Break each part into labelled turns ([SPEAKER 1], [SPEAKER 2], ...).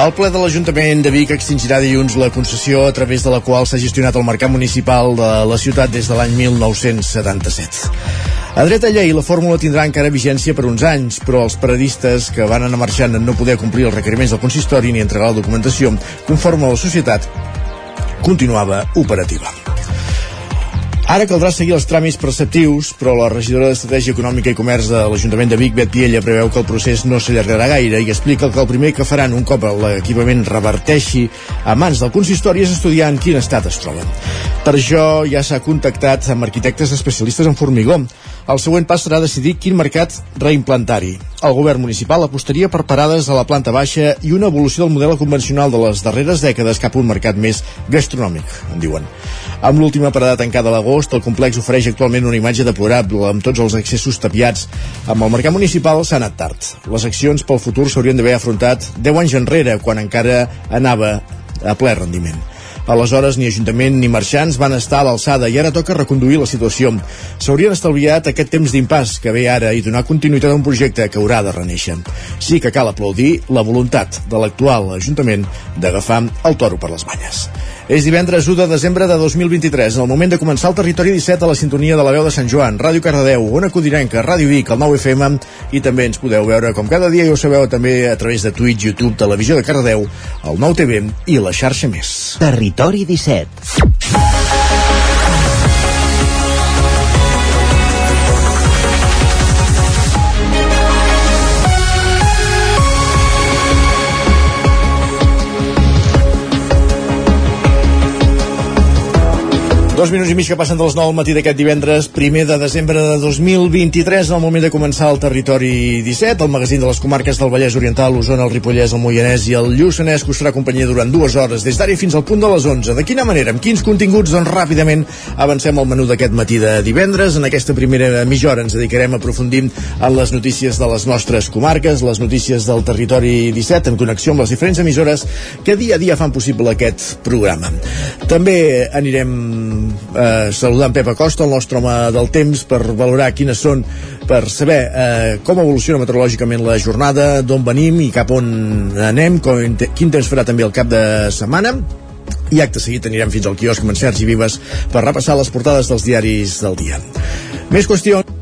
[SPEAKER 1] El ple de l'Ajuntament de Vic extingirà dilluns la concessió a través de la qual s'ha gestionat el mercat municipal de la ciutat des de l'any 1977. A dreta llei, la fórmula tindrà encara vigència per uns anys, però els paradistes que van anar marxant en no poder complir els requeriments del consistori ni entregar la documentació conforme a la societat continuava operativa. Ara caldrà seguir els tràmits preceptius, però la regidora d'Estratègia Econòmica i Comerç de l'Ajuntament de Vic, Bet Piella, preveu que el procés no s'allargarà gaire i explica que el primer que faran un cop l'equipament reverteixi a mans del consistori és estudiar en quin estat es troben. Per això ja s'ha contactat amb arquitectes especialistes en formigó. El següent pas serà decidir quin mercat reimplantar-hi. El govern municipal apostaria per parades a la planta baixa i una evolució del model convencional de les darreres dècades cap a un mercat més gastronòmic, en diuen. Amb l'última parada tancada a l'agost, el complex ofereix actualment una imatge deplorable amb tots els accessos tapiats. Amb el mercat municipal s'ha anat tard. Les accions pel futur s'haurien d'haver afrontat 10 anys enrere, quan encara anava a ple rendiment. Aleshores, ni Ajuntament ni marxants van estar a l'alçada i ara toca reconduir la situació. S'haurien estalviat aquest temps d'impàs que ve ara i donar continuïtat a un projecte que haurà de reneixer. Sí que cal aplaudir la voluntat de l'actual Ajuntament d'agafar el toro per les banyes. És divendres 1 de desembre de 2023, en el moment de començar el Territori 17 a la sintonia de la veu de Sant Joan, Ràdio Cardedeu, Ona Codirenca, Ràdio Vic, el 9 FM, i també ens podeu veure com cada dia i ho sabeu també a través de Twitch, YouTube, Televisió de Cardedeu, el 9 TV i la xarxa més.
[SPEAKER 2] Territori 17.
[SPEAKER 1] Dos minuts i mig que passen de les 9 al matí d'aquest divendres, primer de desembre de 2023, en el moment de començar el Territori 17, el magazín de les comarques del Vallès Oriental, l'Osona, el Ripollès, el Moianès i el Lluçanès, que us farà companyia durant dues hores, des d'ara fins al punt de les 11. De quina manera, amb quins continguts? Doncs ràpidament avancem al menú d'aquest matí de divendres. En aquesta primera mitja hora ens dedicarem a aprofundir en les notícies de les nostres comarques, les notícies del Territori 17, en connexió amb les diferents emissores que dia a dia fan possible aquest programa. També anirem eh, saludant Pep Acosta, el nostre home del temps, per valorar quines són, per saber eh, com evoluciona meteorològicament la jornada, d'on venim i cap on anem, com, quin temps farà també el cap de setmana i acte seguit anirem fins al quiosc amb en Sergi Vives per repassar les portades dels diaris del dia. Més qüestions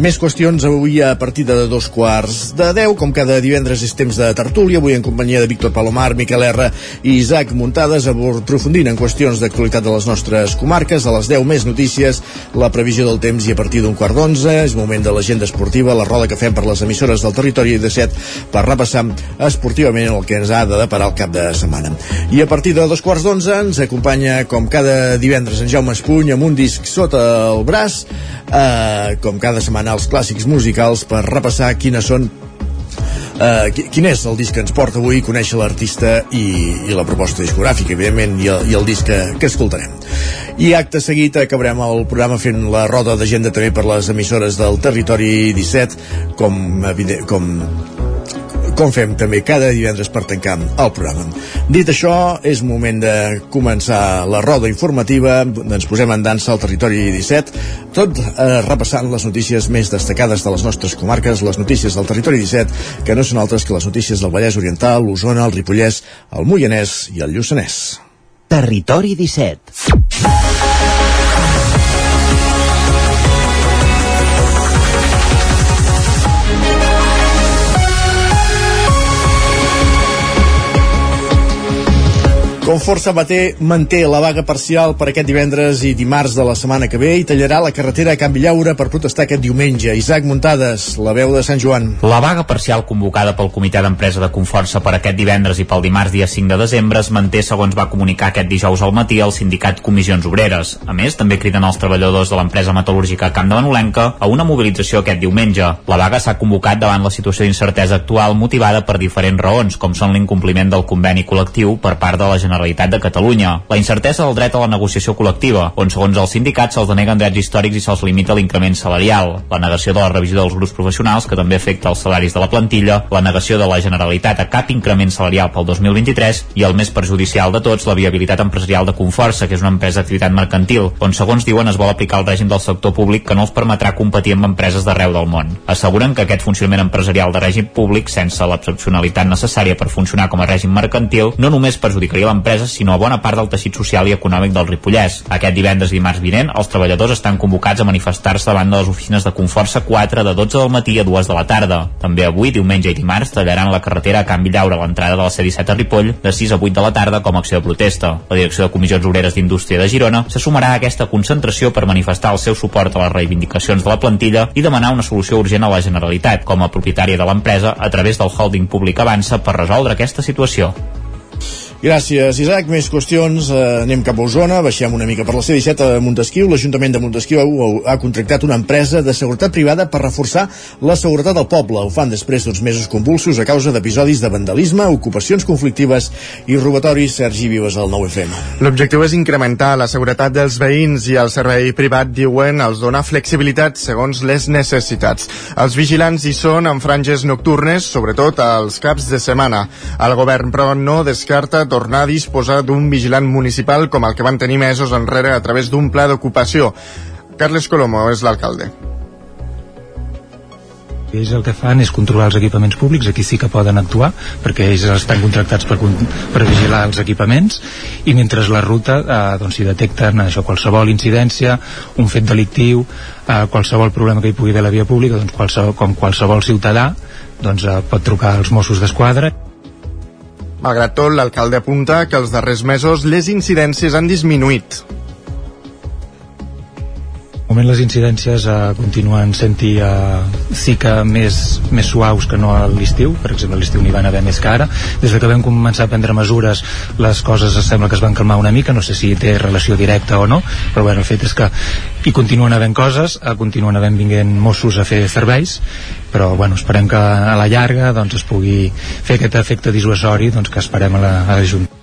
[SPEAKER 1] més qüestions avui a partir de dos quarts de deu, com cada divendres és temps de tertúlia, avui en companyia de Víctor Palomar, Miquel R i Isaac Muntades, aprofundint en qüestions d'actualitat de les nostres comarques, a les 10 més notícies, la previsió del temps i a partir d'un quart d'onze, és moment de l'agenda esportiva, la roda que fem per les emissores del territori de set per repassar esportivament el que ens ha de deparar el cap de setmana. I a partir de dos quarts d'onze ens acompanya, com cada divendres, en Jaume Espuny amb un disc sota el braç, eh, com cada setmana els clàssics musicals per repassar quines són Uh, quin és el disc que ens porta avui conèixer l'artista i, i la proposta discogràfica evidentment i el, i el disc que, que escoltarem. I acte seguit acabarem el programa fent la roda d'agenda també per les emissores del territori 17 com, com com fem també cada divendres per tancar el programa. Dit això, és moment de començar la roda informativa, ens posem en dansa al territori 17, tot eh, repassant les notícies més destacades de les nostres comarques, les notícies del territori 17, que no són altres que les notícies del Vallès Oriental, l'Osona, el Ripollès, el Moianès i el Lluçanès.
[SPEAKER 2] Territori 17.
[SPEAKER 1] Confort Sabater manté la vaga parcial per aquest divendres i dimarts de la setmana que ve i tallarà la carretera a Can Villaura per protestar aquest diumenge. Isaac Muntades, la veu de Sant Joan.
[SPEAKER 3] La vaga parcial convocada pel Comitè d'Empresa de Conforça per aquest divendres i pel dimarts dia 5 de desembre es manté segons va comunicar aquest dijous al matí el sindicat Comissions Obreres. A més, també criden els treballadors de l'empresa metal·lúrgica Camp de Manolenca a una mobilització aquest diumenge. La vaga s'ha convocat davant la situació d'incertesa actual motivada per diferents raons, com són l'incompliment del conveni col·lectiu per part de la Generalitat de Catalunya, la incertesa del dret a la negociació col·lectiva, on segons els sindicats se'ls deneguen drets històrics i se'ls limita l'increment salarial, la negació de la revisió dels grups professionals, que també afecta els salaris de la plantilla, la negació de la Generalitat a cap increment salarial pel 2023 i el més perjudicial de tots, la viabilitat empresarial de Conforça, que és una empresa d'activitat mercantil, on segons diuen es vol aplicar el règim del sector públic que no els permetrà competir amb empreses d'arreu del món. Asseguren que aquest funcionament empresarial de règim públic, sense l'excepcionalitat necessària per funcionar com a règim mercantil, no només perjudicaria l'empresa, sinó a bona part del teixit social i econòmic del Ripollès. Aquest divendres i dimarts vinent, els treballadors estan convocats a manifestar-se davant de les oficines de Conforça 4 de 12 del matí a 2 de la tarda. També avui, diumenge i dimarts, tallaran la carretera a Can Villaure a l'entrada de la C-17 a Ripoll de 6 a 8 de la tarda com a acció de protesta. La direcció de Comissions Obreres d'Indústria de Girona se sumarà a aquesta concentració per manifestar el seu suport a les reivindicacions de la plantilla i demanar una solució urgent a la Generalitat, com a propietària de l'empresa, a través del holding públic Avança per resoldre aquesta situació.
[SPEAKER 1] Gràcies, Isaac. Més qüestions. Eh, anem cap a Osona, baixem una mica per la C-17 a Montesquieu. L'Ajuntament de Montesquieu ha, contractat una empresa de seguretat privada per reforçar la seguretat del poble. Ho fan després d'uns mesos convulsos a causa d'episodis de vandalisme, ocupacions conflictives i robatoris. Sergi Vives, al 9FM.
[SPEAKER 4] L'objectiu és incrementar la seguretat dels veïns i el servei privat, diuen, els dona flexibilitat segons les necessitats. Els vigilants hi són en franges nocturnes, sobretot als caps de setmana. El govern, però, no descarta tornar a disposar d'un vigilant municipal com el que van tenir mesos enrere a través d'un pla d'ocupació. Carles Colomo és l'alcalde.
[SPEAKER 5] Ells el que fan és controlar els equipaments públics, aquí sí que poden actuar, perquè ells estan contractats per, per vigilar els equipaments, i mentre la ruta, eh, doncs si detecten això, qualsevol incidència, un fet delictiu, eh, qualsevol problema que hi pugui haver a la via pública, doncs qualsevol, com qualsevol ciutadà, doncs eh, pot trucar als Mossos d'Esquadra.
[SPEAKER 4] Malgrat tot, l'alcalde apunta que els darrers mesos les incidències han disminuït
[SPEAKER 5] moment les incidències eh, continuen sent-hi eh, sí que més, més suaus que no a l'estiu, per exemple a l'estiu n'hi van haver més que ara, des de que vam començar a prendre mesures les coses es sembla que es van calmar una mica, no sé si té relació directa o no, però bueno, el fet és que hi continuen havent coses, eh, continuen havent vinguent Mossos a fer serveis però bueno, esperem que a la llarga doncs, es pugui fer aquest efecte dissuasori doncs, que esperem a la, a la Junta.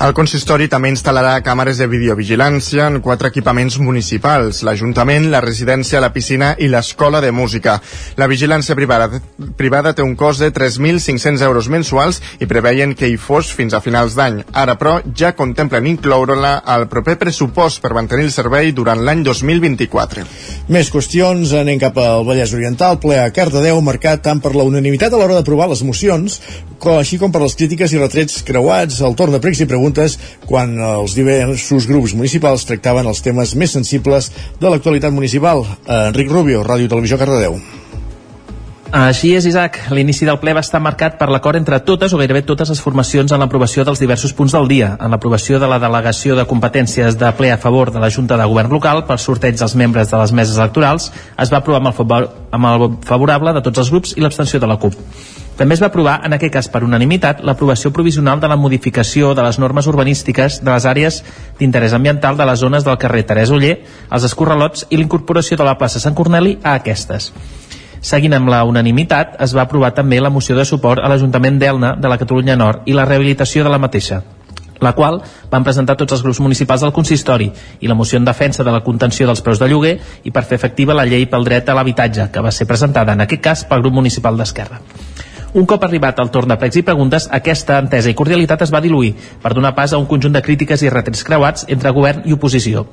[SPEAKER 4] El consistori també instal·larà càmeres de videovigilància en quatre equipaments municipals, l'Ajuntament, la residència, la piscina i l'escola de música. La vigilància privada, privada té un cost de 3.500 euros mensuals i preveien que hi fos fins a finals d'any. Ara, però, ja contemplen incloure-la al proper pressupost per mantenir el servei durant l'any 2024.
[SPEAKER 1] Més qüestions, anem cap al Vallès Oriental, ple a Cardedeu, marcat tant per la unanimitat a l'hora d'aprovar les mocions, com, així com per les crítiques i retrets creuats al torn de pregs i preguntes preguntes quan els diversos grups municipals tractaven els temes més sensibles de l'actualitat municipal. Enric Rubio, Ràdio Televisió Cardedeu.
[SPEAKER 6] Així és, Isaac. L'inici del ple va estar marcat per l'acord entre totes o gairebé totes les formacions en l'aprovació dels diversos punts del dia, en l'aprovació de la delegació de competències de ple a favor de la Junta de Govern Local per sorteig dels membres de les meses electorals, es va aprovar amb el, favor, amb el favorable de tots els grups i l'abstenció de la CUP. També es va aprovar, en aquest cas per unanimitat, l'aprovació provisional de la modificació de les normes urbanístiques de les àrees d'interès ambiental de les zones del carrer Teresa Oller, els escorrelots i l'incorporació de la plaça Sant Corneli a aquestes. Seguint amb la unanimitat, es va aprovar també la moció de suport a l'Ajuntament d'Elna de la Catalunya Nord i la rehabilitació de la mateixa la qual van presentar tots els grups municipals del consistori i la moció en defensa de la contenció dels preus de lloguer i per fer efectiva la llei pel dret a l'habitatge, que va ser presentada en aquest cas pel grup municipal d'Esquerra. Un cop arribat al torn de pregs i preguntes, aquesta entesa i cordialitat es va diluir per donar pas a un conjunt de crítiques i retrets creuats entre govern i oposició.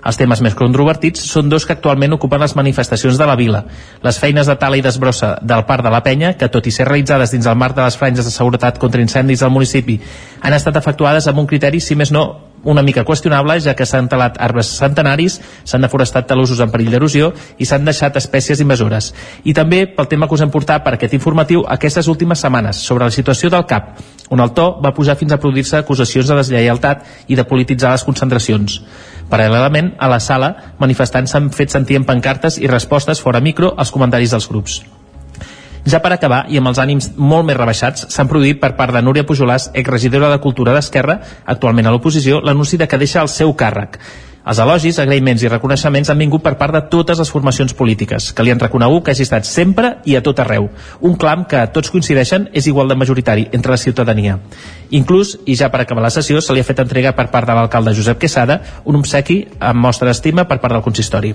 [SPEAKER 6] Els temes més controvertits són dos que actualment ocupen les manifestacions de la vila. Les feines de tala i desbrossa del Parc de la Penya, que tot i ser realitzades dins el marc de les franges de seguretat contra incendis del municipi, han estat efectuades amb un criteri, si més no, una mica qüestionable, ja que s'han talat arbres centenaris, s'han deforestat talussos en perill d'erosió i s'han deixat espècies invasores. I també pel tema que us hem portat per aquest informatiu aquestes últimes setmanes sobre la situació del CAP, on el to va pujar fins a produir-se acusacions de deslleialtat i de polititzar les concentracions. Paral·lelament, a la sala, manifestants s'han fet sentir en pancartes i respostes fora micro als comentaris dels grups. Ja per acabar, i amb els ànims molt més rebaixats, s'han produït per part de Núria Pujolàs, exregidora de Cultura d'Esquerra, actualment a l'oposició, l'anunci de que deixa el seu càrrec. Els elogis, agraïments i reconeixements han vingut per part de totes les formacions polítiques, que li han reconegut que hagi estat sempre i a tot arreu. Un clam que tots coincideixen és igual de majoritari entre la ciutadania. Inclús, i ja per acabar la sessió, se li ha fet entrega per part de l'alcalde Josep Quesada un obsequi amb mostra d'estima per part del consistori.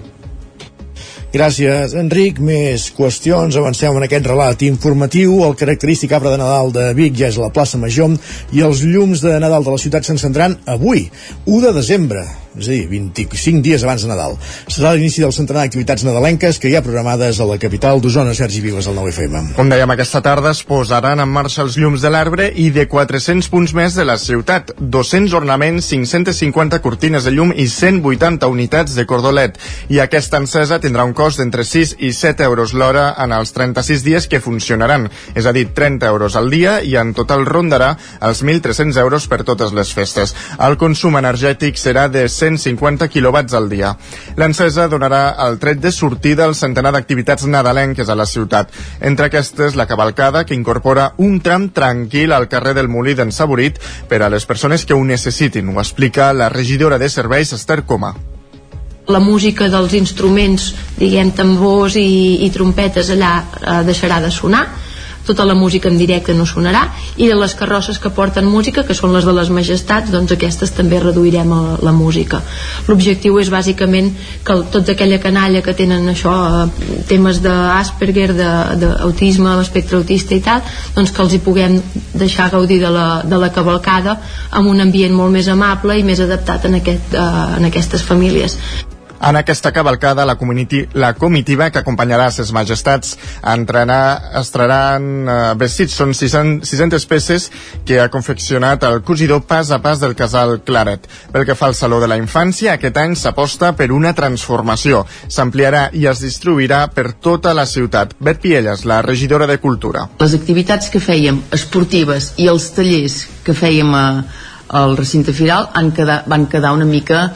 [SPEAKER 1] Gràcies, Enric. Més qüestions. Avancem en aquest relat informatiu. El característic arbre de Nadal de Vic ja és la plaça Major i els llums de Nadal de la ciutat s'encendran avui, 1 de desembre és a dir, 25 dies abans de Nadal. Serà l'inici del centenar d'activitats nadalenques que hi ha programades a la capital d'Osona, Sergi Vives, al 9FM.
[SPEAKER 4] Com dèiem, aquesta tarda es posaran en marxa els llums de l'arbre i de 400 punts més de la ciutat, 200 ornaments, 550 cortines de llum i 180 unitats de cordolet. I aquesta encesa tindrà un cost d'entre 6 i 7 euros l'hora en els 36 dies que funcionaran, és a dir, 30 euros al dia i en total rondarà els 1.300 euros per totes les festes. El consum energètic serà de 150 quilowatts al dia. L'encesa donarà el tret de sortida al centenar d'activitats nadalenques a la ciutat. Entre aquestes, la cavalcada, que incorpora un tram tranquil al carrer del Molí d'en Saborit per a les persones que ho necessitin. Ho explica la regidora de serveis, Esther Coma
[SPEAKER 7] la música dels instruments, diguem, tambors i, i trompetes allà eh, deixarà de sonar tota la música en directe no sonarà i de les carrosses que porten música que són les de les majestats doncs aquestes també reduirem la, la música. L'objectiu és bàsicament que tota aquella canalla que tenen això eh, temes d'Asperger d'autisme, l'espectre autista i tal doncs que els hi puguem deixar gaudir de la, de la cavalcada amb un ambient molt més amable i més adaptat en, aquest, eh, en aquestes famílies
[SPEAKER 4] en aquesta cavalcada, la, la comitiva que acompanyarà ses majestats entrenar, estrenaran eh, vestits. Són 600, 600 peces que ha confeccionat el cosidor pas a pas del casal Claret. Pel que fa al Saló de la Infància, aquest any s'aposta per una transformació. S'ampliarà i es distribuirà per tota la ciutat. Bet Pielles, la regidora de Cultura.
[SPEAKER 8] Les activitats que fèiem esportives i els tallers que fèiem a, al recinte firal han quedat, van quedar una mica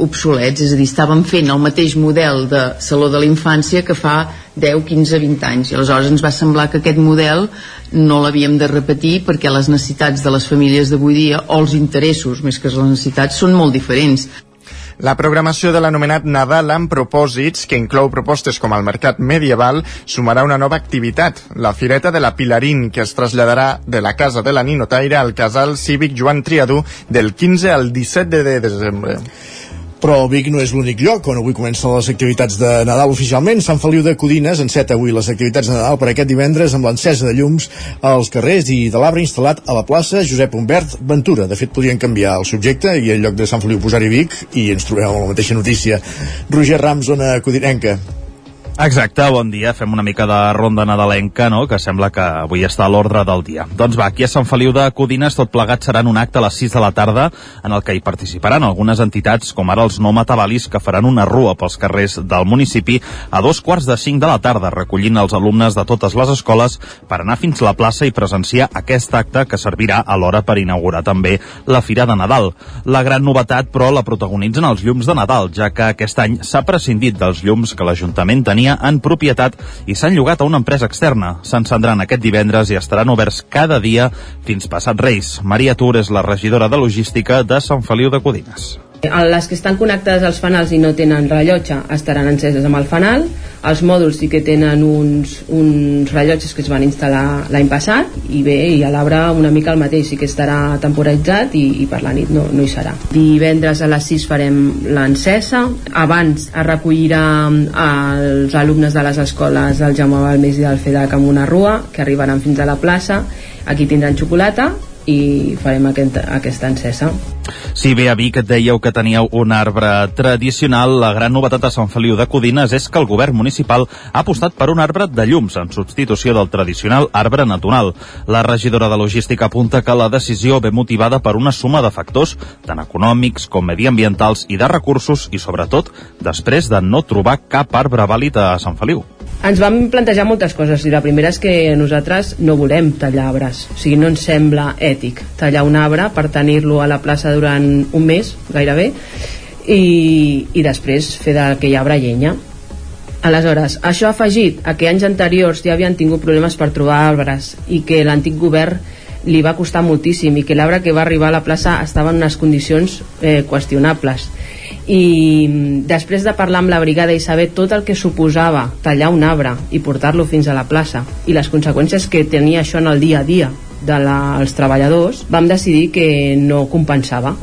[SPEAKER 8] obsolets, és a dir, estàvem fent el mateix model de Saló de la Infància que fa 10, 15, 20 anys i aleshores ens va semblar que aquest model no l'havíem de repetir perquè les necessitats de les famílies d'avui dia o els interessos més que les necessitats són molt diferents
[SPEAKER 4] la programació de l'anomenat Nadal amb propòsits, que inclou propostes com el mercat medieval, sumarà una nova activitat, la Fireta de la Pilarín, que es traslladarà de la Casa de la Ninotaire al casal cívic Joan Triadú del 15 al 17 de desembre.
[SPEAKER 1] Però Vic no és l'únic lloc on avui comencen les activitats de Nadal oficialment. Sant Feliu de Codines enceta avui les activitats de Nadal per aquest divendres amb l'encesa de llums als carrers i de l'arbre instal·lat a la plaça Josep Humbert Ventura. De fet, podrien canviar el subjecte i en lloc de Sant Feliu posar-hi Vic i ens trobem amb la mateixa notícia. Roger Rams, zona codinenca.
[SPEAKER 9] Exacte, bon dia. Fem una mica de ronda nadalenca, no?, que sembla que avui està a l'ordre del dia. Doncs va, aquí a Sant Feliu de Codines tot plegat serà un acte a les 6 de la tarda en el que hi participaran algunes entitats com ara els no matabalis que faran una rua pels carrers del municipi a dos quarts de cinc de la tarda recollint els alumnes de totes les escoles per anar fins a la plaça i presenciar aquest acte que servirà alhora per inaugurar també la Fira de Nadal. La gran novetat, però, la protagonitzen els llums de Nadal, ja que aquest any s'ha prescindit dels llums que l'Ajuntament tenia tenia en propietat i s'han llogat a una empresa externa. S'encendran aquest divendres i estaran oberts cada dia fins passat Reis. Maria Tur és la regidora de logística de Sant Feliu de Codines.
[SPEAKER 10] Les que estan connectades als fanals i no tenen rellotge estaran enceses amb el fanal. Els mòduls sí que tenen uns, uns rellotges que es van instal·lar l'any passat i bé, i a l'arbre una mica el mateix, sí que estarà temporitzat i, i per la nit no, no hi serà. Divendres a les 6 farem l'encesa. Abans es recollirà els alumnes de les escoles del Jaume Balmés i del FEDAC amb una rua que arribaran fins a la plaça. Aquí tindran xocolata i farem aquest, aquesta encesa.
[SPEAKER 11] Si bé a Vic dèieu que teníeu un arbre tradicional, la gran novetat a Sant Feliu de Codines és que el govern municipal ha apostat per un arbre de llums en substitució del tradicional arbre natural. La regidora de logística apunta que la decisió ve motivada per una suma de factors, tant econòmics com mediambientals i de recursos, i sobretot després de no trobar cap arbre vàlid a Sant Feliu.
[SPEAKER 10] Ens vam plantejar moltes coses i la primera és que nosaltres no volem tallar arbres, o sigui, no ens sembla ètic tallar un arbre per tenir-lo a la plaça durant un mes, gairebé, i, i després fer d'aquell arbre llenya. Aleshores, això afegit a que anys anteriors ja havien tingut problemes per trobar arbres i que l'antic govern li va costar moltíssim i que l'arbre que va arribar a la plaça estava en unes condicions eh, qüestionables i mm, després de parlar amb la brigada i saber tot el que suposava tallar un arbre i portar-lo fins a la plaça i les conseqüències que tenia això en el dia a dia dels treballadors, vam decidir que no compensava.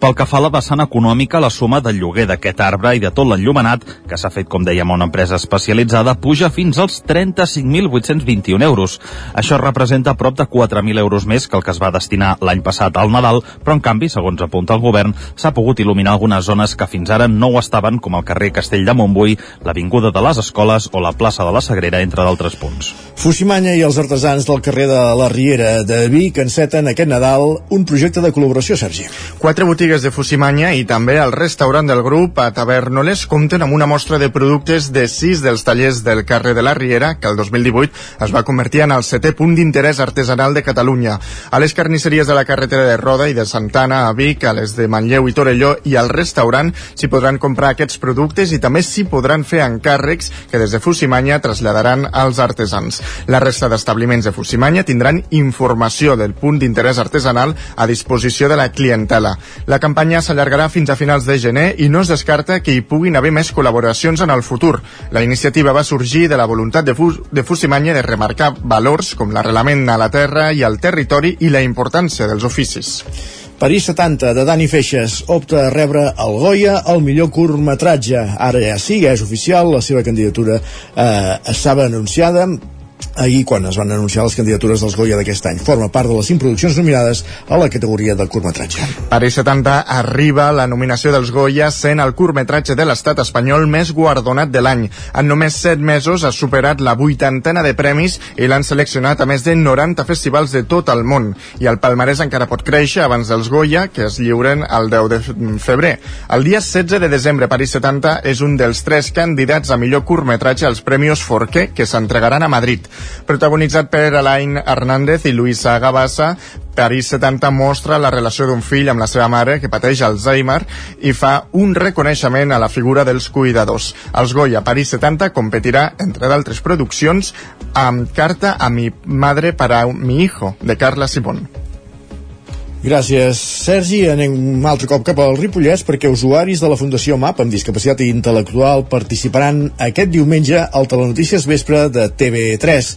[SPEAKER 11] Pel que fa a la vessant econòmica, la suma del lloguer d'aquest arbre i de tot l'enllumenat, que s'ha fet, com dèiem, una empresa especialitzada, puja fins als 35.821 euros. Això representa prop de 4.000 euros més que el que es va destinar l'any passat al Nadal, però en canvi, segons apunta el govern, s'ha pogut il·luminar algunes zones que fins ara no ho estaven, com el carrer Castell de Montbui, l'Avinguda de les Escoles o la plaça de la Sagrera, entre d'altres punts.
[SPEAKER 1] Fusimanya i els artesans del carrer de la Riera de Vic enceten aquest Nadal un projecte de col·laboració, Sergi.
[SPEAKER 4] Quatre botigues de Fusimanya i també el restaurant del grup a Tavernoles compten amb una mostra de productes de sis dels tallers del carrer de la Riera, que el 2018 es va convertir en el setè punt d'interès artesanal de Catalunya. A les carnisseries de la carretera de Roda i de Santana a Vic, a les de Manlleu i Torelló i al restaurant s'hi podran comprar aquests productes i també s'hi podran fer encàrrecs que des de Fusimanya traslladaran als artesans. La resta d'establiments de Fusimanya tindran informació del punt d'interès artesanal a disposició de la clientela. La campanya s'allargarà fins a finals de gener i no es descarta que hi puguin haver més col·laboracions en el futur. La iniciativa va sorgir de la voluntat de, Fus de Fusimanya de remarcar valors com l'arrelament a la terra i al territori i la importància dels oficis.
[SPEAKER 1] París 70, de Dani Feixes, opta a rebre el Goya al millor curtmetratge. Ara ja sí, ja és oficial, la seva candidatura eh, estava anunciada, ahir quan es van anunciar les candidatures dels Goya d'aquest any. Forma part de les cinc produccions nominades a la categoria del curtmetratge.
[SPEAKER 4] París 70 arriba la nominació dels Goya sent el curtmetratge de l'estat espanyol més guardonat de l'any. En només 7 mesos ha superat la vuitantena de premis i l'han seleccionat a més de 90 festivals de tot el món. I el palmarès encara pot créixer abans dels Goya, que es lliuren el 10 de febrer. El dia 16 de desembre, París 70 és un dels tres candidats a millor curtmetratge als Premis Forqué, que s'entregaran a Madrid. Protagonitzat per Alain Hernández i Luisa Gabassa, París 70 mostra la relació d'un fill amb la seva mare que pateix Alzheimer i fa un reconeixement a la figura dels cuidadors. Els Goya París 70 competirà, entre d'altres produccions, amb Carta a mi madre para mi hijo, de Carla Simón.
[SPEAKER 1] Gràcies, Sergi. Anem un altre cop cap al Ripollès perquè usuaris de la Fundació MAP amb discapacitat intel·lectual participaran aquest diumenge al Telenotícies Vespre de TV3.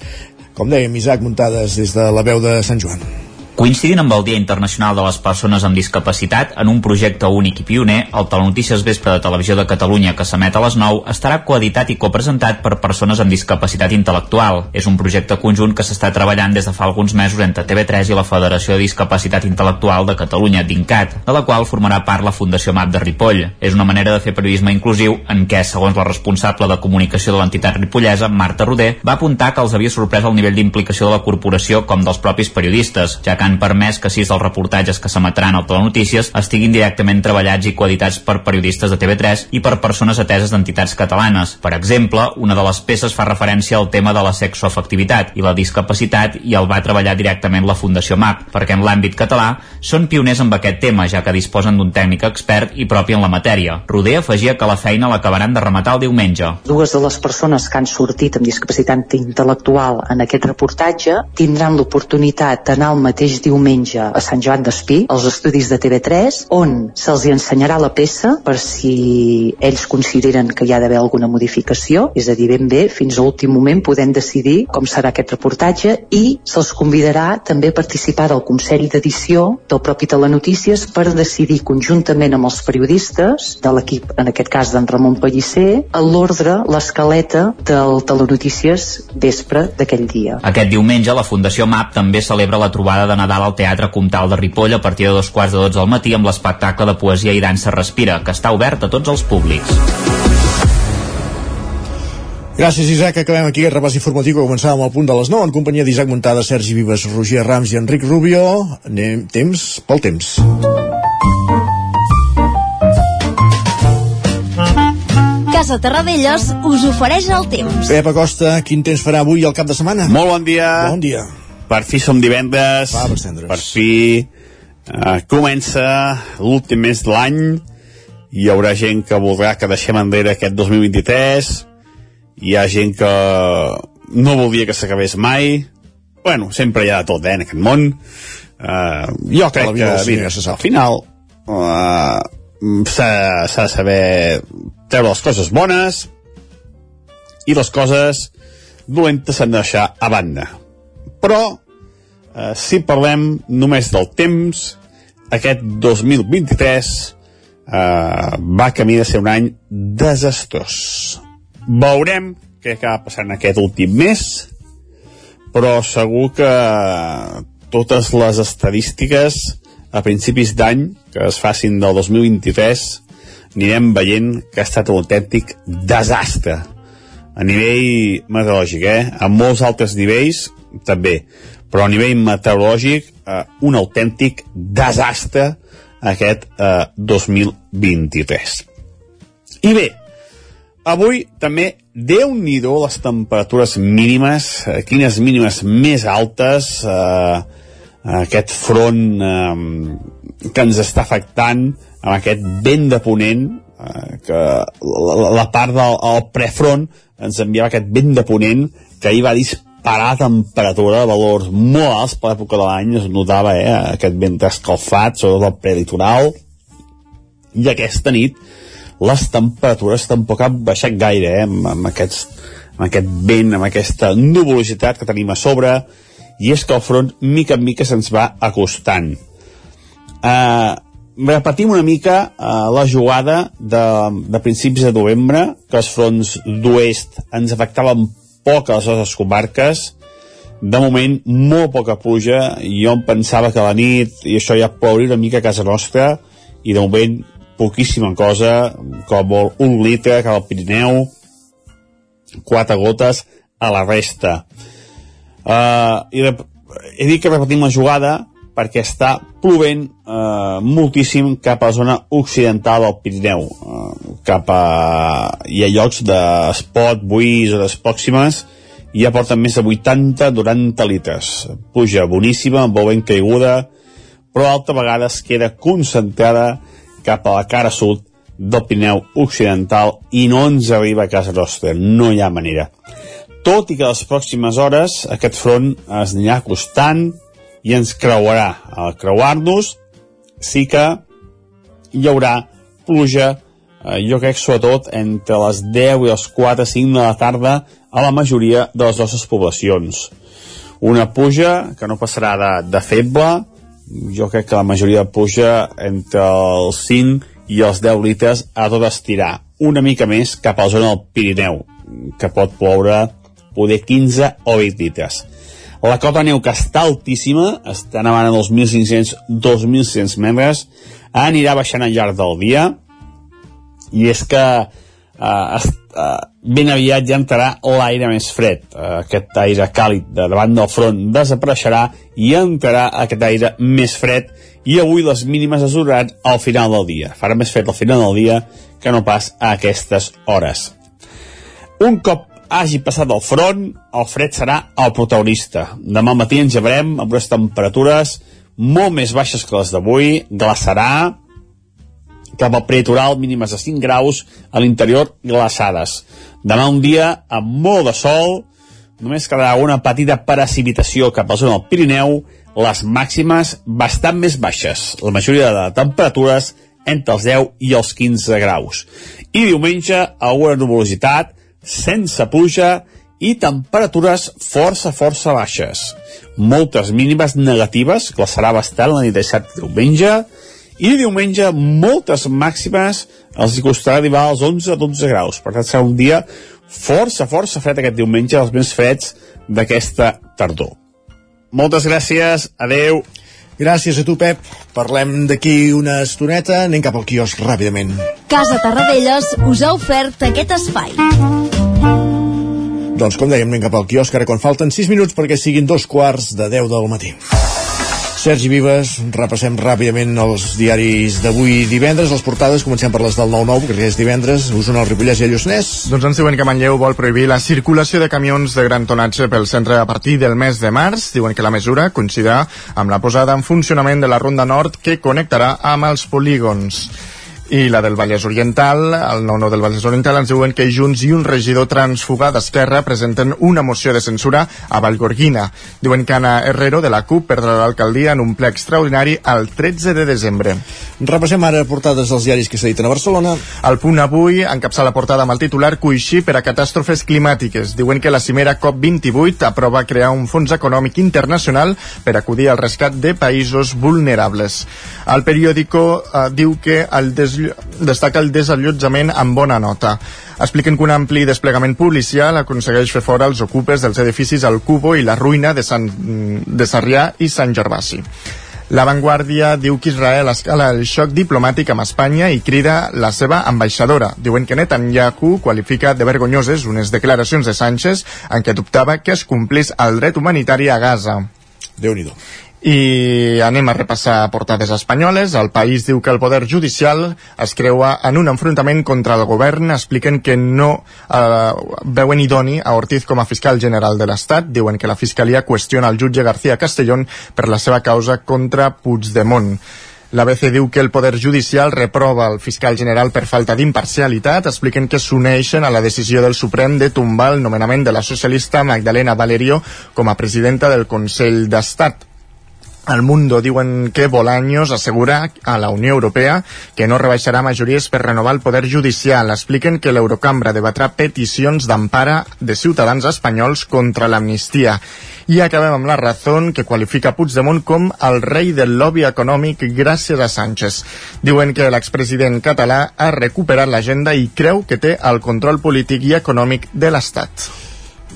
[SPEAKER 1] Com dèiem, Isaac Muntades des de la veu de Sant Joan.
[SPEAKER 3] Coincidint amb el Dia Internacional de les Persones amb Discapacitat, en un projecte únic i pioner, el Telenotícies Vespre de Televisió de Catalunya, que s'emet a les 9, estarà coeditat i copresentat per persones amb discapacitat intel·lectual. És un projecte conjunt que s'està treballant des de fa alguns mesos entre TV3 i la Federació de Discapacitat Intel·lectual de Catalunya, DINCAT, de la qual formarà part la Fundació MAP de Ripoll. És una manera de fer periodisme inclusiu en què, segons la responsable de comunicació de l'entitat ripollesa, Marta Roder, va apuntar que els havia sorprès el nivell d'implicació de la corporació com dels propis periodistes, ja que han permès que sis dels reportatges que s'emetran al Telenotícies estiguin directament treballats i coeditats per periodistes de TV3 i per persones ateses d'entitats catalanes. Per exemple, una de les peces fa referència al tema de la sexoafectivitat i la discapacitat i el va treballar directament la Fundació MAP, perquè en l'àmbit català són pioners amb aquest tema, ja que disposen d'un tècnic expert i propi en la matèria. Roder afegia que la feina l'acabaran de rematar el diumenge.
[SPEAKER 7] Dues de les persones que han sortit amb discapacitat intel·lectual en aquest reportatge tindran l'oportunitat d'anar al mateix mateix diumenge a Sant Joan d'Espí, als estudis de TV3, on se'ls ensenyarà la peça per si ells consideren que hi ha d'haver alguna modificació, és a dir, ben bé, fins a l'últim moment podem decidir com serà aquest reportatge i se'ls convidarà també a participar del Consell d'Edició del propi Telenotícies per decidir conjuntament amb els periodistes de l'equip, en aquest cas d'en Ramon Pellicer, a l'ordre, l'escaleta del Telenotícies vespre d'aquell dia.
[SPEAKER 3] Aquest diumenge la Fundació MAP també celebra la trobada de Nadal al Teatre Comtal de Ripoll a partir de dos quarts de dotze del matí amb l'espectacle de poesia i dansa Respira, que està obert a tots els públics.
[SPEAKER 1] Gràcies, Isaac. Acabem aquí el repàs informatiu que començàvem al punt de les 9 en companyia d'Isaac Montada, Sergi Vives, Roger Rams i Enric Rubio. Anem temps pel temps.
[SPEAKER 12] Casa Terradellos us ofereix el temps.
[SPEAKER 1] Pep Acosta, quin temps farà avui al cap de setmana?
[SPEAKER 13] Molt bon dia.
[SPEAKER 1] Bon dia.
[SPEAKER 13] Per fi som divendres.
[SPEAKER 1] Va, per
[SPEAKER 13] fi eh, comença l'últim mes de l'any. Hi haurà gent que voldrà que deixem enrere aquest 2023. Hi ha gent que no voldria que s'acabés mai. Bueno, sempre hi ha de tot, eh, en aquest món. Uh, jo crec que, mira, al final s'ha s'ha de saber treure les coses bones i les coses dolentes s'han de deixar a banda. Però, eh, si parlem només del temps, aquest 2023 eh, va camí de ser un any desastrós. Veurem què acaba passant aquest últim mes, però segur que totes les estadístiques a principis d'any que es facin del 2023 anirem veient que ha estat un autèntic desastre a nivell meteorològic, eh? A molts altres nivells, també. Però a nivell meteorològic, eh, un autèntic desastre aquest eh, 2023. I bé, avui també déu nhi les temperatures mínimes, eh, quines mínimes més altes, eh, aquest front eh, que ens està afectant amb aquest vent de ponent eh, que la, la part del el prefront ens enviava aquest vent de ponent que ahir va disparar la temperatura de valors molt alts per l'època de l'any es notava eh, aquest vent escalfat sobretot el prelitoral. I aquesta nit les temperatures tampoc han baixat gaire eh, amb, amb, aquests, amb aquest vent, amb aquesta nuvolositat que tenim a sobre i és que el front mica en mica se'ns va acostant. Eh, repetim una mica uh, la jugada de, de principis de novembre, que els fronts d'oest ens afectaven poc a les nostres comarques, de moment molt poca pluja, jo em pensava que a la nit, i això ja plouria una mica a casa nostra, i de moment poquíssima cosa, com molt un litre cap al Pirineu, quatre gotes a la resta. Uh, i he dit que repetim la jugada perquè està plovent eh, moltíssim cap a la zona occidental del Pirineu eh, cap a hi ha llocs d'espot, buis o d'espòximes i ja porten més de 80-90 litres. Puja boníssima, amb vent caiguda però altra vegada es queda concentrada cap a la cara sud del Pirineu occidental i no ens arriba a casa nostra, no hi ha manera. Tot i que les pròximes hores aquest front es anirà acostant i ens creuarà. Al creuar-nos sí que hi haurà pluja, eh, jo crec sobretot entre les 10 i les 4 5 de la tarda a la majoria de les nostres poblacions. Una pluja que no passarà de, de feble, jo crec que la majoria de pluja entre els 5 i els 10 litres a tot estirar. Una mica més cap a la zona del Pirineu, que pot ploure poder 15 o 20 litres la cota neu que està altíssima, està nevant a 2.500-2.600 metres, anirà baixant al llarg del dia, i és que eh, eh, ben aviat ja entrarà l'aire més fred. Eh, aquest aire càlid de davant del front desapareixerà i entrarà aquest aire més fred i avui les mínimes es duraran al final del dia. Farà més fred al final del dia que no pas a aquestes hores. Un cop hagi passat el front, el fred serà el protagonista. Demà matí ens llevarem amb unes temperatures molt més baixes que les d'avui, glaçarà, cap al prelitoral mínimes de 5 graus, a l'interior glaçades. Demà un dia amb molt de sol, només quedarà una petita precipitació cap a la zona del Pirineu, les màximes bastant més baixes, la majoria de temperatures entre els 10 i els 15 graus. I diumenge, alguna nuvolositat, sense pluja i temperatures força, força baixes. Moltes mínimes negatives, glaçarà bastant la nit de dissabte i diumenge, i diumenge moltes màximes els hi costarà arribar als 11-12 graus. Per tant, serà un dia força, força fred aquest diumenge, els més freds d'aquesta tardor. Moltes gràcies, adeu.
[SPEAKER 1] Gràcies a tu, Pep. Parlem d'aquí una estoneta. Anem cap al quiosc ràpidament.
[SPEAKER 12] Casa Tarradellas us ha ofert aquest espai.
[SPEAKER 1] Doncs com dèiem, anem cap al quiosc ara quan falten 6 minuts perquè siguin dos quarts de 10 del matí. Sergi Vives, repassem ràpidament els diaris d'avui divendres, les portades, comencem per les del 9-9, perquè és divendres, Osona, el Ripollès i el Lluçanès.
[SPEAKER 4] Doncs ens diuen que Manlleu vol prohibir la circulació de camions de gran tonatge pel centre a partir del mes de març. Diuen que la mesura coincidirà amb la posada en funcionament de la Ronda Nord que connectarà amb els polígons i la del Vallès Oriental, el 9-9 del Vallès Oriental ens diuen que Junts i un regidor transfuga d'Esquerra presenten una moció de censura a Vallgorguina. Diuen que Anna Herrero de la CUP perdrà l'alcaldia en un ple extraordinari el 13 de desembre.
[SPEAKER 1] Repassem ara portades dels diaris que s'editen a Barcelona.
[SPEAKER 4] El punt avui encapça la portada amb el titular Coixí per a catàstrofes climàtiques. Diuen que la cimera COP28 aprova crear un fons econòmic internacional per acudir al rescat de països vulnerables. El periòdico eh, diu que el des destaca el desallotjament amb bona nota. Expliquen que un ampli desplegament policial aconsegueix fer fora els ocupes dels edificis al Cubo i la ruïna de, Sant, de Sarrià i Sant Gervasi. La Vanguardia diu que Israel escala el xoc diplomàtic amb Espanya i crida la seva ambaixadora. Diuen que Netanyahu qualifica de vergonyoses unes declaracions de Sánchez en què dubtava que es complís el dret humanitari a Gaza.
[SPEAKER 1] déu nhi
[SPEAKER 4] i anem a repassar portades espanyoles. El país diu que el poder judicial es creua en un enfrontament contra el govern. Expliquen que no eh, veuen idoni a Ortiz com a fiscal general de l'Estat. Diuen que la fiscalia qüestiona el jutge García Castellón per la seva causa contra Puigdemont. L'ABC diu que el Poder Judicial reprova el fiscal general per falta d'imparcialitat. Expliquen que s'uneixen a la decisió del Suprem de tombar el nomenament de la socialista Magdalena Valerio com a presidenta del Consell d'Estat. Al Mundo diuen que Bolaños assegura a la Unió Europea que no rebaixarà majories per renovar el poder judicial. Expliquen que l'Eurocambra debatrà peticions d'empara de ciutadans espanyols contra l'amnistia. I acabem amb la Razón, que qualifica Puigdemont com el rei del lobby econòmic gràcies a Sánchez. Diuen que l'expresident català ha recuperat l'agenda i creu que té el control polític i econòmic de l'Estat.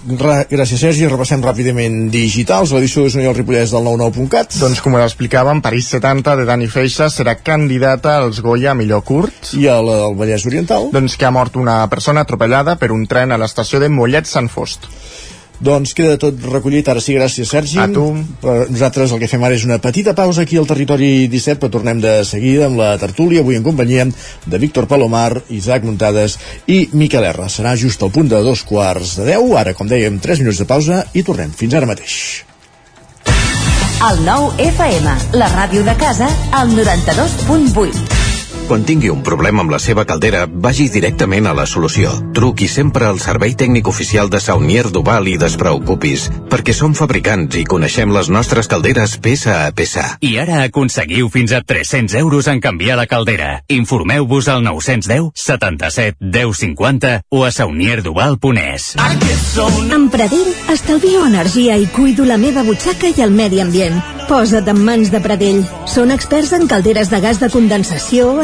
[SPEAKER 1] Gràcies, Sergi. Repassem ràpidament digitals. L'edició de Sonio Ripollès del 99.cat.
[SPEAKER 4] Doncs com explicàvem, París 70 de Dani Feixa serà candidata als Goya millor curt.
[SPEAKER 1] I al, al Vallès Oriental?
[SPEAKER 4] Doncs que ha mort una persona atropellada per un tren a l'estació de Mollet Sant Fost.
[SPEAKER 1] Doncs queda tot recollit, ara sí, gràcies Sergi.
[SPEAKER 4] A tu.
[SPEAKER 1] Per nosaltres el que fem ara és una petita pausa aquí al Territori 17, però tornem de seguida amb la tertúlia, avui en companyia de Víctor Palomar, Isaac Muntades i Miquel R. Serà just al punt de dos quarts de deu, ara com dèiem 3 minuts de pausa i tornem. Fins ara mateix.
[SPEAKER 14] El nou FM, la ràdio de casa, al 92.8.
[SPEAKER 15] Quan tingui un problema amb la seva caldera, vagi directament a la solució. Truqui sempre al servei tècnic oficial de Saunier Duval i despreocupis, perquè som fabricants i coneixem les nostres calderes peça a peça.
[SPEAKER 16] I ara aconseguiu fins a 300 euros en canviar la caldera. Informeu-vos al 910 77 10 50 o a saunierduval.es.
[SPEAKER 17] Amb Pradell estalvio energia i cuido la meva butxaca i el medi ambient. Posa't en mans de Pradell. Són experts en calderes de gas de condensació,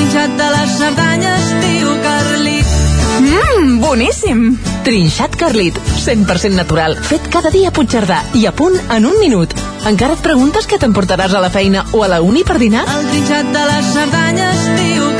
[SPEAKER 18] trinxat de les Cerdanyes diu Carlit.
[SPEAKER 14] Mmm, boníssim! Trinxat Carlit, 100% natural, fet cada dia a Puigcerdà i a punt en un minut. Encara et preguntes què t'emportaràs a la feina o a la uni per dinar?
[SPEAKER 18] El trinxat de les Cerdanyes diu Carlit.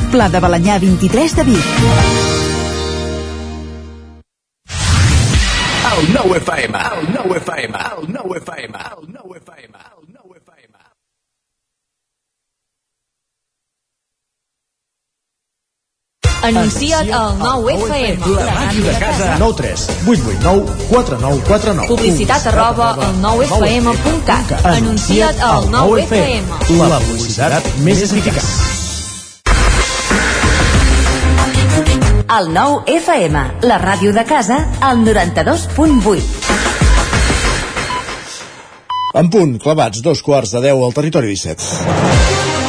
[SPEAKER 19] Pla de Balanyà 23 de Vic.
[SPEAKER 20] El nou FM, el nou FM, el nou FM, el nou FM, el nou FM.
[SPEAKER 12] Anuncia't al 9FM.
[SPEAKER 1] La màquina de casa. 9 3 8 8 9 4 9 4 9
[SPEAKER 12] Publicitat arroba al 9FM.cat. Anuncia't al 9FM.
[SPEAKER 1] La publicitat més eficaç.
[SPEAKER 21] El 9 FM, la ràdio de casa, al 92.8.
[SPEAKER 1] En punt, clavats, dos quarts de 10 al territori 17.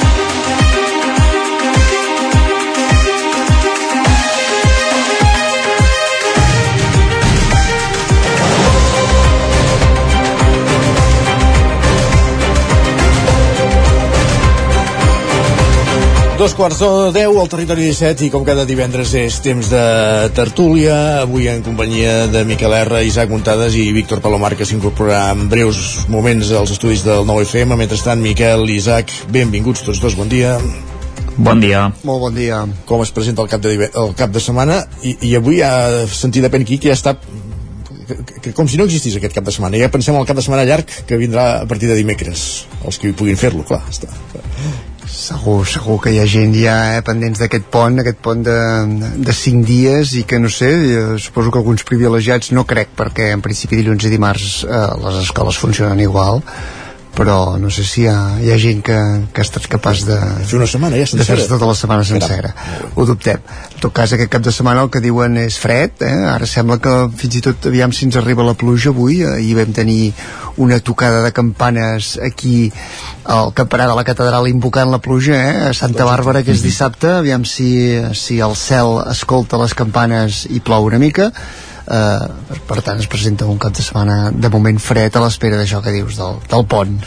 [SPEAKER 1] Dos quarts de 10 al territori 17 i com cada divendres és temps de tertúlia, avui en companyia de Miquel R, Isaac Montades i Víctor Palomar que s'incorporarà en breus moments als estudis del 9FM. Mentrestant, Miquel i Isaac, benvinguts tots dos, bon dia.
[SPEAKER 3] Bon dia.
[SPEAKER 22] Molt bon dia.
[SPEAKER 1] Com es presenta el cap de, el cap de setmana i, i avui ha sentit depèn aquí que ja està que, que, com si no existís aquest cap de setmana. Ja pensem al cap de setmana llarg que vindrà a partir de dimecres. Els que hi puguin fer-lo, clar. Està.
[SPEAKER 22] Segur, segur que hi ha gent ja eh, pendents d'aquest pont, aquest pont de, de cinc dies i que no sé, eh, suposo que alguns privilegiats no crec perquè en principi dilluns i dimarts eh, les escoles funcionen igual però no sé si hi ha, hi ha gent que, que ha estat capaç de
[SPEAKER 1] fer una setmana ja
[SPEAKER 22] de fer
[SPEAKER 1] sencera.
[SPEAKER 22] tota la setmana sencera. Ho dubtem, en tot cas aquest cap de setmana el que diuen és fred, eh? ara sembla que fins i tot aviam si ens arriba la pluja avui, ahir vam tenir una tocada de campanes aquí al campanar de la catedral invocant la pluja eh? a Santa Bàrbara que és dissabte. Aviam si, si el cel escolta les campanes i plou una mica eh, per, per tant es presenta un cap de setmana de moment fred a l'espera d'això que dius del, del pont.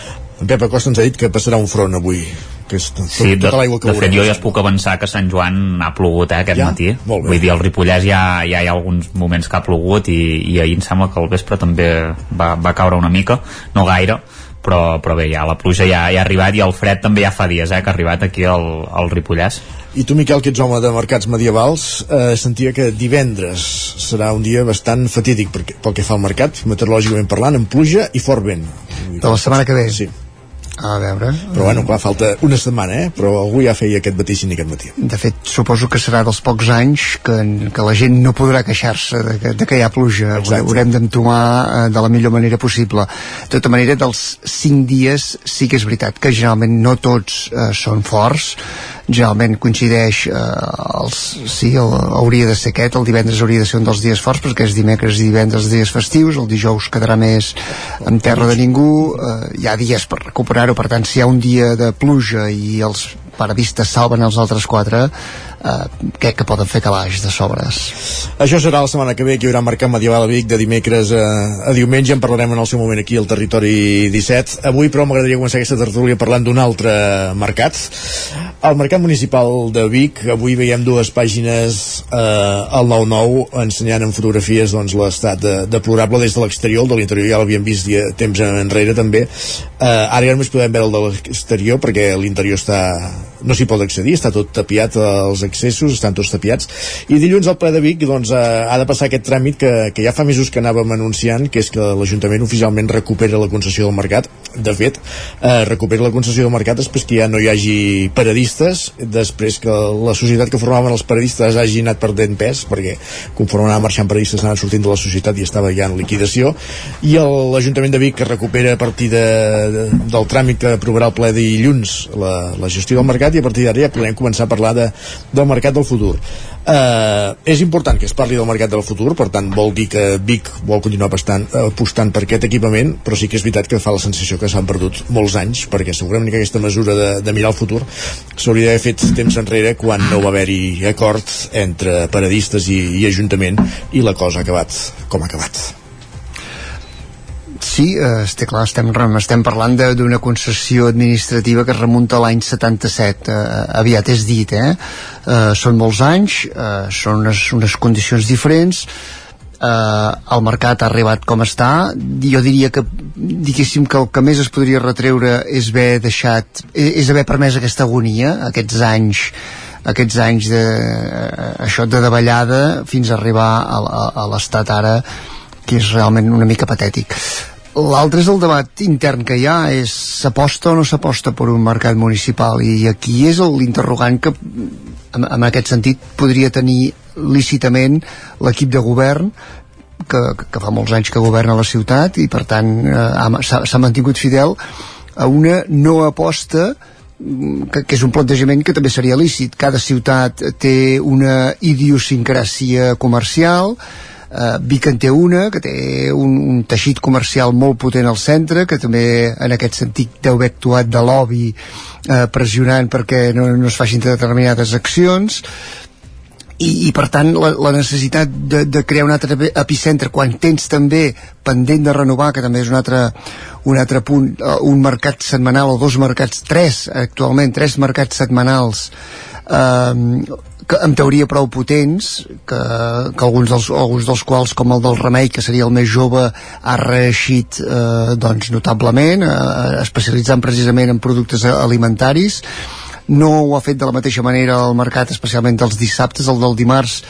[SPEAKER 1] En Pep Acosta ens ha dit que passarà un front avui que és tot,
[SPEAKER 3] Sí,
[SPEAKER 1] tota l'aigua que
[SPEAKER 3] de fet jo ja es puc avançar que a Sant Joan ha plogut eh, aquest
[SPEAKER 1] Ja?
[SPEAKER 3] matí. Vull dir, al Ripollès ja, ja hi ha alguns moments que ha plogut i, i ahir em sembla que al vespre també va, va caure una mica no gaire, però, però bé, ja la pluja ja, ja ha arribat i el fred també ja fa dies eh, que ha arribat aquí al, al Ripollès
[SPEAKER 1] I tu, Miquel, que ets home de mercats medievals, eh, sentia que divendres serà un dia bastant fatídic perquè, pel que fa al mercat, meteorològicament parlant, amb pluja i fort vent.
[SPEAKER 22] de la setmana que ve
[SPEAKER 1] Sí.
[SPEAKER 22] A veure
[SPEAKER 1] Però bueno, clar, falta una setmana, eh? Però algú ja feia aquest vaticini aquest matí.
[SPEAKER 22] De fet, suposo que serà dels pocs anys que, que la gent no podrà queixar-se de, que, de que hi ha pluja. Exacte. Haurem d'entomar eh, de la millor manera possible. De tota manera, dels cinc dies sí que és veritat que generalment no tots eh, són forts. Generalment coincideix eh, els, sí, el, hauria de ser aquest, el divendres hauria de ser un dels dies forts perquè és dimecres i divendres dies festius, el dijous quedarà més en terra de ningú, eh, hi ha dies per recuperar-ho, per tant si hi ha un dia de pluja i els paradistes salven els altres quatre eh, crec que poden fer calaix de sobres
[SPEAKER 1] Això serà la setmana que ve, que hi haurà Mercat Medieval a Vic de dimecres a, a diumenge, en parlarem en el seu moment aquí al Territori 17. Avui, però, m'agradaria començar aquesta tertúlia parlant d'un altre mercat. Al Mercat Municipal de Vic, avui veiem dues pàgines eh, al 9-9 ensenyant en fotografies doncs, l'estat de, deplorable des de l'exterior, el de l'interior ja l'havíem vist dia, temps enrere també. Eh, ara ja només podem veure el de l'exterior perquè l'interior està no s'hi pot accedir, està tot tapiat els accessos, estan tots tapiats. I dilluns al ple de Vic doncs, eh, ha de passar aquest tràmit que, que ja fa mesos que anàvem anunciant que és que l'Ajuntament oficialment recupera la concessió del mercat. De fet, eh, recupera la concessió del mercat després que ja no hi hagi paradistes després que la societat que formaven els paradistes hagi anat perdent pes perquè conforme anava marxant paradistes anaven sortint de la societat i estava ja en liquidació. I el- l'Ajuntament de Vic que recupera a partir de, de, del tràmit que aprovarà el ple dilluns la, la gestió del mercat i a partir d'ara ja podrem començar a parlar de, del mercat del futur. Eh, és important que es parli del mercat del futur per tant vol dir que Vic vol continuar apostant, apostant per aquest equipament però sí que és veritat que fa la sensació que s'han perdut molts anys perquè segurament que aquesta mesura de, de mirar el futur s'hauria d'haver fet temps enrere quan no va haver-hi acord entre paradistes i, i Ajuntament i la cosa ha acabat com ha acabat
[SPEAKER 22] Sí, eh, està clar, estem, estem parlant d'una concessió administrativa que es remunta a l'any 77, eh, aviat és dit, eh? eh? Són molts anys, eh, són unes, unes condicions diferents, eh, el mercat ha arribat com està, jo diria que diguéssim que el que més es podria retreure és haver deixat, és haver permès aquesta agonia, aquests anys aquests anys de, eh, això de davallada fins a arribar a, a, a l'estat ara que és realment una mica patètic L'altre és el debat intern que hi ha, és s'aposta o no s'aposta per un mercat municipal i aquí és l'interrogant que en, en aquest sentit podria tenir lícitament l'equip de govern que, que fa molts anys que governa la ciutat i per tant eh, s'ha mantingut fidel a una no aposta mm, que, que és un plantejament que també seria lícit. Cada ciutat té una idiosincràsia comercial, eh, Vic en té una, que té un, un teixit comercial molt potent al centre, que també en aquest sentit deu haver actuat de lobby eh, pressionant perquè no, no es facin determinades accions, i, i per tant la, la necessitat de, de crear un altre epicentre quan tens també pendent de renovar que també és un altre, un altre punt eh, un mercat setmanal o dos mercats tres actualment, tres mercats setmanals eh, que, en teoria prou potents que, que alguns, dels, alguns dels quals com el del Remei que seria el més jove ha reeixit eh, doncs notablement eh, especialitzant precisament en productes alimentaris. No ho ha fet de la mateixa manera el mercat especialment dels dissabtes, el del dimarts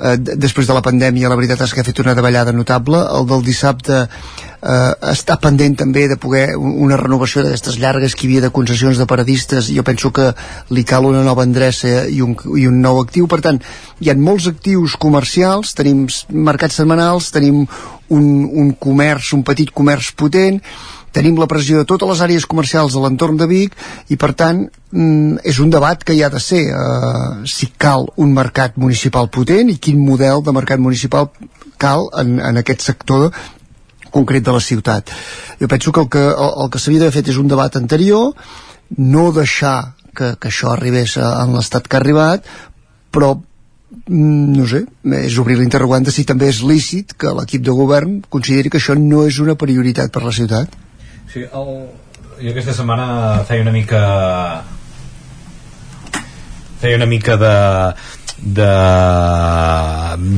[SPEAKER 22] eh, després de la pandèmia la veritat és que ha fet una davallada notable. El del dissabte eh, està pendent també de poder una renovació d'aquestes llargues que hi havia de concessions de paradistes. Jo penso que li cal una nova endreça i un, i un nou actiu. Per tant hi ha molts actius comercials. Tenim mercats setmanals tenim un, un comerç, un petit comerç potent tenim la pressió de totes les àrees comercials de l'entorn de Vic i per tant mm, és un debat que hi ha de ser eh, si cal un mercat municipal potent i quin model de mercat municipal cal en, en aquest sector concret de la ciutat. Jo penso que el que, el, el que s'havia d'haver fet és un debat anterior, no deixar que, que això arribés a, en l'estat que ha arribat, però mm, no sé, és obrir l'interrogant de si també és lícit que l'equip de govern consideri que això no és una prioritat per la ciutat.
[SPEAKER 23] Sí, el... jo aquesta setmana feia una mica feia una mica de de,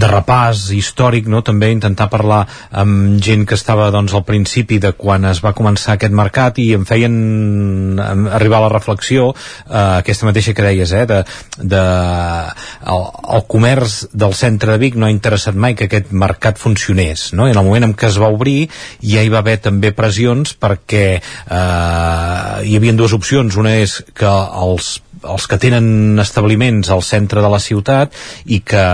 [SPEAKER 23] de repàs històric, no? també intentar parlar amb gent que estava doncs, al principi de quan es va començar aquest mercat i em feien arribar a la reflexió eh, aquesta mateixa que deies eh, de, de, el, el comerç del centre de Vic no ha interessat mai que aquest mercat funcionés no? i en el moment en què es va obrir ja hi va haver també pressions perquè eh, hi havia dues opcions una és que els els que tenen establiments al centre de la ciutat i que,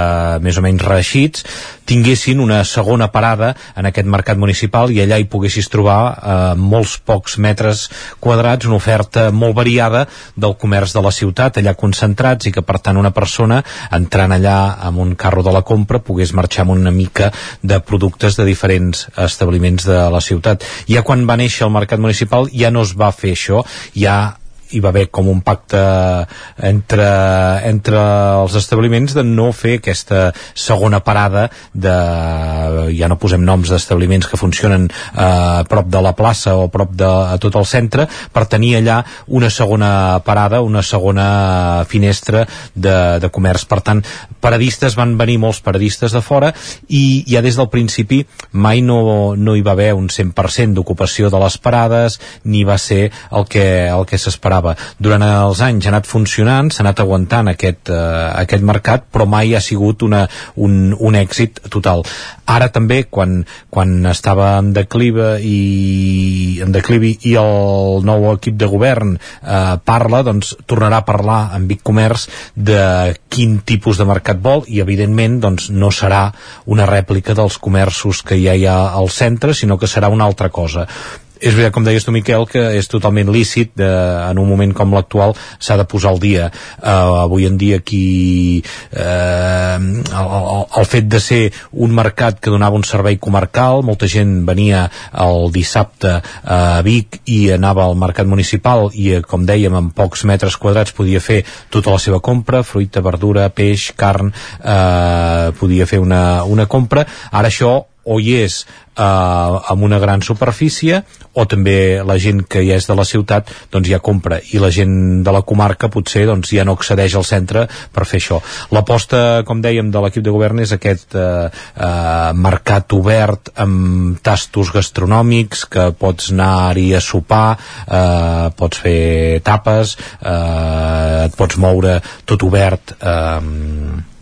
[SPEAKER 23] més o menys reeixits, tinguessin una segona parada en aquest mercat municipal i allà hi poguessis trobar eh, molts pocs metres quadrats, una oferta molt variada del comerç de la ciutat, allà concentrats i que per tant una persona entrant allà amb un carro de la compra pogués marxar amb una mica de productes de diferents establiments de la ciutat. Ja quan va néixer el mercat municipal ja no es va fer això, ja hi va haver com un pacte entre, entre els establiments de no fer aquesta segona parada de, ja no posem noms d'establiments que funcionen eh, a prop de la plaça o a prop de a tot el centre per tenir allà una segona parada, una segona finestra de, de comerç. Per tant, paradistes van venir molts paradistes de fora i ja des del principi mai no, no hi va haver un 100% d'ocupació de les parades ni va ser el que, el que s'esperava esperava. Durant els anys ha anat funcionant, s'ha anat aguantant aquest, eh, aquest mercat, però mai ha sigut una, un, un èxit total. Ara també, quan, quan estava en declive i, en declivi i el nou equip de govern eh, parla, doncs tornarà a parlar amb Vic Comerç de quin tipus de mercat vol i evidentment doncs, no serà una rèplica dels comerços que ja hi ha al centre, sinó que serà una altra cosa és veritat, com deies tu, Miquel, que és totalment lícit de, en un moment com l'actual s'ha de posar al dia. Uh, avui en dia aquí uh, el, el, fet de ser un mercat que donava un servei comarcal, molta gent venia el dissabte a Vic i anava al mercat municipal i, eh, com dèiem, en pocs metres quadrats podia fer tota la seva compra, fruita, verdura, peix, carn, eh, podia fer una, una compra. Ara això o hi és eh, amb una gran superfície o també la gent que ja és de la ciutat doncs ja compra i la gent de la comarca potser doncs ja no accedeix al centre per fer això. L'aposta, com dèiem, de l'equip de govern és aquest eh, eh, mercat obert amb tastos gastronòmics que pots anar-hi a sopar, eh, pots fer tapes, eh, et pots moure tot obert eh,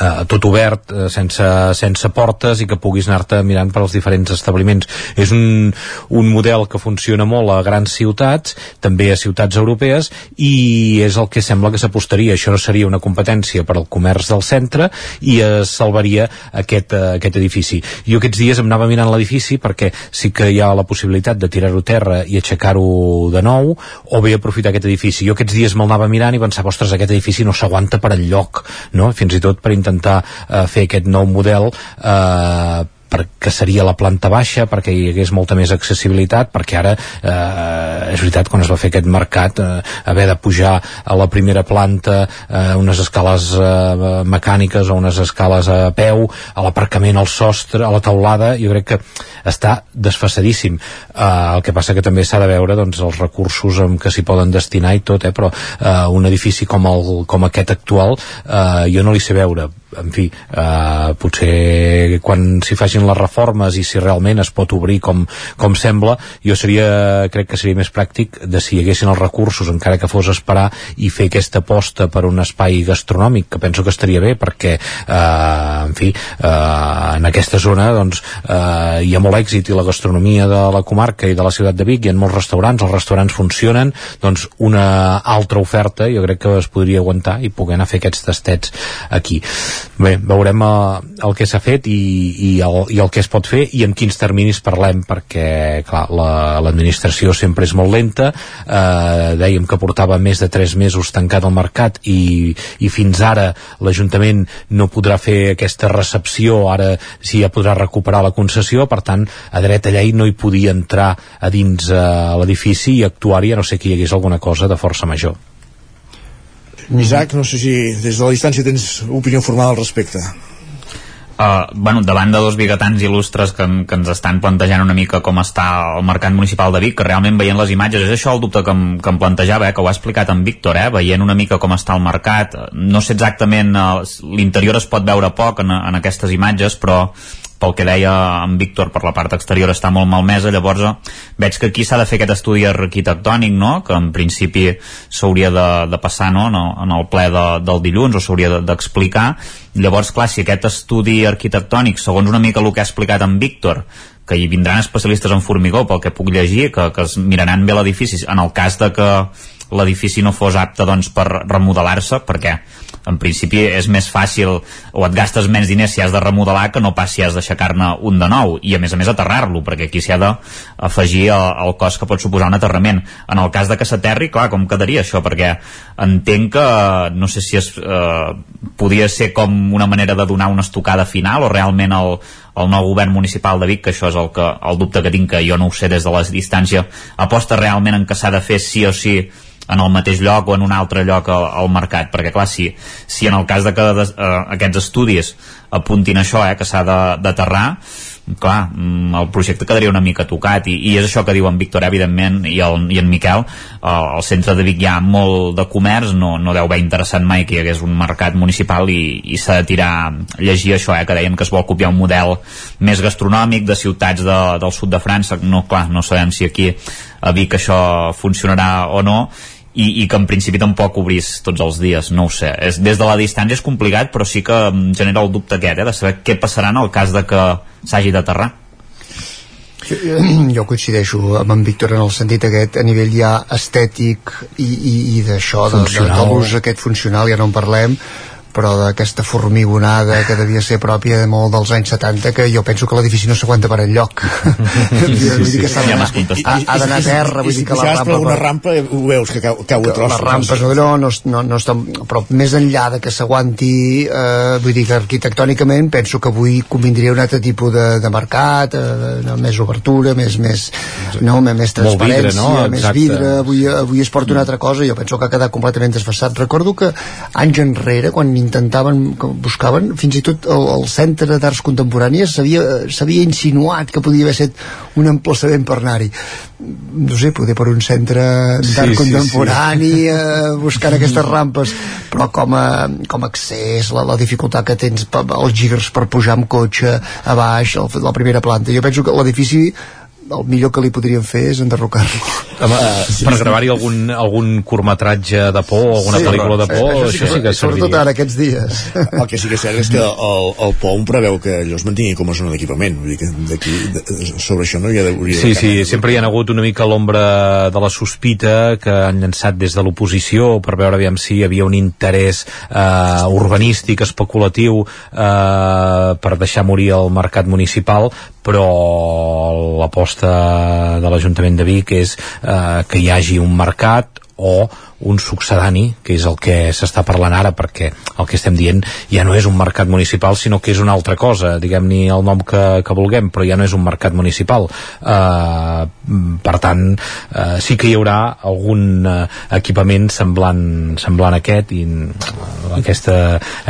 [SPEAKER 23] eh, tot obert, eh, sense, sense portes i que puguis anar-te mirant per als diferents establiments. És un, un model que funciona molt a grans ciutats, també a ciutats europees, i és el que sembla que s'apostaria. Això no seria una competència per al comerç del centre i es salvaria aquest, eh, aquest edifici. Jo aquests dies em anava mirant l'edifici perquè sí que hi ha la possibilitat de tirar-ho terra i aixecar-ho de nou, o bé aprofitar aquest edifici. Jo aquests dies me'l anava mirant i pensava, ostres, aquest edifici no s'aguanta per enlloc, no? fins i tot per intentar eh, fer aquest nou model eh, perquè seria la planta baixa, perquè hi hagués molta més accessibilitat, perquè ara eh, és veritat, quan es va fer aquest mercat eh, haver de pujar a la primera planta eh, unes escales eh, mecàniques o unes escales a peu a l'aparcament al sostre, a la taulada jo crec que està desfasadíssim eh, el que passa que també s'ha de veure doncs, els recursos amb què s'hi poden destinar i tot, eh, però eh, un edifici com, el, com aquest actual eh, jo no li sé veure en fi, eh, potser quan s'hi facin les reformes i si realment es pot obrir com, com sembla, jo seria, crec que seria més pràctic de si hi haguessin els recursos, encara que fos esperar i fer aquesta aposta per un espai gastronòmic, que penso que estaria bé perquè, eh, en fi, eh, en aquesta zona doncs, eh, hi ha molt èxit i la gastronomia de la comarca i de la ciutat de Vic, hi ha molts restaurants, els restaurants funcionen, doncs una altra oferta jo crec que es podria aguantar i poder anar a fer aquests tastets aquí. Bé, veurem uh, el que s'ha fet i, i, el, i el que es pot fer i en quins terminis parlem perquè clar, l'administració la, sempre és molt lenta. Eh, dèiem que portava més de 3 mesos tancat al mercat i, i fins ara l'Ajuntament no podrà fer aquesta recepció ara sí ja podrà recuperar la concessió per tant a dreta llei no hi podia entrar a dins uh, l'edifici i actuar-hi a no sé que hi hagués alguna cosa de força major
[SPEAKER 1] Isaac, no sé si des de la distància tens opinió formada al respecte.
[SPEAKER 3] Uh, bueno, davant de dos biguetans il·lustres que, que ens estan plantejant una mica com està el mercat municipal de Vic, que realment veient les imatges, és això el dubte que em, que em plantejava, eh, que ho ha explicat en Víctor, eh, veient una mica com està el mercat, no sé exactament, uh, l'interior es pot veure poc en, en aquestes imatges, però pel que deia en Víctor per la part exterior està molt malmesa, llavors eh, veig que aquí s'ha de fer aquest estudi arquitectònic no? que en principi s'hauria de, de passar no? en, el, ple de, del dilluns o s'hauria d'explicar de, llavors clar, si aquest estudi arquitectònic segons una mica el que ha explicat en Víctor que hi vindran especialistes en formigó pel que puc llegir, que, que es miraran bé l'edifici en el cas de que l'edifici no fos apte doncs, per remodelar-se perquè en principi és més fàcil o et gastes menys diners si has de remodelar que no pas si has d'aixecar-ne un de nou i a més a més aterrar-lo perquè aquí s'hi ha d'afegir el, el cost que pot suposar un aterrament. En el cas de que s'aterri, clar, com quedaria això? Perquè entenc que no sé si es, eh, podia ser com una manera de donar una estocada final o realment el, el nou govern municipal de Vic, que això és el, que, el dubte que tinc, que jo no ho sé des de la distància, aposta realment en que s'ha de fer sí o sí en el mateix lloc o en un altre lloc al, al mercat, perquè clar, si, si en el cas de que de, uh, aquests estudis apuntin això, eh, que s'ha d'aterrar clar, mm, el projecte quedaria una mica tocat i, i és això que diu en Víctor evidentment i, el, i en Miquel al, al centre de Vic hi ha molt de comerç no, no deu haver interessant mai que hi hagués un mercat municipal i, i s'ha de tirar llegir això, eh, que deien que es vol copiar un model més gastronòmic de ciutats de, del sud de França, no, clar, no sabem si aquí a Vic això funcionarà o no i, i que en principi tampoc obrís tots els dies, no ho sé. És, des de la distància és complicat, però sí que genera el dubte aquest, eh, de saber què passarà en el cas de que s'hagi d'aterrar.
[SPEAKER 22] Jo coincideixo amb en Víctor en el sentit aquest a nivell ja estètic i, i, i d'això, de, de, de l'ús aquest funcional, ja no en parlem, però d'aquesta formigonada que devia ser pròpia de molt dels anys 70 que jo penso que l'edifici no s'aguanta per enlloc.
[SPEAKER 3] Sí, sí,
[SPEAKER 22] dir que
[SPEAKER 3] sí, ja
[SPEAKER 22] ha, ha d'anar a terra vull dir que la
[SPEAKER 1] per
[SPEAKER 22] rampa
[SPEAKER 1] alguna rampa ho veus que cau, cau a trossos.
[SPEAKER 22] les rampes no, no, no, no, no estan, però més enllà de que s'aguanti eh, vull dir que arquitectònicament penso que avui convindria un altre tipus de, de mercat eh, més obertura més, més, no, més,
[SPEAKER 23] Molt vidre,
[SPEAKER 22] transparència
[SPEAKER 23] no?
[SPEAKER 22] més vidre. Avui, avui es porta una altra cosa jo penso que ha quedat completament desfassat recordo que anys enrere quan intentaven que buscaven fins i tot el, el centre d'arts contemporànies s'havia insinuat que podia haver estat un emplaçament per anar-hi. No sé, poder per un centre d'art
[SPEAKER 23] Sí, sí,
[SPEAKER 22] contemporani eh, buscant aquestes rampes però com a, com a accés la, la dificultat que tens els girs per pujar amb cotxe a baix el, la primera planta, jo penso que l'edifici el millor que li podrien fer és enderrocar-lo.
[SPEAKER 23] Home, per gravar-hi algun, algun curtmetratge de por o alguna
[SPEAKER 22] Sí,
[SPEAKER 23] pel·lícula de por,
[SPEAKER 22] això
[SPEAKER 23] això
[SPEAKER 22] sí
[SPEAKER 23] sí
[SPEAKER 22] que-
[SPEAKER 23] que
[SPEAKER 22] sobretot ara aquests dies.
[SPEAKER 1] El que sí que és cert és que el, el POM preveu que allò es mantingui com a zona d'equipament. Vull dir que d'aquí de, sobre això no hi ha d'hauria
[SPEAKER 23] Sí,
[SPEAKER 1] de
[SPEAKER 23] sí, sempre hi ha hagut una mica l'ombra de la sospita que han llançat des de l'oposició per veure aviam si hi havia un interès eh, urbanístic, especulatiu eh, per deixar morir el mercat municipal però l'aposta de l'Ajuntament de Vic és eh, que hi hagi un mercat o un succedani, que és el que s'està parlant ara, perquè el que estem dient ja no és un mercat municipal, sinó que és una altra cosa, diguem-ni el nom que, que vulguem, però ja no és un mercat municipal. Uh, per tant, uh, sí que hi haurà algun uh, equipament semblant, semblant a aquest i uh, aquesta,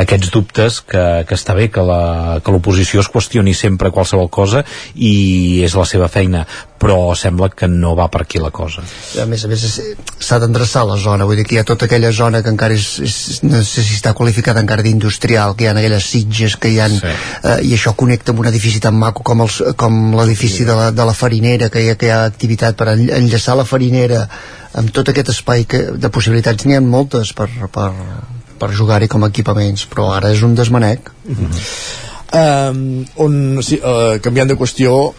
[SPEAKER 23] aquests dubtes que, que està bé que l'oposició es qüestioni sempre qualsevol cosa i és la seva feina, però sembla que no va per aquí la cosa.
[SPEAKER 22] a més a més és- s'ha d'endreçar la zona vull dir que hi ha tota aquella zona que encara és, és no sé si està qualificada encara d'industrial que hi ha aquelles sitges que hi ha
[SPEAKER 23] Sí.
[SPEAKER 22] eh, i això connecta amb un edifici tan maco com, els, com l'edifici de, la, de la farinera que hi, ha, que hi ha activitat per en- enllaçar la farinera amb tot aquest espai que, de possibilitats n'hi ha moltes per, per, per jugar-hi com a equipaments però ara és un desmanec
[SPEAKER 1] um, on, sí, uh, canviant de qüestió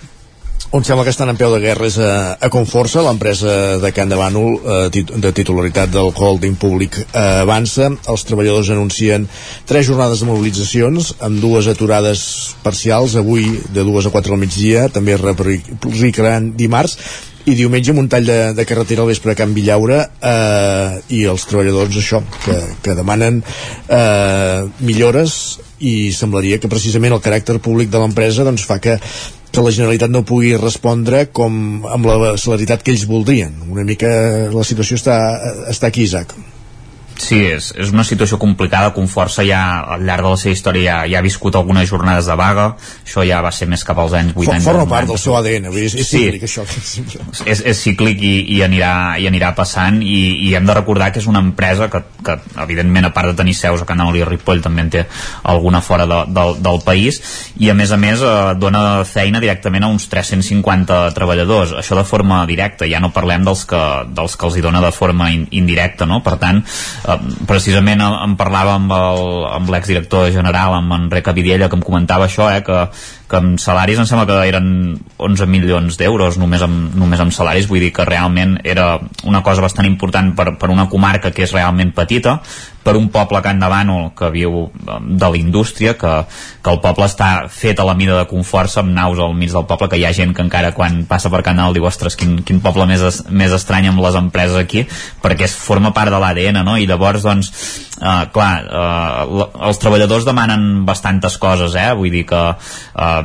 [SPEAKER 1] on sembla que estan en peu de guerra és a, a Conforça, l'empresa de Can de Bànol eh, tit de titularitat del holding públic eh, avança. Els treballadors anuncien tres jornades de mobilitzacions amb dues aturades parcials avui de dues a quatre al migdia, també es replicaran dimarts i diumenge amb un tall de, de carretera al vespre a Can Villaure eh, i els treballadors això, que, que demanen eh, millores i semblaria que precisament el caràcter públic de l'empresa doncs, fa que que la Generalitat no pugui respondre com amb la celeritat que ells voldrien. Una mica la situació està, està aquí, Isaac.
[SPEAKER 3] Sí, és, és una situació complicada, Conforça ja al llarg de la seva història ja, ja ha viscut algunes jornades de vaga, això ja va ser més cap als anys 80.
[SPEAKER 1] Forma part del seu ADN, vull dir, és, és
[SPEAKER 3] Sí.
[SPEAKER 1] cíclic això.
[SPEAKER 3] és, és cíclic i, i, anirà, i anirà passant i, i hem de recordar que és una empresa que, que evidentment a part de tenir seus a Canal i Ripoll també en té alguna fora de, del, del país i a més a més eh, dona feina directament a uns 350 treballadors això de forma directa, ja no parlem dels que, dels que els hi dona de forma in, indirecta no? per tant, precisament eh, em parlava amb l'exdirector general amb Enric Vidella que em comentava això eh, que, que amb salaris em sembla que eren 11 milions d'euros només, amb, només amb salaris, vull dir que realment era una cosa bastant important per, per una comarca que és realment petita per un poble Can Bànol que viu eh, de la indústria que, que el poble està fet a la mida de Conforça amb naus al mig del poble que hi ha gent que encara quan passa per Canal diu ostres quin, quin poble més, es, més estrany amb les empreses aquí perquè es forma part de l'ADN no? i llavors doncs eh, clar la- els treballadors demanen bastantes coses eh? vull dir que, eh,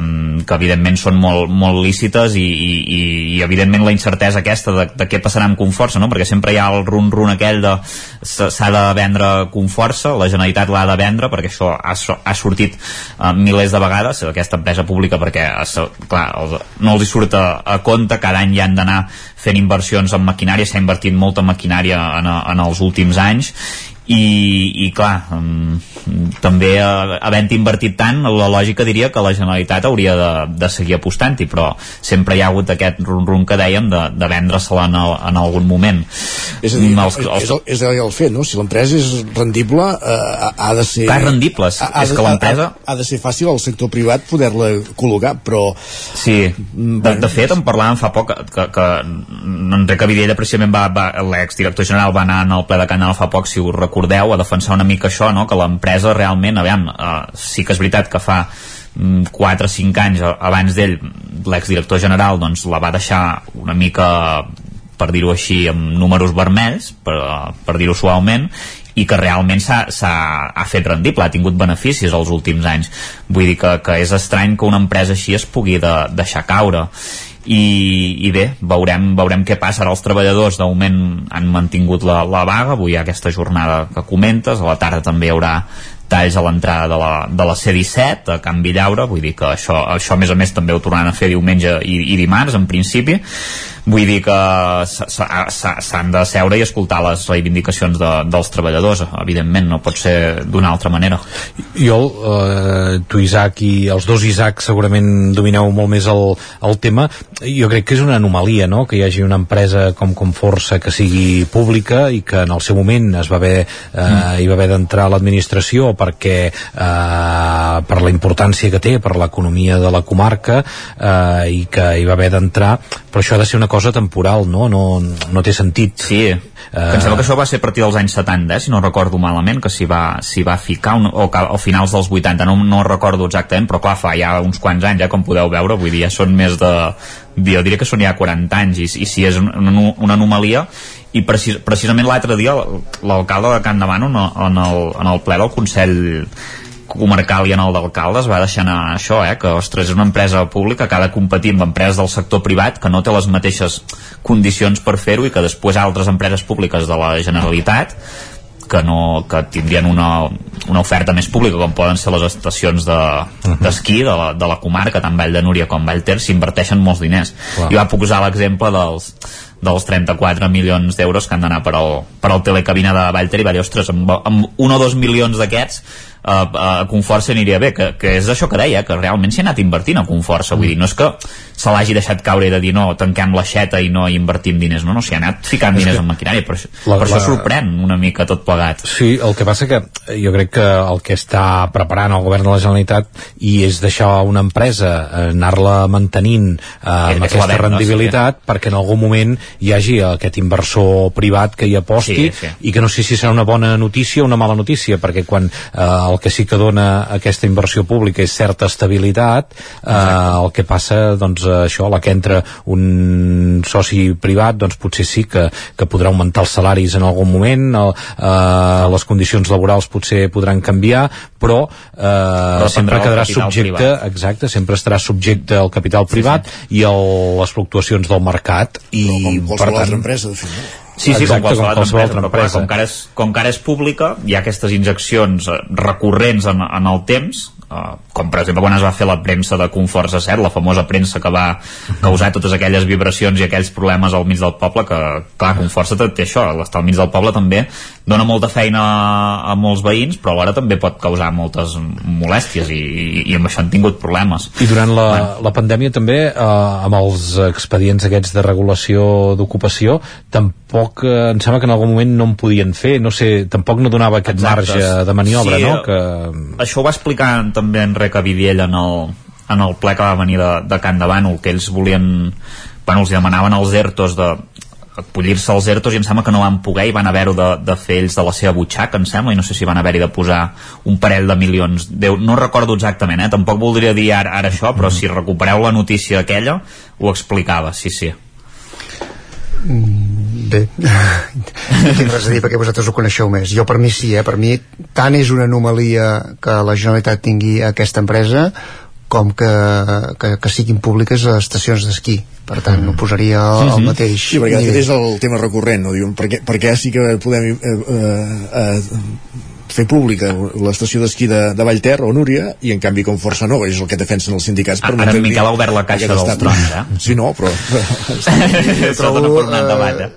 [SPEAKER 3] que evidentment són molt, molt lícites i, i, i, evidentment la incertesa aquesta de, de què passarà amb Conforça no? perquè sempre hi ha el run-run aquell de s'ha de vendre Conforça la Generalitat l'ha de vendre perquè això ha, ha sortit eh, milers de vegades aquesta empresa pública perquè eh, clar, els, no els hi surt a, a compte cada any hi han d'anar fent inversions en maquinària s'ha invertit molta maquinària en, en els últims anys i, i clar um, també uh, havent invertit tant la lògica diria que la Generalitat hauria de, de seguir apostant-hi però sempre hi ha hagut aquest rum-rum que dèiem de, de vendre-se-la en, el- en algun moment.
[SPEAKER 1] És a dir,
[SPEAKER 3] els, els,
[SPEAKER 1] és, el, és el fet, no? Si l'empresa és rendible, eh, ha de ser...
[SPEAKER 3] Clar, rendible, és,
[SPEAKER 1] ha,
[SPEAKER 3] és que l'empresa...
[SPEAKER 1] Ha, ha, de ser fàcil al sector privat poder-la col·locar, però...
[SPEAKER 3] Sí, de, de fet en parlàvem fa poc que, que, que Enric Avidella precisament va, va l'exdirector general va anar en el ple de Canal fa poc, si us recordeu, a defensar una mica això, no? que l'empresa realment, aviam, eh, sí que és veritat que fa 4 o 5 anys abans d'ell l'exdirector general doncs la va deixar una mica per dir-ho així amb números vermells per, per dir-ho suaument i que realment s'ha ha fet rendible, ha tingut beneficis els últims anys. Vull dir que, que és estrany que una empresa així es pugui de, deixar caure. I, i bé, veurem, veurem què passa. Ara els treballadors de moment han mantingut la, la vaga. Avui hi ha aquesta jornada que comentes. A la tarda també hi haurà talls a l'entrada de, la, de la C-17 a Can Villaura, vull dir que això, això a més a més també ho tornaran a fer diumenge i, i dimarts en principi vull dir que s'han de seure i escoltar les reivindicacions de, dels treballadors evidentment, no pot ser d'una altra manera
[SPEAKER 23] jo, eh, tu Isaac i els dos Isaac segurament domineu molt més el, el tema jo crec que és una anomalia no? que hi hagi una empresa com Conforça que sigui pública i que en el seu moment es va haver, eh, mm. hi va haver d'entrar a l'administració perquè eh, per la importància que té per l'economia de la comarca eh, i que hi va haver d'entrar però això ha de ser una cosa temporal, no? No, no té sentit.
[SPEAKER 3] Sí, uh... que em sembla que això va ser a partir dels anys 70, eh, si no recordo malament, que s'hi va, va ficar, un, o, o finals dels 80, no, no recordo exactament, però clar, fa ja uns quants anys, ja, com podeu veure, vull dir, ja són més de... Jo diria que són ja 40 anys, i, i si és una, una anomalia, i precis, precisament l'altre dia l'alcalde de Can Davant en el, en el ple del Consell comarcal i en el d'alcaldes va deixar anar això, eh? que ostres, és una empresa pública que ha de competir amb empreses del sector privat que no té les mateixes condicions per fer-ho i que després altres empreses públiques de la Generalitat que, no, que tindrien una, una oferta més pública com poden ser les estacions d'esquí de, de, la, de la comarca tant Vall de Núria com Vall Ter s'inverteixen molts diners Clar. i va posar l'exemple dels dels 34 milions d'euros que han d'anar per, al, per al telecabina de Vallter i va dir, ostres, amb, amb un o dos milions d'aquests a, a Conforça aniria bé, que, que és això que deia, que realment s'hi ha anat invertint a Conforça, vull dir, no és que se l'hagi deixat caure i de dir no, tanquem l'aixeta i no invertim diners, no, no, s'hi ha anat ficant diners en maquinària, per, la, per la... això sorprèn una mica tot plegat.
[SPEAKER 23] Sí, el que passa que jo crec que el que està preparant el govern de la Generalitat i és deixar una empresa eh, anar-la mantenint eh, amb aquesta venda, rendibilitat sí. perquè en algun moment hi hagi aquest inversor privat que hi aposti sí, sí. i que no sé si serà una bona notícia o una mala notícia, perquè quan eh, el que sí que dona aquesta inversió pública és certa estabilitat eh, el que passa doncs això, la que entra un soci privat doncs potser sí que, que podrà augmentar els salaris en algun moment el, eh, les condicions laborals potser podran canviar però, eh, però sempre quedarà subjecte privat. exacte, sempre estarà subjecte al capital privat sí, sí. i a les fluctuacions del mercat i
[SPEAKER 1] com per tant, empresa de fet, no?
[SPEAKER 3] Sí, sí, Exacte, com qualsevol, com qualsevol altra empresa, empresa. Però, com, que ara és, com que ara és pública, hi ha aquestes injeccions eh, recurrents en, en el temps, Uh, com per exemple quan es va fer la premsa de Conforça 7, la famosa premsa que va causar totes aquelles vibracions i aquells problemes al mig del poble, que clar, Conforça té això, l'estar al mig del poble també dona molta feina a, a molts veïns però alhora també pot causar moltes molèsties i, i, i amb això han tingut problemes
[SPEAKER 23] i durant la, bueno. la pandèmia també eh, amb els expedients aquests de regulació d'ocupació tampoc eh, em sembla que en algun moment no en podien fer no sé, tampoc no donava aquest Exactes. marge de maniobra
[SPEAKER 3] sí,
[SPEAKER 23] no? que...
[SPEAKER 3] això ho va explicar també Enric Avidiell en el, en el ple que va venir de, de Can de Bànol, que ells volien bueno, els demanaven els ERTOs de acollir-se als ERTOs i em sembla que no van poder i van haver-ho de, de fer ells de la seva butxaca em sembla, i no sé si van haver-hi de posar un parell de milions, Déu, no recordo exactament eh? tampoc voldria dir ara, ara això però si recupereu la notícia aquella ho explicava, sí, sí
[SPEAKER 22] mm, bé no tinc res a dir perquè vosaltres ho coneixeu més jo per mi sí, eh? per mi tant és una anomalia que la Generalitat tingui aquesta empresa com que, que, que siguin públiques les estacions d'esquí per tant no posaria el, el mateix
[SPEAKER 1] sí, perquè aquest és el tema recurrent no? Diuen, perquè, perquè sí que podem eh, eh, eh, fer pública l'estació d'esquí de, de Vallter o Núria i en canvi com força no, és el que defensen els sindicats
[SPEAKER 3] per ara en Miquel ha obert la caixa dels trons eh?
[SPEAKER 1] sí no, però
[SPEAKER 3] això dona per un debat eh?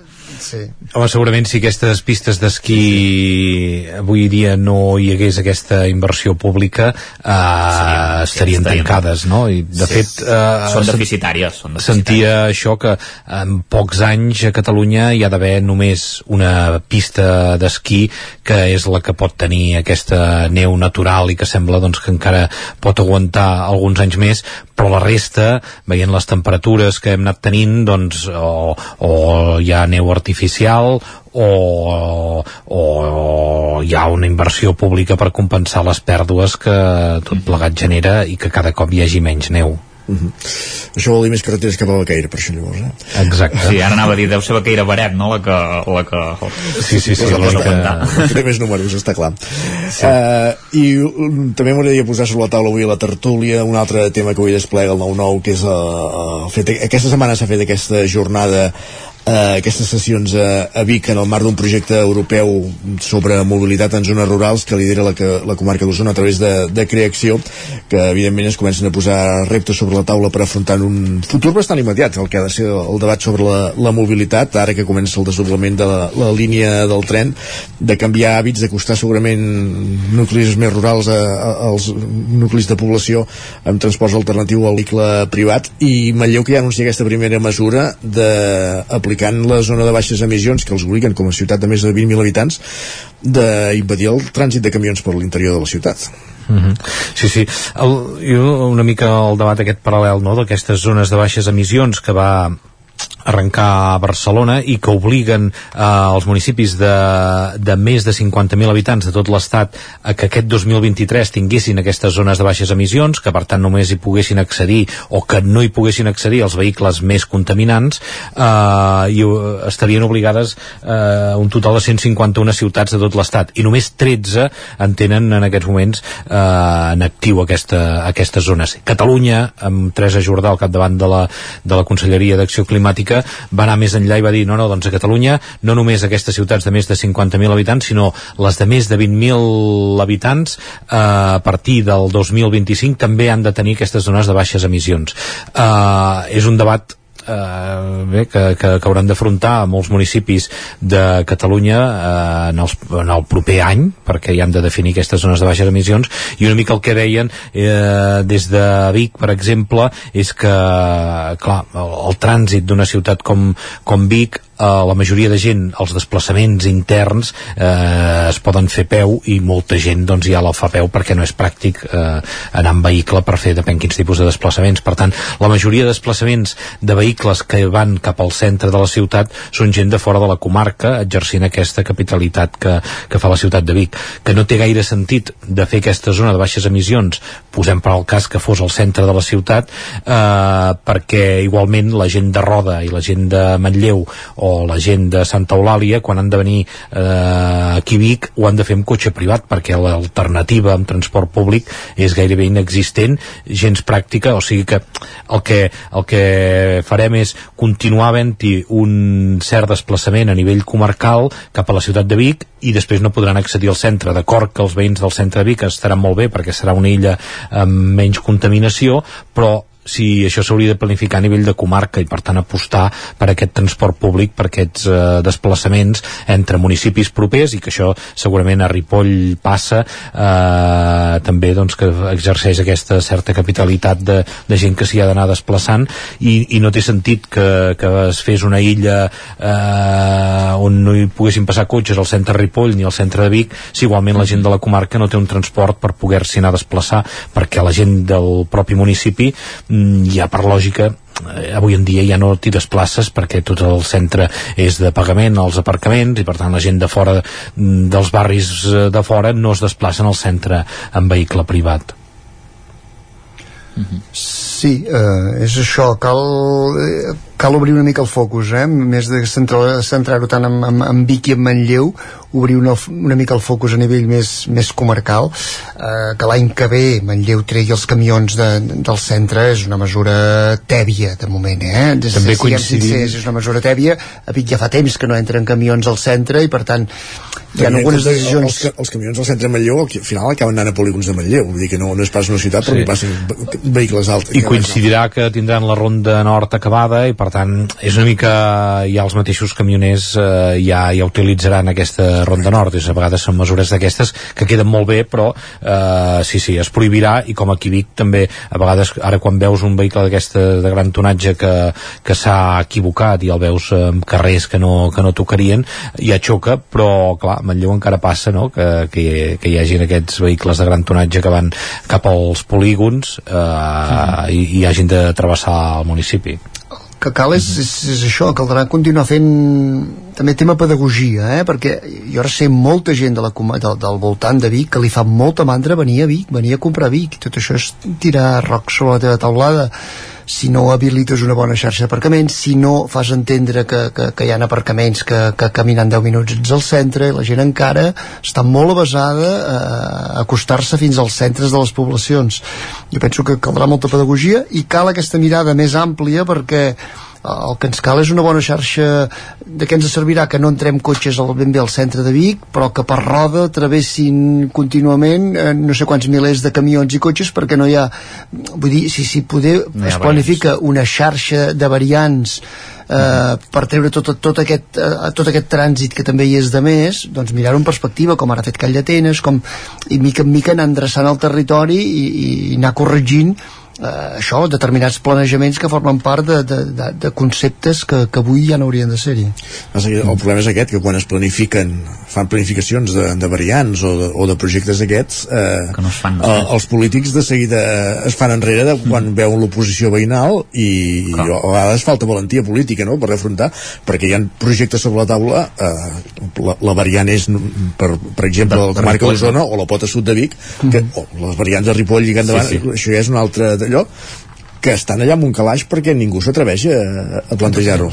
[SPEAKER 22] Sí.
[SPEAKER 23] Home, segurament si aquestes pistes d'esquí avui dia no hi hagués aquesta inversió pública eh, estarien tancades, no? I de
[SPEAKER 3] Sí.
[SPEAKER 23] fet... Eh,
[SPEAKER 3] Són deficitàries, són deficitàries.
[SPEAKER 23] Sentia això que en pocs anys a Catalunya hi ha d'haver només una pista d'esquí que és la que pot tenir aquesta neu natural i que sembla doncs, que encara pot aguantar alguns anys més, però la resta, veient les temperatures que hem anat tenint, doncs, o, o hi ha neu artificial o, o, o hi ha una inversió pública per compensar les pèrdues que tot plegat genera i que cada cop hi hagi menys neu.
[SPEAKER 1] Mhm. Això vol dir més carreteres cap a Baqueira, per això llavors, eh?
[SPEAKER 23] Exacte.
[SPEAKER 3] Sí, ara anava a dir, deu ser Baqueira Baret, no? La que... La que
[SPEAKER 23] Sí, sí, sí,
[SPEAKER 3] la
[SPEAKER 23] la
[SPEAKER 3] que...
[SPEAKER 23] que-
[SPEAKER 1] té més números, està clar. Sí. Uh, I um, també m'agradaria posar sobre la taula avui a la tertúlia un altre tema que avui desplega el 9-9, que és uh, el fet, aquesta setmana s'ha fet aquesta jornada eh, aquestes sessions a, a Vic en el marc d'un projecte europeu sobre mobilitat en zones rurals que lidera la, que, la comarca d'Osona a través de, de Creacció que evidentment es comencen a posar reptes sobre la taula per afrontar un futur bastant immediat el que ha de ser el debat sobre la, la mobilitat ara que comença el desdoblament de la, la línia del tren de canviar hàbits, d'acostar segurament nuclis més rurals a, a, als nuclis de població amb transports alternatiu al vehicle privat. I Manlleu que ja anuncia aquesta primera mesura d'aplicant la zona de baixes emissions que els obliguen com a ciutat de més de 20.000 habitants d'impedir el trànsit de camions per l'interior de la ciutat
[SPEAKER 23] Mm -hmm. Sí, sí. El, jo una mica el debat aquest paral·lel no, d'aquestes zones de baixes emissions que va arrencar a Barcelona i que obliguen eh, els municipis de, de més de 50.000 habitants de tot l'estat a que aquest 2023 tinguessin aquestes zones de baixes emissions, que per tant només hi poguessin accedir o que no hi poguessin accedir els vehicles més contaminants eh, i eh, estarien obligades eh, un total de 151 ciutats de tot l'estat i només 13 en tenen en aquests moments eh, en actiu aquesta, aquestes zones. Catalunya, amb Teresa Jordà al capdavant de la, de la Conselleria d'Acció Climàtica, va anar més enllà i va dir, no, no, doncs a Catalunya no només aquestes ciutats de més de 50.000 habitants, sinó les de més de 20.000 habitants eh, a partir del 2025 també han de tenir aquestes zones de baixes emissions. Eh, és un debat eh, bé, que, que, que hauran d'afrontar molts municipis de Catalunya eh, en, els, en el proper any perquè hi han de definir aquestes zones de baixes emissions. I una mica el que deien eh, des de Vic, per exemple és que, clar, el, el trànsit d'una ciutat com, com Vic eh, la majoria de gent, els desplaçaments interns eh, es poden fer a peu i molta gent doncs ja la fa a peu perquè no és pràctic eh, anar en vehicle per fer depèn quins tipus de desplaçaments. Per tant, la majoria de desplaçaments de vehicles que van cap al centre de la ciutat són gent de fora de la comarca exercint aquesta capitalitat que, que fa la ciutat de Vic, que no té gaire sentit de fer aquesta zona de baixes emissions posem per al cas que fos al centre de la ciutat eh, perquè igualment la gent de Roda i la gent de Manlleu la gent de Santa Eulàlia quan han de venir eh, aquí a Vic ho han de fer amb cotxe privat perquè l'alternativa amb transport públic és gairebé inexistent, gens pràctica o sigui que el que, el que farem és continuar havent-hi un cert desplaçament a nivell comarcal cap a la ciutat de Vic i després no podran accedir al centre. D'acord que els veïns del centre de Vic estaran molt bé perquè serà una illa amb menys contaminació però si això s'hauria de planificar a nivell de comarca i per tant apostar per aquest transport públic, per aquests eh, desplaçaments entre municipis propers i que això segurament a Ripoll passa eh, també doncs, que exerceix aquesta certa capitalitat de, de gent que s'hi ha d'anar desplaçant. I, i no té sentit que, que es fes una illa eh, on no hi poguessin passar cotxes al centre de Ripoll ni al centre de Vic si igualment la gent de la comarca no té un transport per poder-s'hi anar a desplaçar perquè la gent del propi municipi ja per lògica eh, avui en dia ja no t'hi desplaces perquè tot el centre és de pagament als aparcaments i per tant la gent de fora mm, dels barris eh, de fora no es desplacen al centre en vehicle privat.
[SPEAKER 22] Sí, eh, és això, cal, eh, cal obrir una mica el focus, eh? més de centrar-ho centrar tant en, en, en Vic i en Manlleu, obrir una, una mica el focus a nivell més, més comarcal, eh, que l'any que ve Manlleu tregui els camions de, del centre és una mesura tèbia de moment, eh? Des,
[SPEAKER 23] També coincidim.
[SPEAKER 22] sincers, és una mesura tèbia, a Vic ja fa temps que no entren camions al centre i per tant hi ha algunes
[SPEAKER 1] compte
[SPEAKER 22] decisions
[SPEAKER 1] Els, els camions del centre de Manlleu al final acaben anant a polígons de Manlleu, vull dir que no, no és pas una ciutat
[SPEAKER 23] Sí.
[SPEAKER 1] però hi passen ve- vehicles alts.
[SPEAKER 23] i coincidirà que tindran la ronda nord acabada i per per tant és una mica ja els mateixos camioners eh, ja, ja utilitzaran aquesta ronda nord és, a vegades són mesures d'aquestes que queden molt bé però eh, sí, sí, es prohibirà i com aquí Vic també a vegades ara quan veus un vehicle d'aquesta de gran tonatge que, que s'ha equivocat i el veus en carrers que no, que no tocarien ja xoca però clar, a Manlleu encara passa no? que, que, que hi hagin aquests vehicles de gran tonatge que van cap als polígons eh, mm. i, i hagin de travessar el municipi
[SPEAKER 22] que cal és, és, és això, caldrà continuar fent també tema pedagogia, eh? perquè jo ara sé molta gent de la, del, del voltant de Vic que li fa molta mandra venir a Vic, venir a comprar Vic, tot això és tirar rocs sobre la teva taulada si no habilites una bona xarxa d'aparcaments, si no fas entendre que, que, que hi ha aparcaments que, que caminant 10 minuts al centre, i la gent encara està molt avasada a acostar-se fins als centres de les poblacions. Jo penso que caldrà molta pedagogia i cal aquesta mirada més àmplia perquè el que ens cal és una bona xarxa de què ens servirà que no entrem cotxes al ben bé al centre de Vic però que per roda travessin contínuament eh, no sé quants milers de camions i cotxes perquè no hi ha vull dir, si, si poder no es planifica variants. una xarxa de variants eh, per treure tot, tot, aquest, eh, tot aquest trànsit que també hi és de més doncs mirar-ho en perspectiva com ara ha fet Call d'Atenes com, i mica en mica anar endreçant el territori i, i anar corregint eh, això, determinats planejaments que formen part de, de, de, de conceptes que, que avui ja no haurien de ser-hi.
[SPEAKER 1] El problema és aquest, que quan es planifiquen, fan planificacions de, de variants o de, o de projectes d'aquests, eh,
[SPEAKER 3] que no es fan
[SPEAKER 1] eh, els polítics de seguida es fan enrere de quan mm. veuen l'oposició veïnal i, i a vegades falta valentia política no?, per afrontar, perquè hi ha projectes sobre la taula, eh, la, la variant és, per, per exemple, de, la comarca d'Osona o la pota sud de Vic, que, mm. o les variants de Ripoll i endavant, sí, sí. això ja és una altra d'allò que estan allà amb un calaix perquè ningú s'atreveix a, a plantejar-ho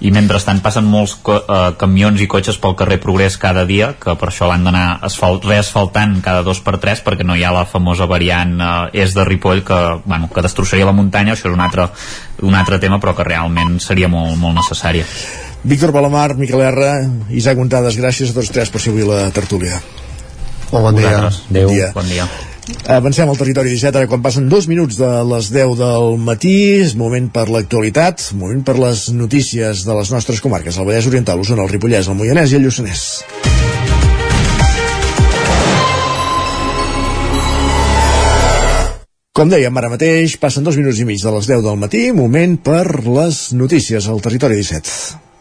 [SPEAKER 3] i mentrestant passen molts uh, camions i cotxes pel carrer Progrés cada dia, que per això l'han d'anar asfalt, reasfaltant cada dos per tres perquè no hi ha la famosa variant uh, és de Ripoll que, bueno, que destrossaria la muntanya, això és un altre, un altre tema però que realment seria molt, molt necessària.
[SPEAKER 1] Víctor Balamar, Miquel R, Isaac Montades, gràcies a tots tres per ser avui la tertúlia.
[SPEAKER 22] Molt bon dia.
[SPEAKER 3] Adéu, bon dia. Bon dia.
[SPEAKER 1] Avancem al territori 17, ara quan passen dos minuts de les 10 del matí, és moment per l'actualitat, moment per les notícies de les nostres comarques, el Vallès Oriental, Osona, el Ripollès, el Moianès i el Lluçanès. Com dèiem ara mateix, passen dos minuts i mig de les 10 del matí, moment per les notícies al Territori 17.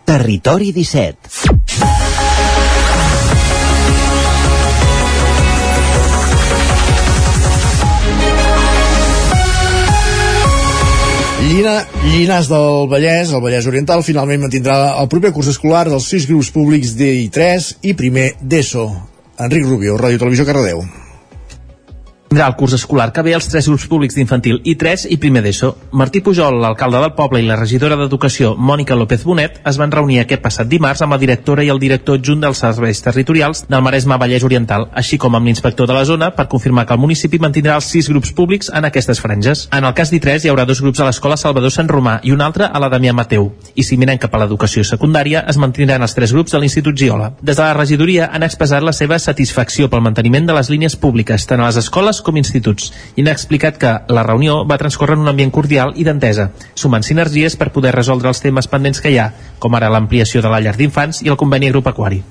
[SPEAKER 2] Territori 17.
[SPEAKER 1] Llina, Llinars del Vallès, el Vallès Oriental, finalment mantindrà el proper curs escolar dels sis grups públics d'I3 i primer d'ESO. Enric Rubio, Ràdio Televisió Cardedeu
[SPEAKER 6] tindrà el curs escolar que ve als tres grups públics d'infantil i 3 i primer d'ESO. Martí Pujol, l'alcalde del poble i la regidora d'Educació, Mònica López Bonet, es van reunir aquest passat dimarts amb la directora i el director adjunt dels serveis territorials del Maresme Vallès Oriental, així com amb l'inspector de la zona per confirmar que el municipi mantindrà els sis grups públics en aquestes franges. En el cas d'I3 hi haurà dos grups a l'escola Salvador Sant Romà i un altre a la Damià Mateu. I si mirem cap a l'educació secundària, es mantindran els tres grups de l'Institut Giola. Des de la regidoria han expressat la seva satisfacció pel manteniment de les línies públiques, tant a les escoles com instituts i n'ha explicat que la reunió va transcorrer en un ambient cordial i d'entesa, sumant sinergies per poder resoldre els temes pendents que hi ha, com ara l'ampliació de la llar d'infants i el conveni agropecuari.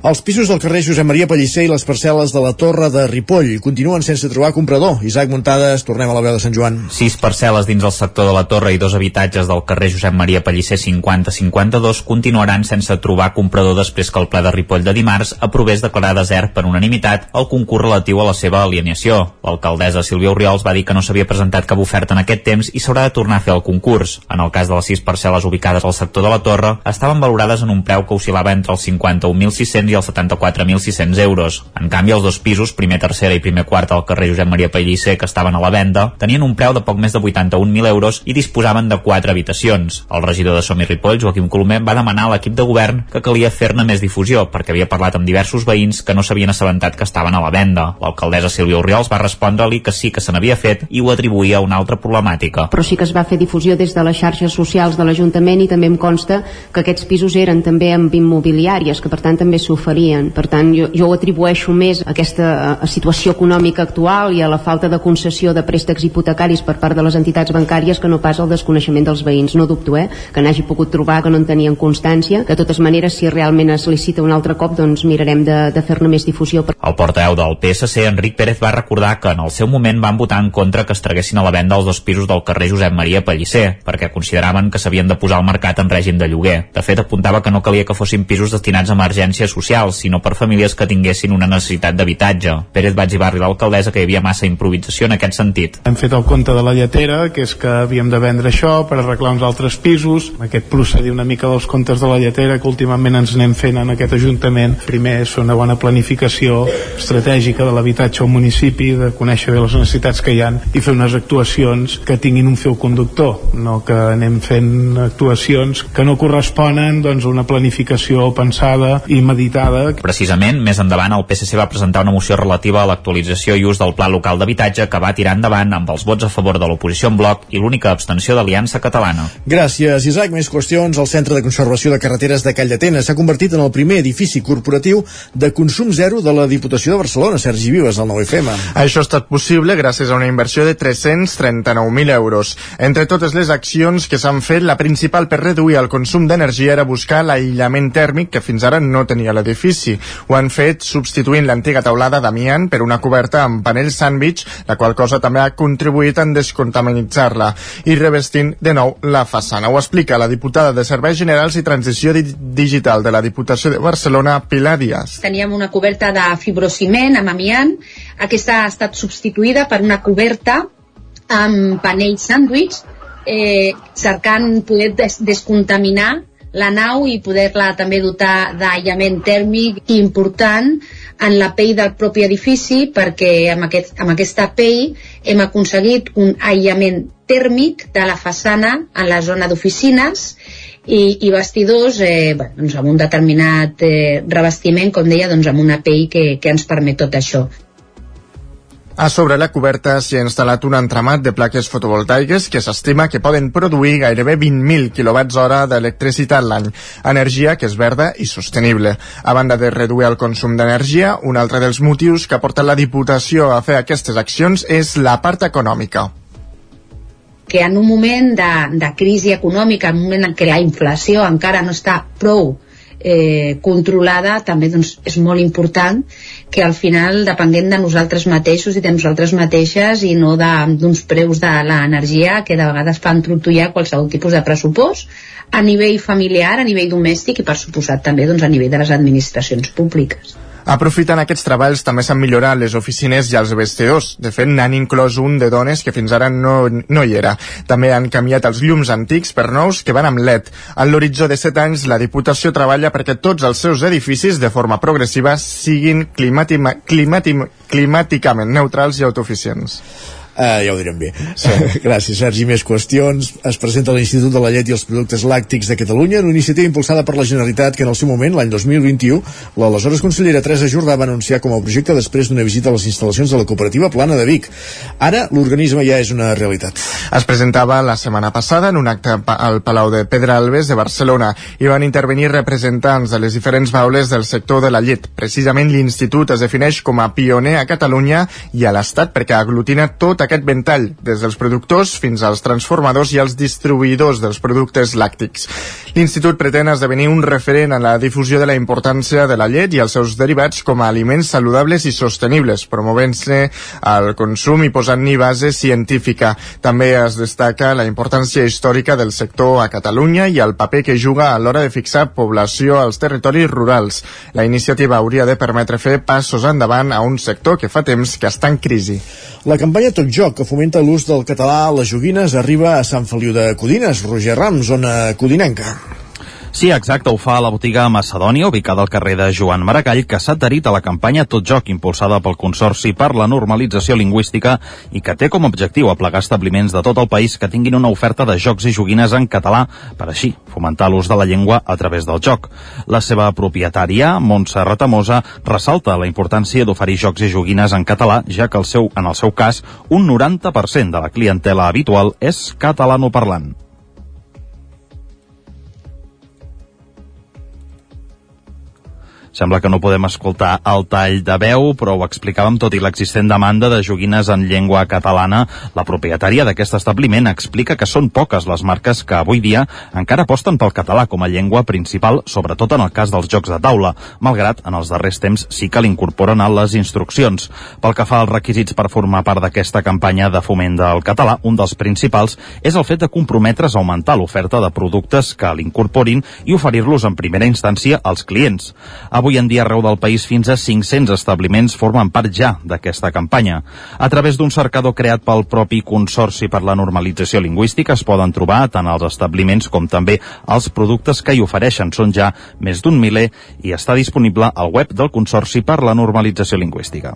[SPEAKER 1] Els pisos del carrer Josep Maria Pellicer i les parcel·les de la Torre de Ripoll continuen sense trobar comprador. Isaac Muntades, tornem a la veu de Sant Joan.
[SPEAKER 3] Sis parcel·les dins el sector de la Torre i dos habitatges del carrer Josep Maria Pellicer 50-52 continuaran sense trobar comprador després que el ple de Ripoll de dimarts aprovés declarar desert per unanimitat el concurs relatiu a la seva alienació. L'alcaldessa Sílvia Oriols va dir que no s'havia presentat cap oferta en aquest temps i s'haurà de tornar a fer el concurs. En el cas de les sis parcel·les ubicades al sector de la Torre, estaven valorades en un preu que oscil·lava entre els 51.600 i els 74.600 euros. En canvi, els dos pisos, primer, tercera i primer quart al carrer Josep Maria Pellicer, que estaven a la venda, tenien un preu de poc més de 81.000 euros i disposaven de quatre habitacions. El regidor de Som i Ripoll, Joaquim Colomer, va demanar a l'equip de govern que calia fer-ne més difusió, perquè havia parlat amb diversos veïns que no s'havien assabentat que estaven a la venda. L'alcaldessa Sílvia Oriols va respondre-li que sí que se n'havia fet i ho atribuïa a una altra problemàtica.
[SPEAKER 24] Però sí que es va fer difusió des de les xarxes socials de l'Ajuntament i també em consta que aquests pisos eren també amb immobiliàries, que per tant també s'ho oferien. Per tant, jo, jo ho atribueixo més a aquesta a situació econòmica actual i a la falta de concessió de préstecs hipotecaris per part de les entitats bancàries que no pas al desconeixement dels veïns. No dubto, eh, que n'hagi pogut trobar que no en tenien constància. De totes maneres, si realment es licita un altre cop, doncs mirarem de, de fer-ne més difusió.
[SPEAKER 3] El portaveu del PSC, Enric Pérez, va recordar que en el seu moment van votar en contra que es traguessin a la venda els dos pisos del carrer Josep Maria Pellicer, perquè consideraven que s'havien de posar al mercat en règim de lloguer. De fet, apuntava que no calia que fossin pisos destinats a emergències socials, sinó per famílies que tinguessin una necessitat d'habitatge. Pérez va exhibar-li a l'alcaldessa que hi havia massa improvisació en aquest sentit.
[SPEAKER 25] Hem fet el compte de la lletera, que és que havíem de vendre això per arreglar uns altres pisos. Aquest procedir una mica dels comptes de la lletera que últimament ens anem fent en aquest Ajuntament. Primer és una bona planificació estratègica de l'habitatge al municipi, de conèixer bé les necessitats que hi han i fer unes actuacions que tinguin un fil conductor, no que anem fent actuacions que no corresponen doncs, a una planificació pensada i meditada.
[SPEAKER 3] Precisament, més endavant, el PSC va presentar una moció relativa a l'actualització i ús del Pla Local d'Habitatge que va tirar endavant amb els vots a favor de l'oposició en bloc i l'única abstenció d'Aliança Catalana.
[SPEAKER 1] Gràcies, Isaac. Més qüestions. El Centre de Conservació de Carreteres de Call d'Atenes s'ha convertit en el primer edifici corporatiu de consum zero de la Diputació de Barcelona. Sergi Vives, al 9FM.
[SPEAKER 4] Això ha estat possible gràcies a una inversió de 339.000 euros. Entre totes les accions que s'han fet, la principal per reduir el consum d'energia era buscar l'aïllament tèrmic que fins ara no tenia l'edifici. Ho han fet substituint l'antiga taulada d'amiant per una coberta amb panells sandwich, la qual cosa també ha contribuït en descontaminitzar-la i revestint de nou la façana. Ho explica la diputada de Serveis Generals i Transició Di Digital de la Diputació de Barcelona, Pilar Díaz.
[SPEAKER 26] Teníem una coberta de fibrociment amb amiant. Aquesta ha estat substituïda per una coberta amb panells sàndwich, eh, cercant poder des descontaminar la nau i poder-la també dotar d'aïllament tèrmic important en la pell del propi edifici perquè amb, aquest, amb aquesta pell hem aconseguit un aïllament tèrmic de la façana en la zona d'oficines i, i vestidors eh, bueno, doncs amb un determinat eh, revestiment, com deia, doncs amb una pell que, que ens permet tot això.
[SPEAKER 4] A sobre la coberta s'hi ha instal·lat un entramat de plaques fotovoltaiques que s'estima que poden produir gairebé 20.000 kWh d'electricitat l'any, energia que és verda i sostenible. A banda de reduir el consum d'energia, un altre dels motius que ha portat la Diputació a fer aquestes accions és la part econòmica
[SPEAKER 26] que en un moment de, de crisi econòmica, en un moment en què la inflació encara no està prou eh, controlada, també doncs, és molt important que al final depenguem de nosaltres mateixos i de nosaltres mateixes i no d'uns preus de l'energia que de vegades fan trontollar qualsevol tipus de pressupost a nivell familiar, a nivell domèstic i per suposat també doncs, a nivell de les administracions públiques.
[SPEAKER 4] Aprofitant aquests treballs també s'han millorat les oficines i els vestidors. De fet, n'han inclòs un de dones que fins ara no, no hi era. També han canviat els llums antics per nous que van amb LED. En l'horitzó de 7 anys, la Diputació treballa perquè tots els seus edificis, de forma progressiva, siguin climàticament neutrals i autoeficients.
[SPEAKER 1] Uh, ja ho direm bé. Sí. Gràcies, Sergi. Més qüestions. Es presenta l'Institut de la Llet i els Productes Làctics de Catalunya, una iniciativa impulsada per la Generalitat que en el seu moment, l'any 2021, l'aleshores consellera Teresa Jordà va anunciar com a projecte després d'una visita a les instal·lacions de la cooperativa Plana de Vic. Ara, l'organisme ja és una realitat.
[SPEAKER 4] Es presentava la setmana passada en un acte al Palau de Pedralbes de Barcelona i van intervenir representants de les diferents baules del sector de la llet. Precisament l'Institut es defineix com a pioner a Catalunya i a l'Estat perquè aglutina tot aquest ventall, des dels productors fins als transformadors i als distribuïdors dels productes làctics. L'Institut pretén esdevenir un referent en la difusió de la importància de la llet i els seus derivats com a aliments saludables i sostenibles, promovent-se el consum i posant-hi base científica. També es destaca la importància històrica del sector a Catalunya i el paper que juga a l'hora de fixar població als territoris rurals. La iniciativa hauria de permetre fer passos endavant a un sector que fa temps que està en crisi.
[SPEAKER 1] La campanya Tot Joc, que fomenta l'ús del català a les joguines, arriba a Sant Feliu de Codines, Roger Ram, zona codinenca.
[SPEAKER 9] Sí, exacte, ho fa la botiga Macedònia, ubicada al carrer de Joan Maragall, que s'ha adherit a la campanya Tot Joc, impulsada pel Consorci per la Normalització Lingüística i que té com a objectiu aplegar establiments de tot el país que tinguin una oferta de jocs i joguines en català, per així fomentar l'ús de la llengua a través del joc. La seva propietària, Montse Ratamosa, ressalta la importància d'oferir jocs i joguines en català, ja que el seu, en el seu cas, un 90% de la clientela habitual és catalanoparlant. Sembla que no podem escoltar el tall de veu, però ho explicàvem tot i l'existent demanda de joguines en llengua catalana. La propietària d'aquest establiment explica que són poques les marques que avui dia encara aposten pel català com a llengua principal, sobretot en el cas dels jocs de taula, malgrat en els darrers temps sí que l'incorporen a les instruccions. Pel que fa als requisits per formar part d'aquesta campanya de foment del català, un dels principals és el fet de comprometre's a augmentar l'oferta de productes que l'incorporin i oferir-los en primera instància als clients. Avui en dia arreu del país fins a 500 establiments formen part ja d'aquesta campanya. A través d'un cercador creat pel propi Consorci per la Normalització Lingüística es poden trobar tant els establiments com també els productes que hi ofereixen. Són ja més d'un miler i està disponible al web del Consorci per la Normalització Lingüística.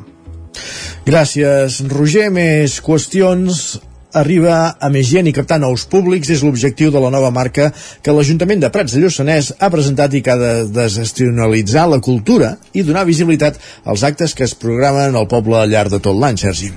[SPEAKER 1] Gràcies, Roger. Més qüestions arriba a més gent i captar nous públics és l'objectiu de la nova marca que l'Ajuntament de Prats de Lluçanès ha presentat i que ha de desestionalitzar la cultura i donar visibilitat als actes que es programen al poble al llarg de tot l'any, Sergi.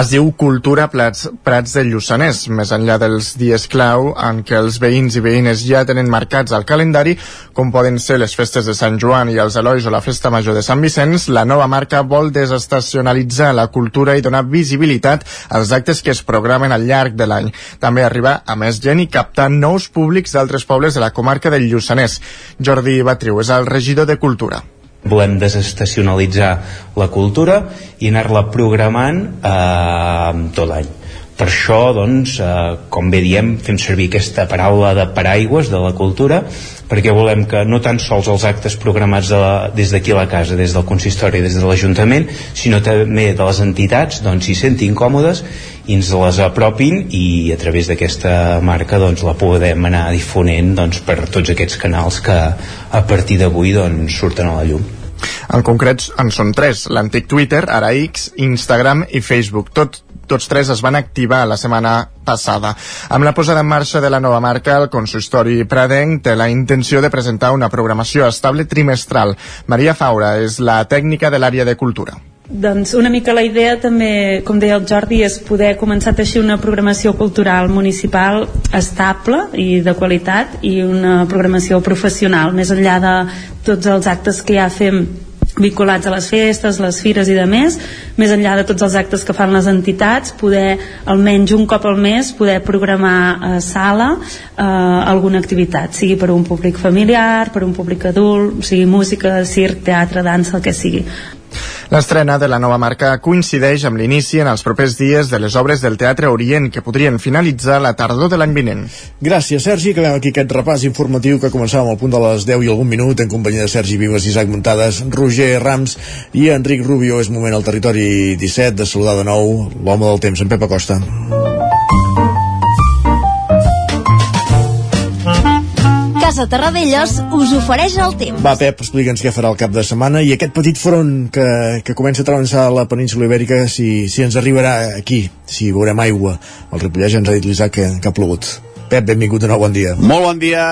[SPEAKER 4] Es diu Cultura Prats, Prats de Lluçanès, més enllà dels dies clau en què els veïns i veïnes ja tenen marcats al calendari, com poden ser les festes de Sant Joan i els Elois o la Festa Major de Sant Vicenç, la nova marca vol desestacionalitzar la cultura i donar visibilitat als actes que es programen al al llarg de l'any. També arribar a més gent i captar nous públics d'altres pobles de la comarca del Lluçanès. Jordi Batriu és el regidor de Cultura
[SPEAKER 27] volem desestacionalitzar la cultura i anar-la programant eh, tot l'any per això, doncs, eh, com bé diem, fem servir aquesta paraula de paraigües de la cultura, perquè volem que no tan sols els actes programats de la, des d'aquí a la casa, des del consistori, des de l'Ajuntament, sinó també de les entitats, doncs, s'hi sentin còmodes i ens les apropin i a través d'aquesta marca doncs, la podem anar difonent doncs, per tots aquests canals que a partir d'avui doncs, surten a la llum.
[SPEAKER 4] En concret en són tres, l'antic Twitter, ara X, Instagram i Facebook. Tot tots tres es van activar la setmana passada. Amb la posada en marxa de la nova marca, el consistori Pradenc té la intenció de presentar una programació estable trimestral. Maria Faura és la tècnica de l'àrea de cultura.
[SPEAKER 28] Doncs una mica la idea també, com deia el Jordi, és poder començar a teixir una programació cultural municipal estable i de qualitat i una programació professional, més enllà de tots els actes que ja fem vinculats a les festes, les fires i de més, més enllà de tots els actes que fan les entitats, poder almenys un cop al mes poder programar a sala eh, alguna activitat, sigui per un públic familiar, per un públic adult, sigui música, circ, teatre, dansa, el que sigui.
[SPEAKER 4] L'estrena de la nova marca coincideix amb l'inici en els propers dies de les obres del Teatre Orient que podrien finalitzar la tardor de l'any vinent.
[SPEAKER 1] Gràcies, Sergi. Acabem aquí aquest repàs informatiu que començàvem al punt de les 10 i algun minut en companyia de Sergi Vives, Isaac Muntades, Roger Rams i Enric Rubio. És moment al territori 17 de saludar de nou l'home del temps, en Pep Acosta.
[SPEAKER 12] Casa Terradellos us ofereix el temps.
[SPEAKER 1] Va, Pep, explica'ns què farà el cap de setmana i aquest petit front que, que comença a travessar la península ibèrica, si, si ens arribarà aquí, si veurem aigua. El Ripollès ens ha dit l'Isaac que, que ha plogut. Pep, benvingut de nou, bon dia.
[SPEAKER 13] Molt bon dia.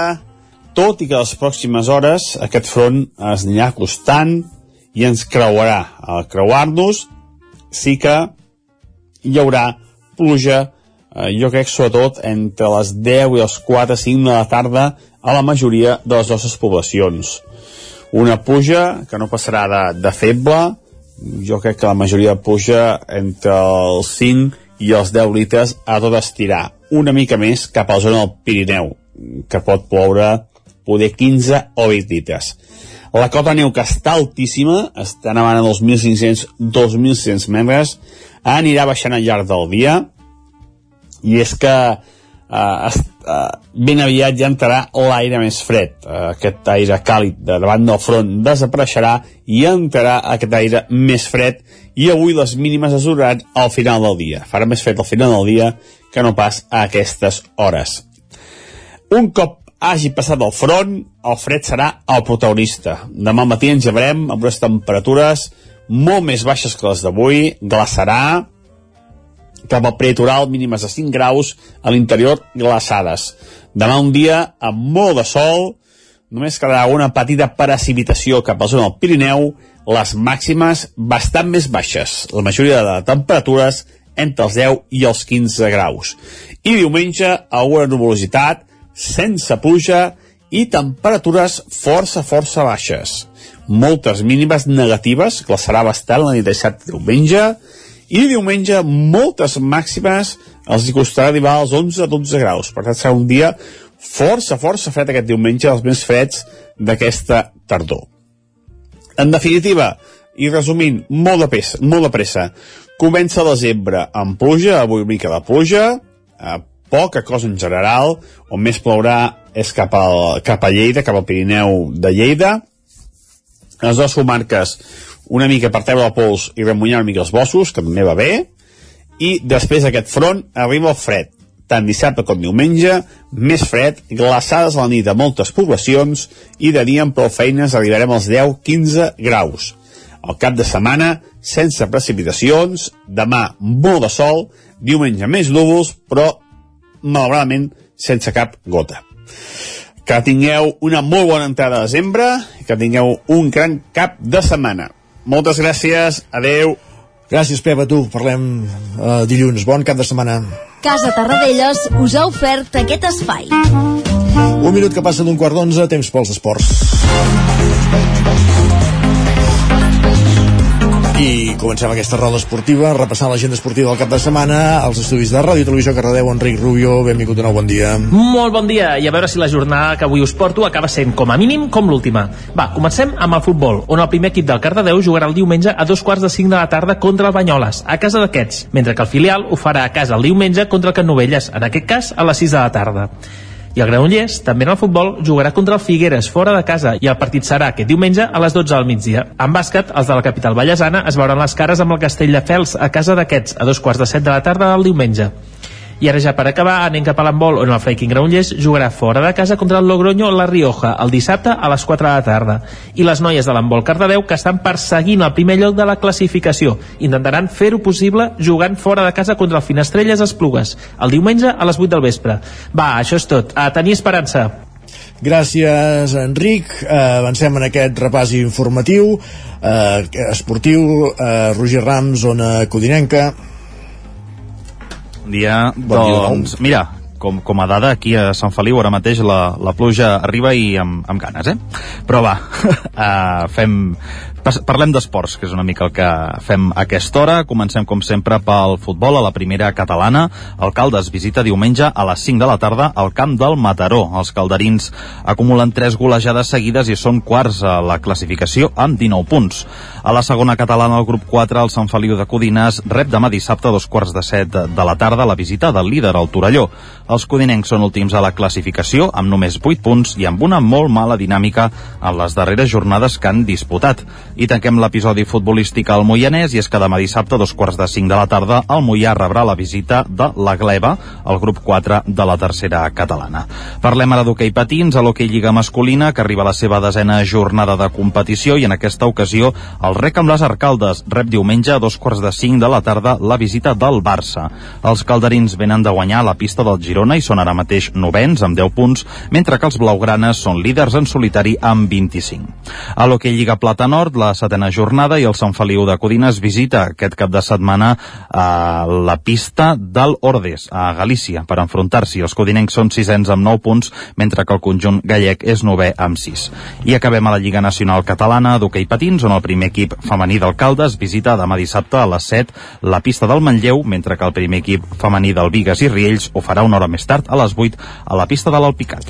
[SPEAKER 13] Tot i que les pròximes hores aquest front es anirà acostant i ens creuarà. Al creuar-nos sí que hi haurà pluja, eh, jo crec sobretot entre les 10 i les 4, 5 de la tarda a la majoria de les nostres poblacions. Una puja que no passarà de, de feble, jo crec que la majoria puja entre els 5 i els 10 litres ha de estirar una mica més cap a la zona del Pirineu, que pot ploure poder 15 o 20 litres. La cota neu que està altíssima, està nevant a 2.500-2.600 metres, anirà baixant al llarg del dia, i és que eh, eh, ben aviat ja entrarà l'aire més fred. Eh, aquest aire càlid de davant del front desapareixerà i entrarà aquest aire més fred i avui les mínimes es duraran al final del dia. Farà més fred al final del dia que no pas a aquestes hores. Un cop hagi passat el front, el fred serà el protagonista. Demà matí ens llevarem amb unes temperatures molt més baixes que les d'avui, glaçarà, cap al prelitoral mínimes de 5 graus, a l'interior glaçades. Demà un dia amb molt de sol, només quedarà una petita precipitació cap a la zona del Pirineu, les màximes bastant més baixes, la majoria de temperatures entre els 10 i els 15 graus. I diumenge, alguna nuvolositat, sense pluja i temperatures força, força baixes. Moltes mínimes negatives, glaçarà bastant la nit de dissabte diumenge, i diumenge moltes màximes els hi costarà arribar als 11-12 graus. Per tant, serà un dia força, força fred aquest diumenge, els més freds d'aquesta tardor. En definitiva, i resumint, molt de, pressa, molt de pressa, comença desembre amb pluja, avui una mica de pluja, eh, poca cosa en general, on més plourà és cap, al, cap a Lleida, cap al Pirineu de Lleida. Les dues comarques una mica per treure el pols i remunyar una mica els bossos, que també va bé, i després d'aquest front arriba el fred, tant dissabte com diumenge, més fred, glaçades a la nit a moltes poblacions i de dia amb prou feines arribarem als 10-15 graus. El cap de setmana, sense precipitacions, demà molt de sol, diumenge més núvols, però malauradament sense cap gota. Que tingueu una molt bona entrada de desembre que tingueu un gran cap de setmana. Moltes gràcies, adeu.
[SPEAKER 1] Gràcies, Pep, a tu. Parlem uh, dilluns. Bon cap de setmana.
[SPEAKER 12] Casa Tarradellas us ha ofert aquest espai.
[SPEAKER 1] Un minut que passa d'un quart d'onze, temps pels esports. I comencem aquesta roda esportiva repassant l'agenda esportiva del cap de setmana als estudis de Ràdio i Televisió Cardedeu, Enric Rubio, benvingut de nou, bon dia.
[SPEAKER 6] Molt bon dia, i a veure si la jornada que avui us porto acaba sent com a mínim com l'última. Va, comencem amb el futbol, on el primer equip del Cardedeu jugarà el diumenge a dos quarts de cinc de la tarda contra el Banyoles, a casa d'aquests, mentre que el filial ho farà a casa el diumenge contra el Canovelles, en aquest cas a les 6 de la tarda. I el Granollers, també en el futbol, jugarà contra el Figueres fora de casa i el partit serà aquest diumenge a les 12 del migdia. En bàsquet, els de la capital ballesana es veuran les cares amb el Castelldefels a casa d'aquests a dos quarts de set de la tarda del diumenge. I ara ja per acabar, anem cap a l'handbol, on el Freiking Granollers jugarà fora de casa contra el Logroño La Rioja el dissabte a les 4 de la tarda. I les noies de l'handbol Cardedeu, que estan perseguint el primer lloc de la classificació, intentaran fer-ho possible jugant fora de casa contra el Finestrelles Esplugues, el diumenge a les 8 del vespre. Va, això és tot. A tenir esperança.
[SPEAKER 1] Gràcies, Enric. Uh, avancem en aquest repàs informatiu, uh, esportiu, uh, Roger Rams, zona codinenca.
[SPEAKER 9] Bon dia.
[SPEAKER 1] Bon dia
[SPEAKER 9] doncs, mira, com, com a dada, aquí a Sant Feliu ara mateix la, la pluja arriba i amb, amb ganes, eh? Però va, uh, fem, parlem d'esports, que és una mica el que fem a aquesta hora. Comencem, com sempre, pel futbol a la primera catalana. El Caldes visita diumenge a les 5 de la tarda al camp del Mataró. Els calderins acumulen 3 golejades seguides i són quarts a la classificació amb 19 punts. A la segona catalana, el grup 4, el Sant Feliu de Codines, rep demà dissabte a dos quarts de set de la tarda la visita del líder, el Torelló. Els codinencs són últims a la classificació amb només 8 punts i amb una molt mala dinàmica en les darreres jornades que han disputat. I tanquem l'episodi futbolístic al Moianès i és que demà dissabte a dos quarts de 5 de la tarda el Moià rebrà la visita de la Gleba, el grup 4 de la tercera catalana. Parlem ara d'hoquei patins, a l'hoquei Lliga Masculina, que arriba a la seva desena jornada de competició i en aquesta ocasió el rec amb les Arcaldes rep diumenge a dos quarts de 5 de la tarda la visita del Barça. Els calderins venen de guanyar la pista del Girona i són ara mateix novens amb 10 punts, mentre que els blaugranes són líders en solitari amb 25. A l'hoquei Lliga Plata Nord, la setena jornada i el Sant Feliu de Codines visita aquest cap de setmana a la pista del Ordes, a Galícia, per enfrontar-s'hi. Els codinencs són sisens amb 9 punts, mentre que el conjunt gallec és novè amb 6. I acabem a la Lliga Nacional Catalana d'hoquei patins, on el primer equip femení d'Alcaldes visita demà dissabte a les 7 la pista del Manlleu, mentre que el primer equip femení del Vigues i Riells ho farà una hora més tard, a les 8, a la pista de l'Alpicat.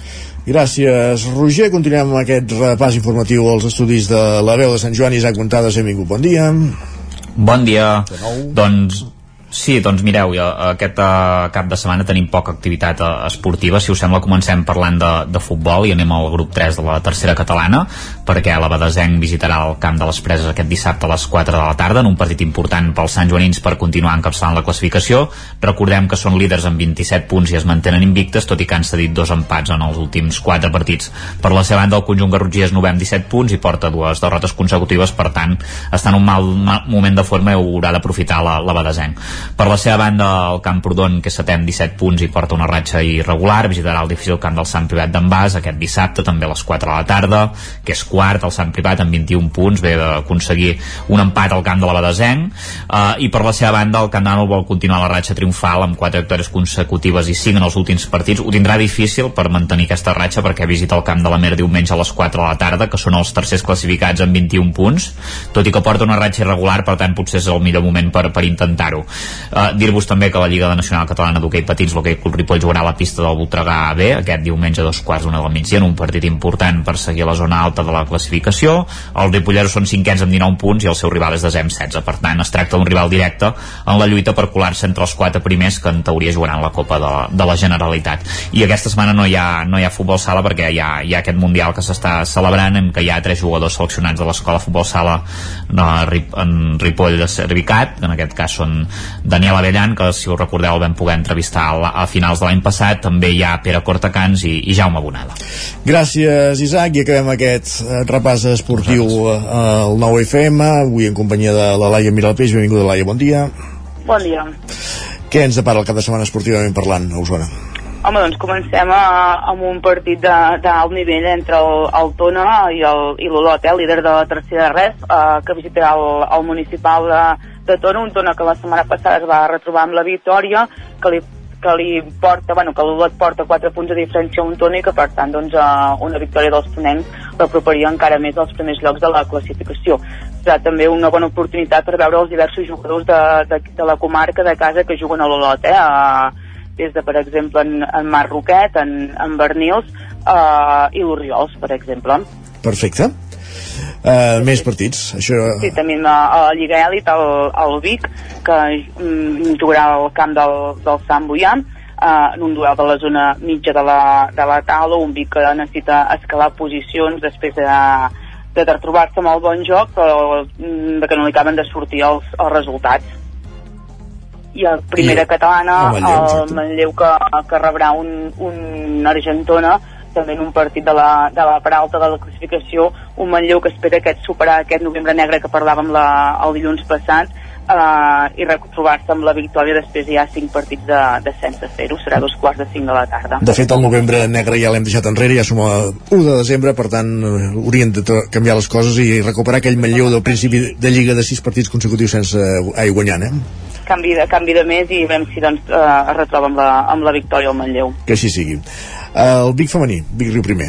[SPEAKER 1] Gràcies, Roger. Continuem amb aquest repàs informatiu als estudis de la veu de Sant Joan. Isaac Montades, benvingut. Bon dia.
[SPEAKER 3] Bon dia. Doncs Sí, doncs mireu, ja, aquest uh, cap de setmana tenim poca activitat uh, esportiva. Si us sembla, comencem parlant de, de futbol i anem al grup 3 de la tercera catalana, perquè la Badesenc visitarà el camp de les preses aquest dissabte a les 4 de la tarda, en un partit important pels Sant Joanins per continuar encapçalant la classificació. Recordem que són líders amb 27 punts i es mantenen invictes, tot i que han cedit dos empats en els últims 4 partits. Per la seva banda, el conjunt garrotger és novè amb 17 punts i porta dues derrotes consecutives, per tant, està en un mal, mal moment de forma i haurà d'aprofitar la, la Badesenc. Per la seva banda, el Camprodon, que amb 17 punts i porta una ratxa irregular, visitarà el difícil camp del Sant Privat d'en Bas aquest dissabte, també a les 4 de la tarda, que és quart, el Sant Privat amb 21 punts, ve d'aconseguir un empat al camp de la Badesenc, eh, i per la seva banda el Camp Nànol vol continuar la ratxa triomfal amb 4 victòries consecutives i 5 en els últims partits. Ho tindrà difícil per mantenir aquesta ratxa perquè visita el camp de la Mer diumenge a les 4 de la tarda, que són els tercers classificats amb 21 punts, tot i que porta una ratxa irregular, per tant potser és el millor moment per, per intentar-ho. Uh, Dir-vos també que la Lliga de Nacional Catalana d'Hockey Petits, l'Hockey Club Ripoll jugarà a la pista del Voltregà B aquest diumenge a dos quarts d'una del migdia en un partit important per seguir la zona alta de la classificació. Els ripolleros són cinquens amb 19 punts i el seu rival és amb 16. Per tant, es tracta d'un rival directe en la lluita per colar-se entre els quatre primers que en teoria jugaran la Copa de, de la Generalitat. I aquesta setmana no hi ha, no hi ha futbol sala perquè hi ha, hi ha aquest Mundial que s'està celebrant en què hi ha tres jugadors seleccionats de l'escola futbol sala no, en Ripoll de Cervicat, en aquest cas són Daniel Avellan, que si us recordeu el vam poder entrevistar a, a finals de l'any passat, també hi ha Pere Cortacans i, i Jaume Bonada.
[SPEAKER 1] Gràcies, Isaac, i acabem aquest eh, repàs esportiu eh, al 9FM, avui en companyia de la Laia Miralpeix. Benvinguda, Laia, bon dia.
[SPEAKER 29] Bon dia.
[SPEAKER 1] Què ens depara el cap de setmana esportivament parlant, a Osona?
[SPEAKER 29] Home, doncs comencem a, amb un partit d'alt nivell entre el, el Tona i l'Olot, eh, líder de la tercera res, eh, que visitarà el, el municipal de, de Tona, un Tona que la setmana passada es va retrobar amb la victòria, que li que li porta, bueno, que l'Olot porta 4 punts de diferència a un Tona i que per tant doncs, uh, una victòria dels tonencs l'aproparia encara més als primers llocs de la classificació. Serà també una bona oportunitat per veure els diversos jugadors de, de, de la comarca de casa que juguen a l'Olot, eh? Uh, des de, per exemple, en, en Marc Roquet, en, en Bernils uh, i l'Oriols, per exemple.
[SPEAKER 1] Perfecte. Uh, més partits això...
[SPEAKER 29] sí, tenim a, a la Lliga Elit el, el Vic que mm, jugarà al camp del, del Sant Boian uh, en un duel de la zona mitja de la, de la taula un Vic que necessita escalar posicions després de, de trobar-se amb el bon joc però mm, de que no li acaben de sortir els, els resultats. I a primera I, catalana el Manlleu, el Manlleu que, que rebrà un, un Argentona també en un partit de la, de la part alta de la classificació un Manlleu que espera aquest, superar aquest novembre negre que parlàvem la, el dilluns passat eh, i retrobar-se amb la victòria després hi ha cinc partits de, de sense fer-ho serà dos quarts de cinc de la tarda
[SPEAKER 1] De fet el novembre negre ja l'hem deixat enrere ja som a 1 de desembre per tant haurien de canviar les coses i recuperar aquell Manlleu del principi de Lliga de sis partits consecutius sense ai, guanyant eh?
[SPEAKER 29] canvi de, canvi de mes i veiem si doncs, eh, es retroba amb la, amb la victòria al Manlleu.
[SPEAKER 1] Que així sigui. El Vic femení, Vic Riu primer.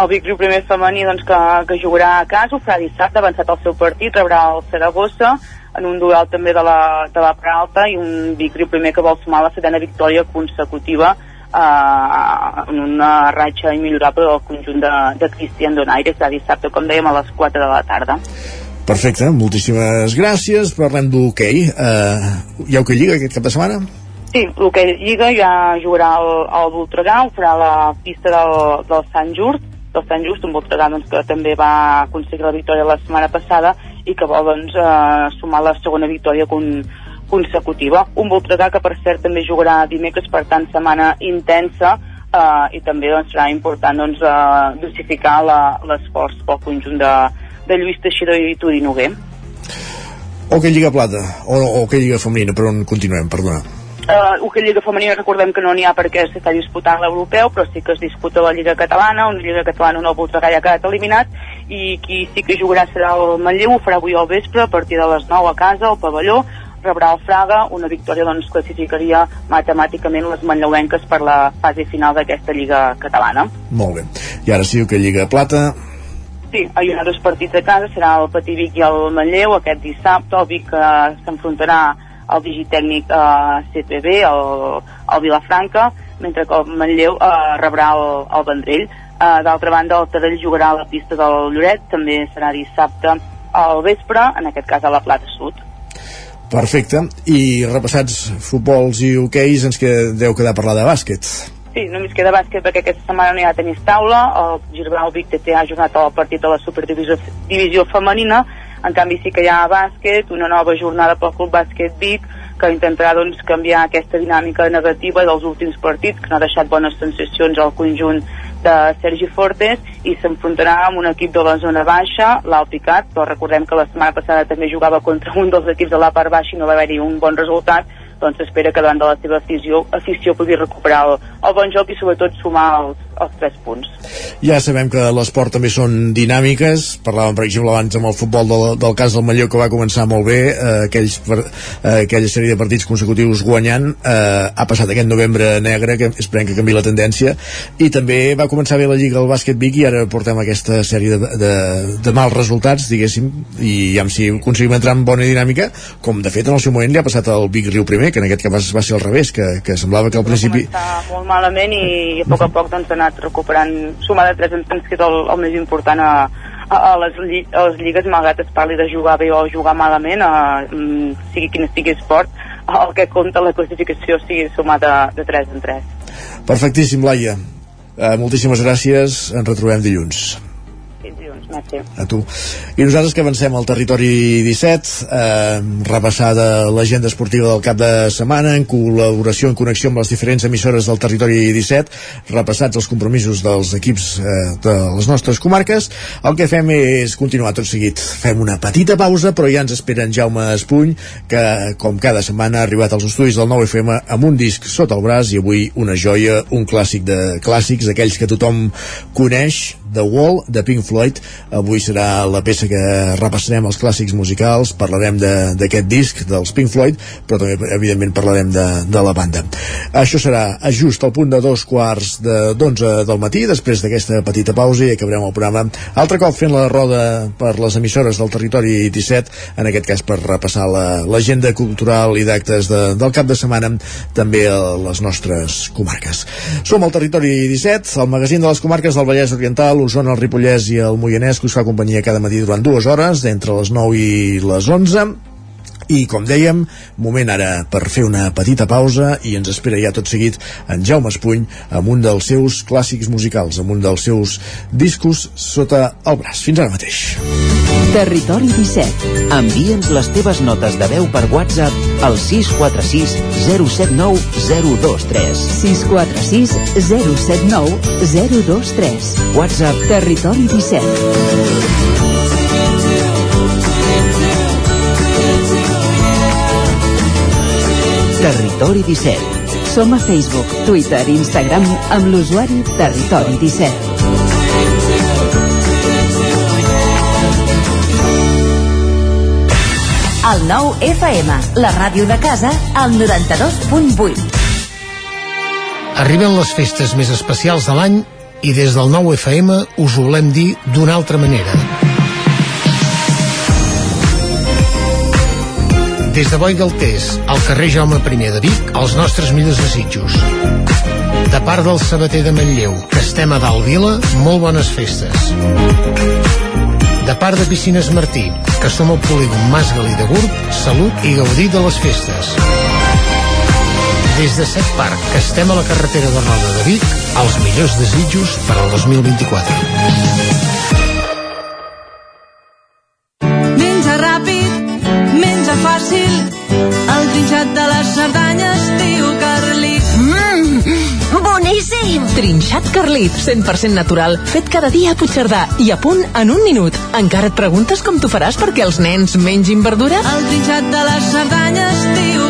[SPEAKER 29] El Vic Riu primer femení doncs, que, que jugarà a casa, ho farà dissabte, avançat el seu partit, rebrà el Saragossa, en un duel també de la, de la Pralta i un Vic Riu primer que vol sumar la setena victòria consecutiva eh, en una ratxa immillorable del conjunt de, de Cristian Donaire, que dissabte, com dèiem, a les 4 de la tarda.
[SPEAKER 1] Perfecte, moltíssimes gràcies. Parlem d'hoquei. Uh, hi ha hoquei lliga aquest cap de setmana?
[SPEAKER 29] Sí, l'hoquei lliga ja jugarà el, el Voltregà, ho farà la pista del, del Sant Just, del Sant Just, un Voltregà doncs, que també va aconseguir la victòria la setmana passada i que vol doncs, eh, sumar la segona victòria con, consecutiva. Un Voltregà que per cert també jugarà dimecres, per tant setmana intensa eh, i també doncs, serà important doncs, eh, dosificar l'esforç pel conjunt de, de Lluís Teixidor i Tudi Noguer.
[SPEAKER 1] O que Lliga Plata, o, o que Lliga Femenina, per on continuem, perdona.
[SPEAKER 29] Uh, que Lliga Femenina recordem que no n'hi ha perquè s'està disputant l'europeu, però sí que es disputa la Lliga Catalana, una Lliga Catalana el Voltregà ja ha quedat eliminat, i qui sí que jugarà serà el Manlleu, ho farà avui al vespre, a partir de les 9 a casa, al pavelló, rebrà el Fraga, una victòria doncs classificaria matemàticament les manlleuenques per la fase final d'aquesta Lliga Catalana.
[SPEAKER 1] Molt bé. I ara sí que Lliga Plata,
[SPEAKER 29] Sí, hi ha dos partits a casa, serà el Patí Vic i el Manlleu aquest dissabte, el Vic eh, s'enfrontarà al digitècnic eh, CPB, el, el Vilafranca, mentre que el Manlleu eh, rebrà el, el Vendrell. Eh, D'altra banda, el Tarell jugarà a la pista del Lloret, també serà dissabte al vespre, en aquest cas a la Plata Sud.
[SPEAKER 1] Perfecte. I repassats futbols i hoqueis, ens que deu quedar parlar de bàsquet.
[SPEAKER 29] Sí, només queda bàsquet perquè aquesta setmana no hi ha tenis taula, el Girbau Vic TT ha jugat el partit de la Superdivisió divisió femenina, en canvi sí que hi ha bàsquet, una nova jornada pel Club Bàsquet Vic, que intentarà doncs, canviar aquesta dinàmica negativa dels últims partits, que no ha deixat bones sensacions al conjunt de Sergi Fortes, i s'enfrontarà amb un equip de la zona baixa, l'Alpicat, però recordem que la setmana passada també jugava contra un dels equips de la part baixa i no va haver-hi un bon resultat, doncs s'espera que davant de la seva afició, afició pugui recuperar el, el bon joc i sobretot sumar els, els 3 punts.
[SPEAKER 1] Ja sabem que l'esport també són dinàmiques, parlàvem per exemple abans amb el futbol del, del cas del Matlló que va començar molt bé, eh, aquells, per, eh, aquella sèrie de partits consecutius guanyant, eh, ha passat aquest novembre negre, que esperem que canvi la tendència, i també va començar bé la Lliga del Bàsquet Vic i ara portem aquesta sèrie de, de, de mals resultats, diguéssim, i ja si aconseguim entrar en bona dinàmica, com de fet en el seu moment li ha passat al Vic Riu primer, que en aquest cas va ser al revés, que, que semblava que al principi...
[SPEAKER 29] Està molt malament i a poc a poc doncs, ha anat recuperant suma de 3 en temps, que és el, el més important a, a, a, les, lli a les lligues, malgrat es parli de jugar bé o jugar malament, a, mm, sigui quin estigui esport, el que compta la classificació sigui sumar de, de 3 en 3.
[SPEAKER 1] Perfectíssim, Laia. Uh, moltíssimes gràcies, ens retrobem dilluns.
[SPEAKER 29] Merci.
[SPEAKER 1] A tu. I nosaltres que avancem al territori 17, eh, repassada l'agenda esportiva del cap de setmana, en col·laboració, en connexió amb les diferents emissores del territori 17, repassats els compromisos dels equips eh, de les nostres comarques, el que fem és continuar tot seguit. Fem una petita pausa, però ja ens espera en Jaume Espuny, que com cada setmana ha arribat als estudis del 9FM amb un disc sota el braç i avui una joia, un clàssic de clàssics, aquells que tothom coneix, The Wall, de Pink Floyd, avui serà la peça que repassarem els clàssics musicals, parlarem d'aquest disc dels Pink Floyd, però també evidentment parlarem de, de la banda. Això serà just al punt de dos quarts d'onze de, del matí, després d'aquesta petita pausa i acabarem el programa altre cop fent la roda per les emissores del territori 17, en aquest cas per repassar l'agenda la, cultural i d'actes de, del cap de setmana també a les nostres comarques. Som al territori 17, el magazín de les comarques del Vallès Oriental, l'Osona, el Ripollès i el Moianès que us fa companyia cada matí durant dues hores, entre les 9 i les 11 i com dèiem, moment ara per fer una petita pausa i ens espera ja tot seguit en Jaume Espuny amb un dels seus clàssics musicals, amb un dels seus discos sota el braç. Fins ara mateix.
[SPEAKER 21] Territori 17.
[SPEAKER 2] Envia'ns les teves notes de veu per WhatsApp al 646 079 023.
[SPEAKER 19] 646 079 023.
[SPEAKER 2] WhatsApp
[SPEAKER 19] Territori 17.
[SPEAKER 2] Territori 17.
[SPEAKER 19] Som a Facebook, Twitter i Instagram amb l'usuari Territori 17.
[SPEAKER 21] El nou FM, la ràdio de casa, al 92.8.
[SPEAKER 30] Arriben les festes més especials de l'any i des del nou FM us ho volem dir d'una altra manera. Des de Boi Galtés, al carrer Jaume I de Vic, els nostres millors desitjos. De part del sabater de Manlleu, que estem a dalt vila, molt bones festes. De part de Piscines Martí, que som al polígon Mas Galí de Gurb, salut i gaudir de les festes. Des de Set Parc, que estem a la carretera de Roda de Vic, els millors desitjos per al 2024.
[SPEAKER 31] Cerdanyes, tio Carlit.
[SPEAKER 32] Mmm, boníssim! Trinxat Carlit, 100% natural, fet cada dia a Puigcerdà i a punt en un minut. Encara et preguntes com t'ho faràs perquè els nens mengin verdura?
[SPEAKER 31] El trinxat de les Cerdanyes, tio Carlit.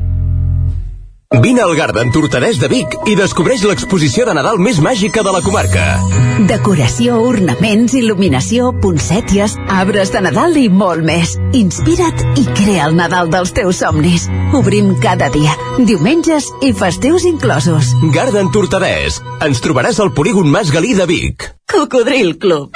[SPEAKER 33] Vine al Garden Tortadès de Vic i descobreix l'exposició de Nadal més màgica de la comarca.
[SPEAKER 19] Decoració, ornaments, il·luminació, poncèties, arbres de Nadal i molt més. Inspira't i crea el Nadal dels teus somnis. Obrim cada dia, diumenges i festius inclosos.
[SPEAKER 33] Garden Tortadès. Ens trobaràs al polígon Mas Galí de Vic.
[SPEAKER 19] Cocodril Club.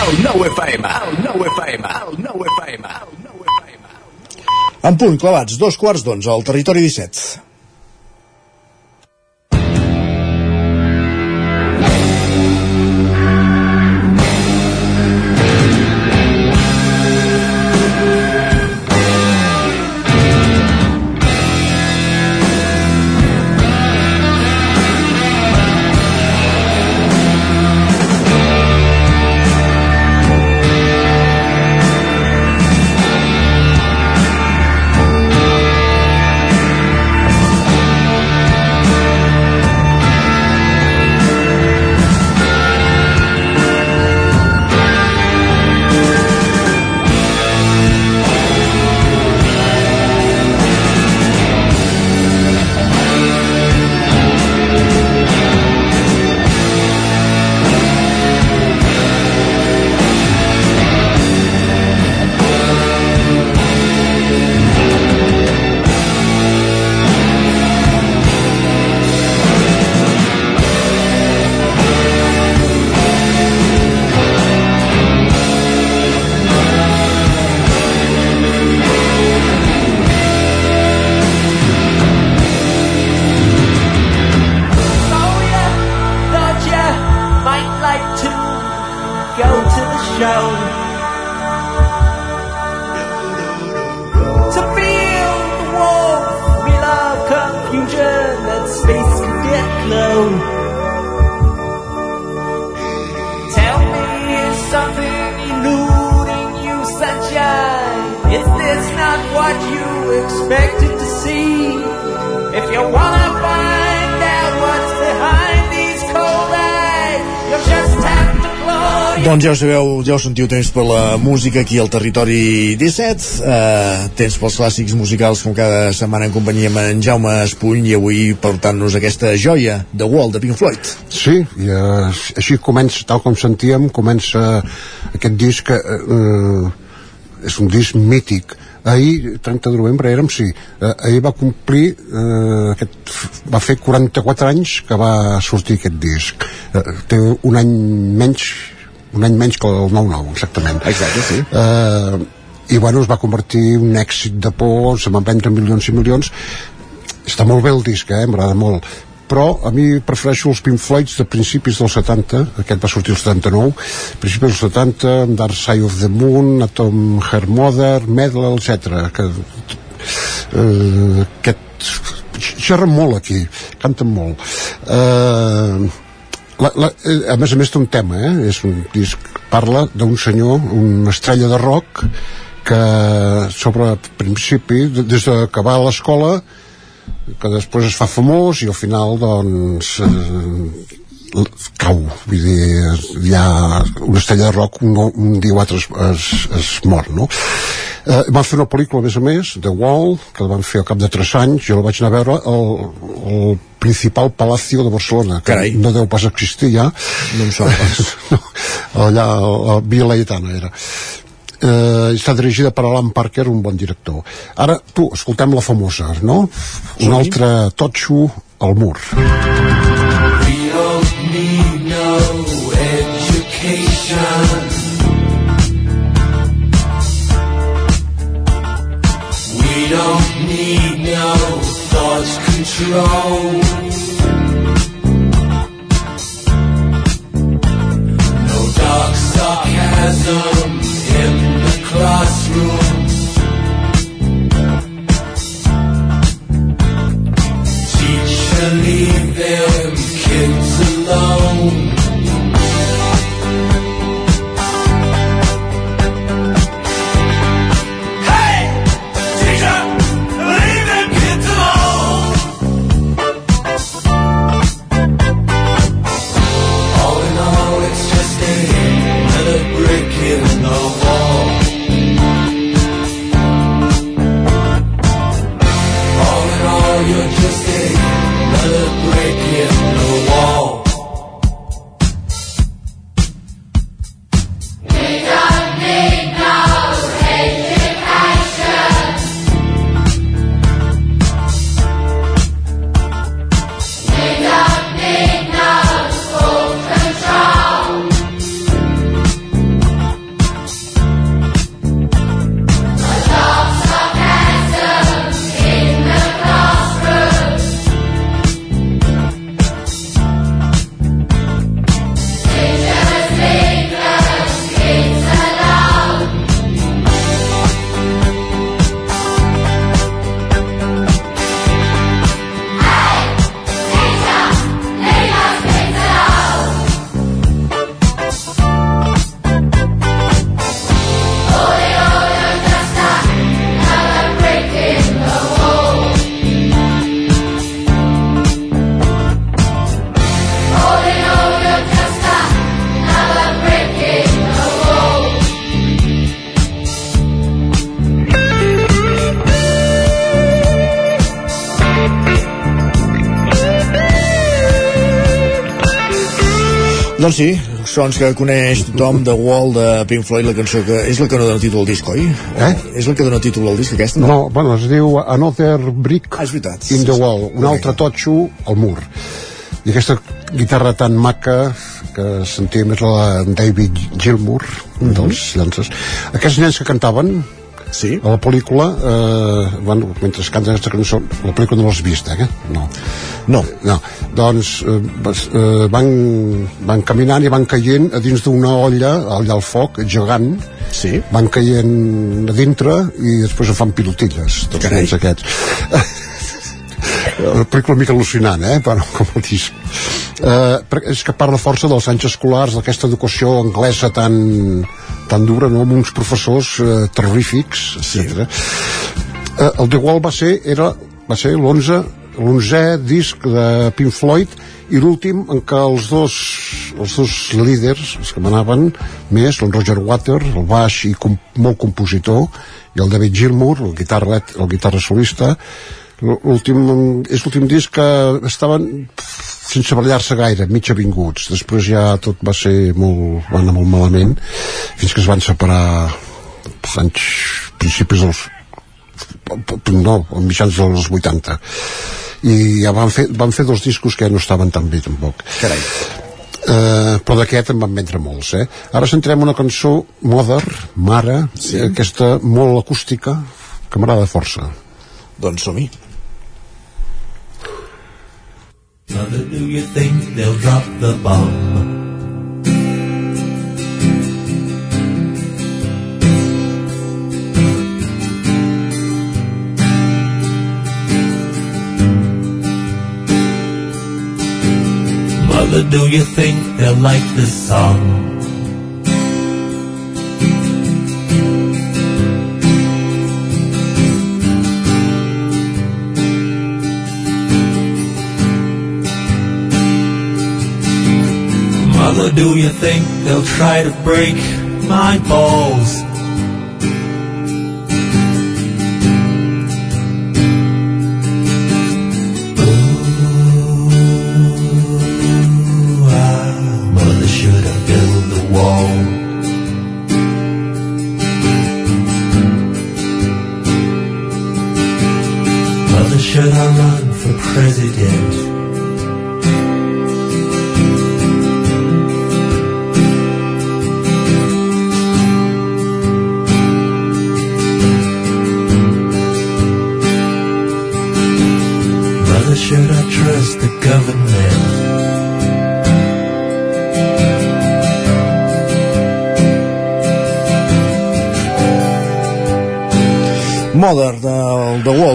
[SPEAKER 33] El 9 FM, el 9 FM, el 9 FM.
[SPEAKER 1] En punt, clavats, dos quarts d'onze, al territori 17. Sabeu, ja ho sentiu, temps per la música aquí al territori 17, eh, temps pels clàssics musicals com cada setmana en companyia amb en Jaume Espuny i avui portant-nos aquesta joia de Wall de Pink Floyd.
[SPEAKER 34] Sí, i eh, així comença, tal com sentíem, comença aquest disc que eh, és un disc mític. Ahir, 30 de novembre, érem, sí, eh, ahir va complir, eh, aquest, va fer 44 anys que va sortir aquest disc. Eh, té un any menys, un any menys que el 9-9, exactament.
[SPEAKER 1] Exacte, sí.
[SPEAKER 34] Eh, I, bueno, es va convertir en un èxit de por, se van vendre milions i milions. Està molt bé el disc, eh? M'agrada molt però a mi prefereixo els Pink Floyds de principis dels 70, aquest va sortir el 79, principis dels 70, amb Dark Side of the Moon, Atom Her Mother, Medal, etc. Que, eh, aquest xerren molt aquí, canten molt. Eh, la, la, eh, a més a més té un tema, eh? és un disc, parla d'un senyor, una estrella de rock, que sobre principi, de- des de que va a l'escola, que després es fa famós i al final doncs eh, cau vull dir, hi ha una estrella de rock un, un dia o altre es, es, es mor no? eh, van fer una pel·lícula a més a més The Wall, que la van fer al cap de 3 anys jo la vaig anar a veure al, al principal Palacio de Barcelona que
[SPEAKER 1] Carai.
[SPEAKER 34] no deu pas existir ja
[SPEAKER 1] no em sona
[SPEAKER 34] allà a, Via Laietana era eh, està dirigida per Alan Parker, un bon director. Ara, tu, escoltem la famosa, no? Un altre totxo al mur.
[SPEAKER 35] Don't need no education. We don't need no thought control. No dark sarcasm in the classroom. Teacher, leave their
[SPEAKER 1] não. Sí, sons que coneix tothom de Wall, de Pink Floyd, la cançó que és la que dona títol al disc, oi?
[SPEAKER 34] Eh?
[SPEAKER 1] És la que dona títol al disc, aquesta?
[SPEAKER 34] No, bueno, es diu Another Brick
[SPEAKER 1] ah,
[SPEAKER 34] in the Wall, un altre totxo al mur. I aquesta guitarra tan maca que sentim és la David Gilmour, un dels llances. Aquests nens que cantaven,
[SPEAKER 1] sí.
[SPEAKER 34] a la pel·lícula eh, bueno, mentre canten aquesta cançó la pel·lícula no l'has vist, eh? no
[SPEAKER 1] no,
[SPEAKER 34] no. doncs eh, eh, van, van caminant i van caient a dins d'una olla allà al foc, gegant
[SPEAKER 1] sí.
[SPEAKER 34] van caient a dintre i després en fan pilotilles tots
[SPEAKER 1] Carai.
[SPEAKER 34] aquests una pel·lícula una mica al·lucinant, eh? Bueno, com el disc. Eh, és que parla força dels anys escolars, d'aquesta educació anglesa tan, tan dura, no? amb uns professors eh, terrorífics, etc. Eh, el The Wall va ser, era, va ser l'11 l'onzè disc de Pink Floyd i l'últim en què els dos, els dos líders, els que manaven més, el Roger Water, el baix i com, molt compositor, i el David Gilmour, el guitarra, el guitarra solista, l'últim és l'últim disc que estaven sense ballar-se gaire, mig avinguts després ja tot va ser molt, va anar molt malament fins que es van separar anys principis dels no, als mitjans dels 80 i ja van fer, van fer dos discos que ja no estaven tan bé tampoc
[SPEAKER 1] Carai.
[SPEAKER 34] Uh, però d'aquest en van vendre molts eh? ara centrem una cançó Mother, Mare sí. aquesta molt acústica que m'agrada força
[SPEAKER 1] doncs som-hi
[SPEAKER 36] Mother, do you think they'll drop the bomb? Mother, do you think they'll like this song? Mother, do you think they'll try to break my balls?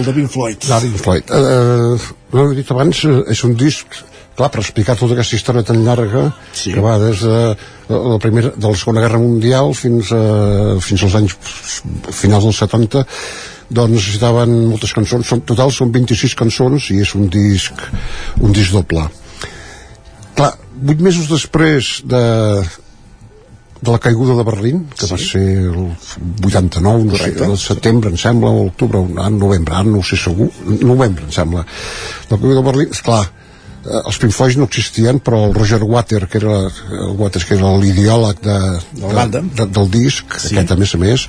[SPEAKER 1] De Pink Floyd.
[SPEAKER 34] De Pink Floyd. Eh, no he dit abans, eh, és un disc clar, per explicar tota aquesta història tan llarga sí. que va des de la primera, de la Segona Guerra Mundial fins, a, fins als anys finals dels 70 doncs necessitaven moltes cançons. En total són 26 cançons i és un disc un disc doble. Clar, vuit mesos després de de la caiguda de Berlín, que sí. va ser el 89, no sé, el setembre, em sembla, o octubre, o ah, novembre, ara no ho sé segur, novembre, em sembla. La caiguda de Berlín, esclar, eh, els Pink Floyd no existien, però el Roger Water, que era, el Waters, que era l'ideòleg de, de,
[SPEAKER 1] banda.
[SPEAKER 34] de, del disc, sí. aquest a més a més,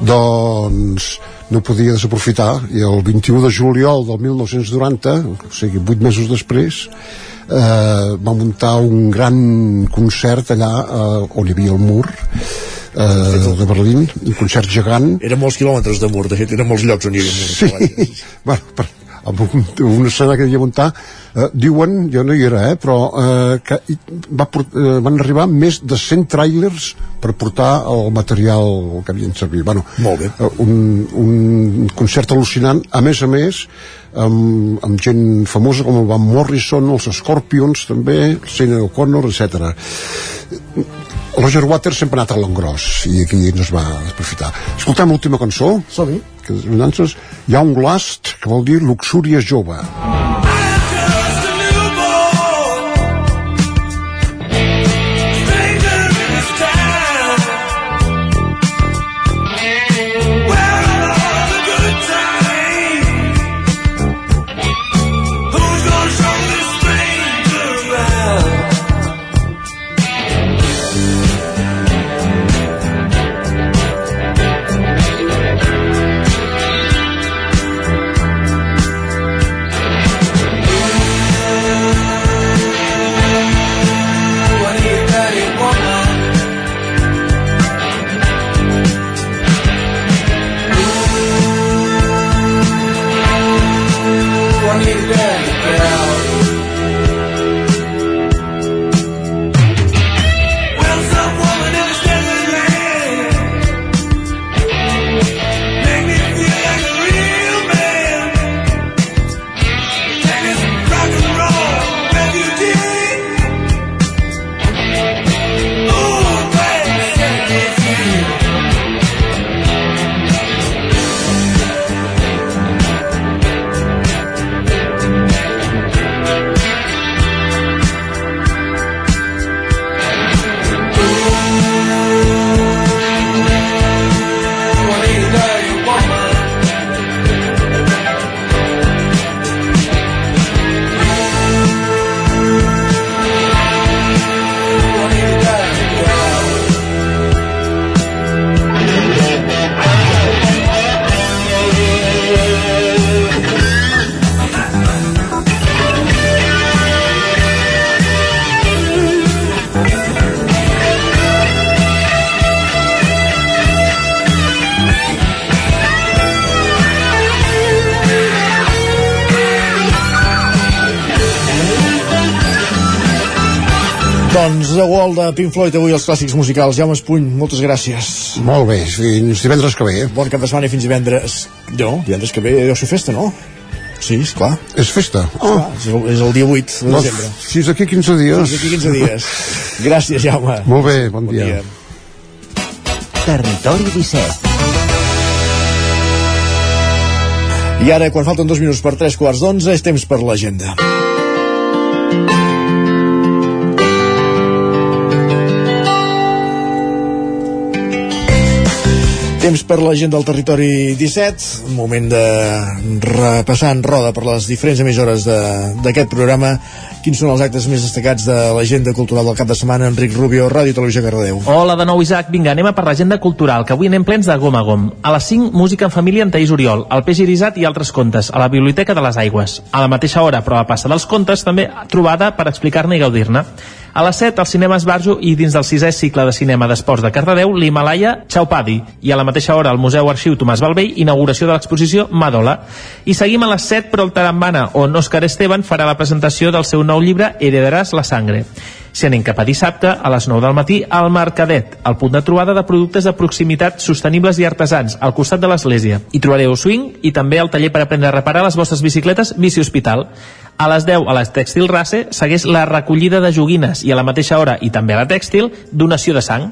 [SPEAKER 34] doncs no podia desaprofitar i el 21 de juliol del 1990 o sigui, vuit mesos després eh, va muntar un gran concert allà eh, on hi havia el mur eh, de Berlín, un concert gegant.
[SPEAKER 1] Eren molts quilòmetres de mur, de fet eren molts llocs on hi havia mur
[SPEAKER 34] sí, bueno, per, amb un, una escena que devia muntar eh, diuen, jo no hi era eh, però eh, que va, port- eh, van arribar més de 100 trailers per portar el material que havien servit bueno,
[SPEAKER 1] Molt bé.
[SPEAKER 34] eh, un, un concert al·lucinant a més a més amb, amb gent famosa com el Van Morrison els Scorpions també, Sena O'Connor, etc Roger Waters sempre ha anat a l'engròs i aquí no es va aprofitar. Escoltem l'última cançó
[SPEAKER 1] som-hi.
[SPEAKER 34] que és un danses, Young Last que vol dir luxúria jove.
[SPEAKER 1] Doncs Pink Floyd avui els clàssics musicals. Jaume Espuny, moltes gràcies.
[SPEAKER 34] Molt bé, fins divendres que ve.
[SPEAKER 1] Bon cap de setmana i fins divendres. No, divendres que ve deu ser festa, no? Sí, esclar.
[SPEAKER 34] És festa?
[SPEAKER 1] Oh. És, el, és el dia 8 de
[SPEAKER 34] No,
[SPEAKER 1] desembre.
[SPEAKER 34] Fins d'aquí 15 dies.
[SPEAKER 1] Fins d'aquí 15 dies. Gràcies, Jaume.
[SPEAKER 34] Molt bé, bon,
[SPEAKER 1] Bon
[SPEAKER 34] dia.
[SPEAKER 1] dia.
[SPEAKER 2] Territori 17.
[SPEAKER 1] I ara, quan falten dos minuts per tres quarts d'onze, és temps per l'agenda. Temps per la gent del territori 17, moment de repassar en roda per les diferents emissores d'aquest programa quins són els actes més destacats de l'agenda cultural del cap de setmana. Enric Rubio, Ràdio Televisió Cardedeu.
[SPEAKER 6] Hola de nou, Isaac. Vinga, anem a per l'agenda cultural, que avui anem plens de gom a gom. A les 5, música en família en Taís Oriol, el peix irisat i altres contes, a la Biblioteca de les Aigües. A la mateixa hora, però a plaça dels contes, també trobada per explicar-ne i gaudir-ne. A les 7, al cinema Esbarjo i dins del sisè cicle de cinema d'esports de Cardedeu, l'Himalaya Chaupadi. I a la mateixa hora, al Museu Arxiu Tomàs Balvell, inauguració de l'exposició Madola. I seguim a les 7 per al Tarambana, on Òscar Esteban farà la presentació del seu nou llibre Heredaràs la sangre. Si anem cap a dissabte, a les 9 del matí, al Mercadet, el punt de trobada de productes de proximitat sostenibles i artesans, al costat de l'església. Hi trobareu swing i també el taller per aprendre a reparar les vostres bicicletes Bici Hospital. A les 10, a la Tèxtil Race, segueix la recollida de joguines i a la mateixa hora, i també a la Tèxtil, donació de sang.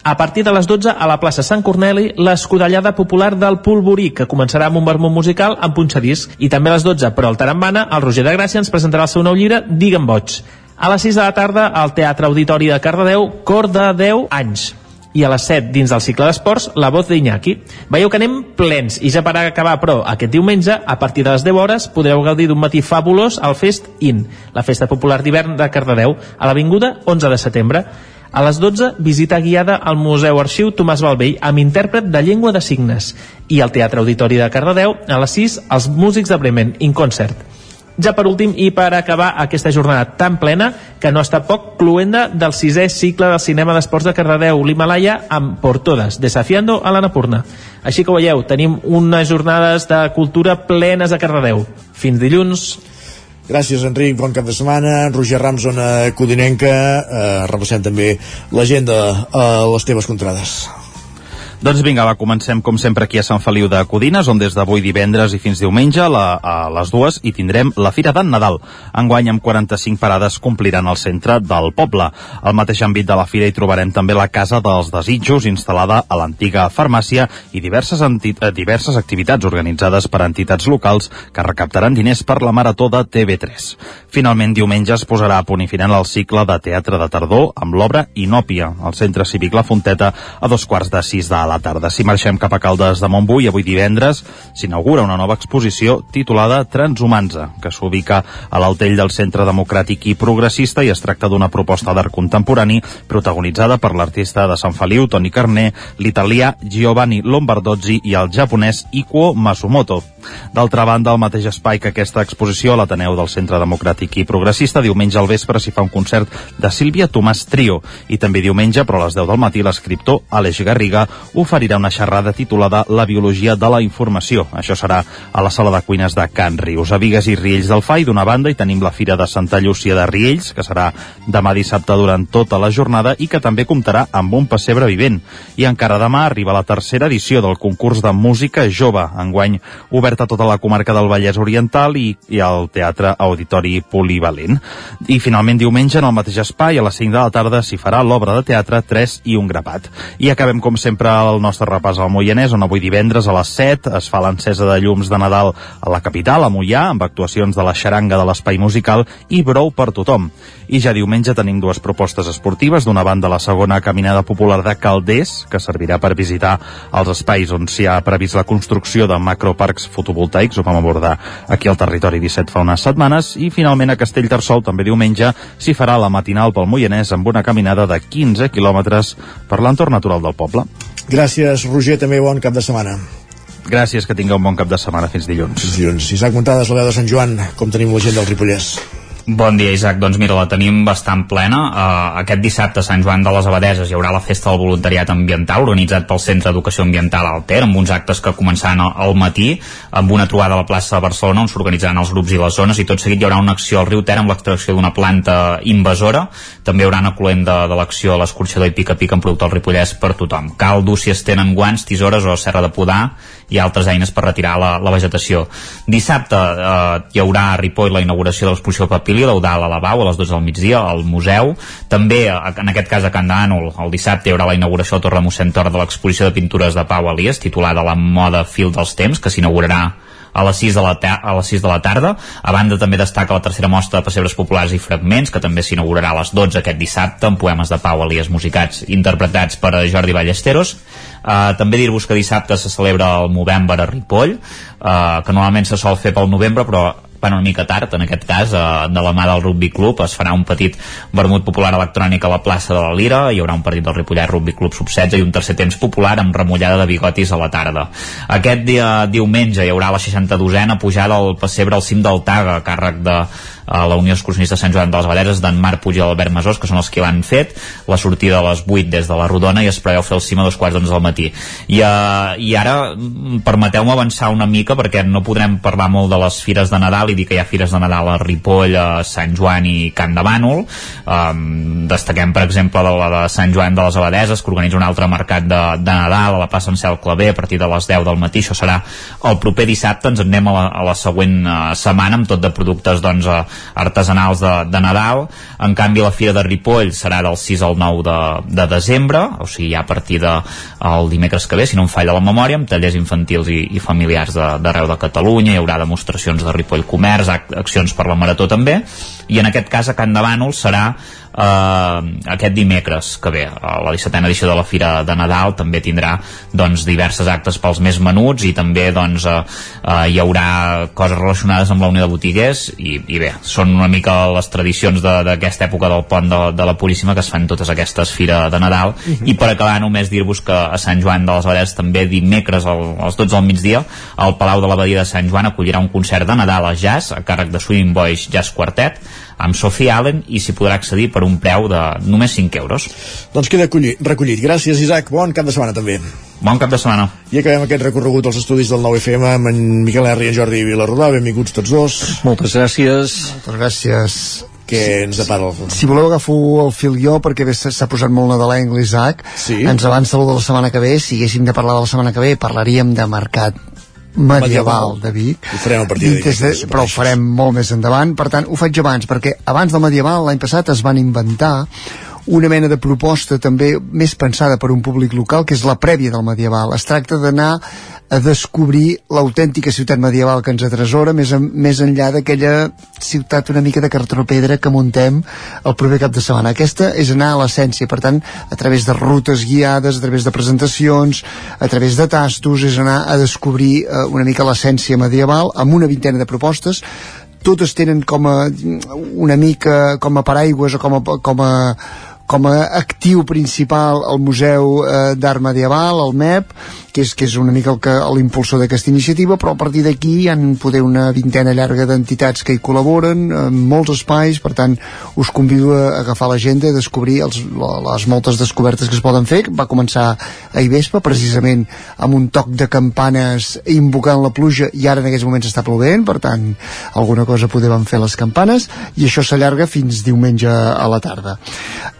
[SPEAKER 6] A partir de les 12, a la plaça Sant Corneli, l'escudellada popular del Polvorí, que començarà amb un vermut musical amb punxadís. I també a les 12, però al Tarambana, el Roger de Gràcia ens presentarà el seu nou llibre, Digue'm boig. A les 6 de la tarda, al Teatre Auditori de Cardedeu, Cor de 10 anys. I a les 7, dins del cicle d'esports, la voz d'Iñaki. Veieu que anem plens, i ja per acabar, però, aquest diumenge, a partir de les 10 hores, podreu gaudir d'un matí fabulós al Fest In, la festa popular d'hivern de Cardedeu, a l'Avinguda 11 de setembre. A les 12, visita guiada al Museu Arxiu Tomàs Balvell amb intèrpret de llengua de signes. I al Teatre Auditori de Cardedeu, a les 6, els músics de Bremen, in concert. Ja per últim, i per acabar aquesta jornada tan plena, que no està poc, cluenda del sisè cicle del cinema d'esports de Cardedeu, l'Himalaya, amb Por Todas, desafiando a l'Anapurna. Així que ho veieu, tenim unes jornades de cultura plenes a Cardedeu. Fins dilluns.
[SPEAKER 1] Gràcies, Enric. Bon cap de setmana. Roger Rams, zona codinenca. Eh, repassem també l'agenda a les teves contrades.
[SPEAKER 9] Doncs vinga, va, comencem com sempre aquí a Sant Feliu de Codines, on des d'avui divendres i fins diumenge la, a les dues hi tindrem la Fira d'en Nadal. Enguany amb 45 parades compliran el centre del poble. Al mateix àmbit de la Fira hi trobarem també la Casa dels Desitjos, instal·lada a l'antiga farmàcia i diverses, eh, diverses activitats organitzades per entitats locals que recaptaran diners per la Marató de TV3. Finalment, diumenge es posarà a punt i final el cicle de teatre de tardor amb l'obra Inòpia, al Centre Cívic La Fonteta, a dos quarts de sis de la tarda. Si marxem cap a Caldes de Montbui, avui divendres s'inaugura una nova exposició titulada Transhumanza, que s'ubica a l'altell del Centre Democràtic i Progressista i es tracta d'una proposta d'art contemporani protagonitzada per l'artista de Sant Feliu, Toni Carné, l'italià Giovanni Lombardozzi i el japonès Ikuo Masumoto. D'altra banda, al mateix espai que aquesta exposició, a l'Ateneu del Centre Democràtic i Progressista, diumenge al vespre s'hi fa un concert de Sílvia Tomàs Trio i també diumenge, però a les 10 del matí, l'escriptor Aleix Garriga oferirà una xerrada titulada La biologia de la informació. Això serà a la sala de cuines de Can Rius. A Vigues i Riells del FAI, d'una banda, i tenim la Fira de Santa Llúcia de Riells, que serà demà dissabte durant tota la jornada i que també comptarà amb un pessebre vivent. I encara demà arriba la tercera edició del concurs de música jove, enguany obert a tota la comarca del Vallès Oriental i, i al Teatre Auditori Polivalent. I finalment diumenge, en el mateix espai, a les 5 de la tarda, s'hi farà l'obra de teatre 3 i un grapat. I acabem, com sempre, el nostre repàs al Moianès, on avui divendres a les 7 es fa l'encesa de llums de Nadal a la capital, a Moià, amb actuacions de la xaranga de l'espai musical i brou per tothom. I ja diumenge tenim dues propostes esportives. D'una banda, la segona caminada popular de Calders, que servirà per visitar els espais on s'hi ha previst la construcció de macroparcs ho vam abordar aquí al territori 17 fa unes setmanes, i finalment a Castellterçol, també diumenge, s'hi farà la matinal pel Moianès amb una caminada de 15 quilòmetres per l'entorn natural del poble.
[SPEAKER 1] Gràcies, Roger, també bon cap de setmana.
[SPEAKER 9] Gràcies, que tingueu un bon cap de setmana. Fins dilluns.
[SPEAKER 1] Fins dilluns. Isaac Montades, la veu de Sant Joan, com tenim la gent del Ripollès.
[SPEAKER 3] Bon dia, Isaac. Doncs mira, la tenim bastant plena. Uh, aquest dissabte a Sant Joan de les Abadeses hi haurà la Festa del Voluntariat Ambiental organitzat pel Centre d'Educació Ambiental Alter amb uns actes que començaran al, matí amb una trobada a la plaça de Barcelona on s'organitzaran els grups i les zones i tot seguit hi haurà una acció al riu Ter amb l'extracció d'una planta invasora. També hi haurà una colent de, de l'acció a l'escorxador i pica-pica en producte al Ripollès per tothom. Cal dur si es tenen guants, tisores o serra de podar i altres eines per retirar la, la vegetació. Dissabte eh, hi haurà a Ripoll la inauguració de l'exposició Papili, l'Eudal a la Bau, a les 12 del migdia, al museu. També, eh, en aquest cas a Can Dànol, el dissabte hi haurà la inauguració a Torre Mossèn Tor de l'exposició de pintures de Pau Elias, titulada La moda fil dels temps, que s'inaugurarà a les 6 de la, a les 6 de la tarda. A banda també destaca la tercera mostra de pessebres populars i fragments, que també s'inaugurarà a les 12 aquest dissabte, amb poemes de Pau Elias musicats interpretats per Jordi Ballesteros. Uh, també dir-vos que dissabte se celebra el Movember a Ripoll, uh, que normalment se sol fer pel novembre, però van una mica tard, en aquest cas, eh, de la mà del Rugby Club, es farà un petit vermut popular electrònic a la plaça de la Lira, hi haurà un partit del Ripollet Rugby Club sub-16 i un tercer temps popular amb remullada de bigotis a la tarda. Aquest dia diumenge hi haurà la 62a pujada al pessebre al cim del Taga, a càrrec de a la Unió Excursionista Sant Joan de les Abadeses d'en Marc Puig i l'Albert Masós, que són els que l'han fet, la sortida a les 8 des de la Rodona i es preveu fer el cim a dos quarts d'onze del matí. I, uh, i ara mm, permeteu-me avançar una mica perquè no podrem parlar molt de les fires de Nadal i dir que hi ha fires de Nadal a Ripoll, a Sant Joan i Can de Bànol. Um, destaquem, per exemple, de la de Sant Joan de les Abadeses, que organitza un altre mercat de, de Nadal a la plaça Ansel Clavé a partir de les 10 del matí. Això serà el proper dissabte. Ens en anem a la, a la següent uh, setmana amb tot de productes doncs, uh, artesanals de, de Nadal. En canvi, la Fira de Ripoll serà del 6 al 9 de, de desembre, o sigui, ja a partir de, el dimecres que ve, si no em falla la memòria, amb tallers infantils i, i familiars d'arreu de, de Catalunya, hi haurà demostracions de Ripoll Comerç, ac accions per la Marató també, i en aquest cas a Can de Bànol serà eh, aquest dimecres que ve, la 17a edició de la Fira de Nadal també tindrà doncs, diverses actes pels més menuts i també doncs, eh, eh, hi haurà coses relacionades amb la Unió de Botiguers i, i bé, són una mica les tradicions d'aquesta època del pont de, de la Puríssima que es fan totes aquestes Fira de Nadal uh -huh. i per acabar només dir-vos que a Sant Joan de les Abadeses també dimecres al, als 12 del migdia el Palau de l'Abadia de Sant Joan acollirà un concert de Nadal a jazz a càrrec de Swing Boys Jazz Quartet amb Sophie Allen i s'hi podrà accedir per un preu de només 5 euros.
[SPEAKER 1] Doncs queda recollit. recollit. Gràcies, Isaac. Bon cap de setmana també.
[SPEAKER 3] Bon cap de setmana.
[SPEAKER 1] I acabem aquest recorregut als estudis del 9FM amb en Miquel R i en Jordi Vilarrodà. Benvinguts tots dos.
[SPEAKER 37] Moltes gràcies.
[SPEAKER 22] Moltes gràcies.
[SPEAKER 1] Què ens depara el...
[SPEAKER 22] Si voleu agafo el fil jo, perquè bé s'ha posat molt nadalenc l'Isaac.
[SPEAKER 1] Sí.
[SPEAKER 22] Ens avança el de la setmana que ve. Si haguéssim de parlar de la setmana que ve, parlaríem de mercat medieval de Vic.
[SPEAKER 1] Ho farem a partir
[SPEAKER 22] I des de, però ho farem molt més endavant. Per tant ho faig abans perquè abans del medieval l'any passat es van inventar una mena de proposta també més pensada per un públic local que és la prèvia del medieval. Es tracta d'anar a descobrir l'autèntica ciutat medieval que ens atresora més, en, més enllà d'aquella ciutat una mica de cartropedra que muntem el proper cap de setmana. Aquesta és anar a l'essència, per tant, a través de rutes guiades, a través de presentacions, a través de tastos, és anar a descobrir eh, una mica l'essència medieval amb una vintena de propostes totes tenen com a una mica com a paraigües o com a, com a com a actiu principal el Museu eh, d'Art Medieval, el MEP, que és, que és una mica l'impulsor d'aquesta iniciativa, però a partir d'aquí hi ha poder una vintena llarga d'entitats que hi col·laboren, en molts espais, per tant, us convido a agafar l'agenda, a descobrir els, les moltes descobertes que es poden fer. Va començar a Ivespa, precisament amb un toc de campanes invocant la pluja, i ara en aquests moments està plovent, per tant, alguna cosa podem fer les campanes, i això s'allarga fins diumenge a la tarda.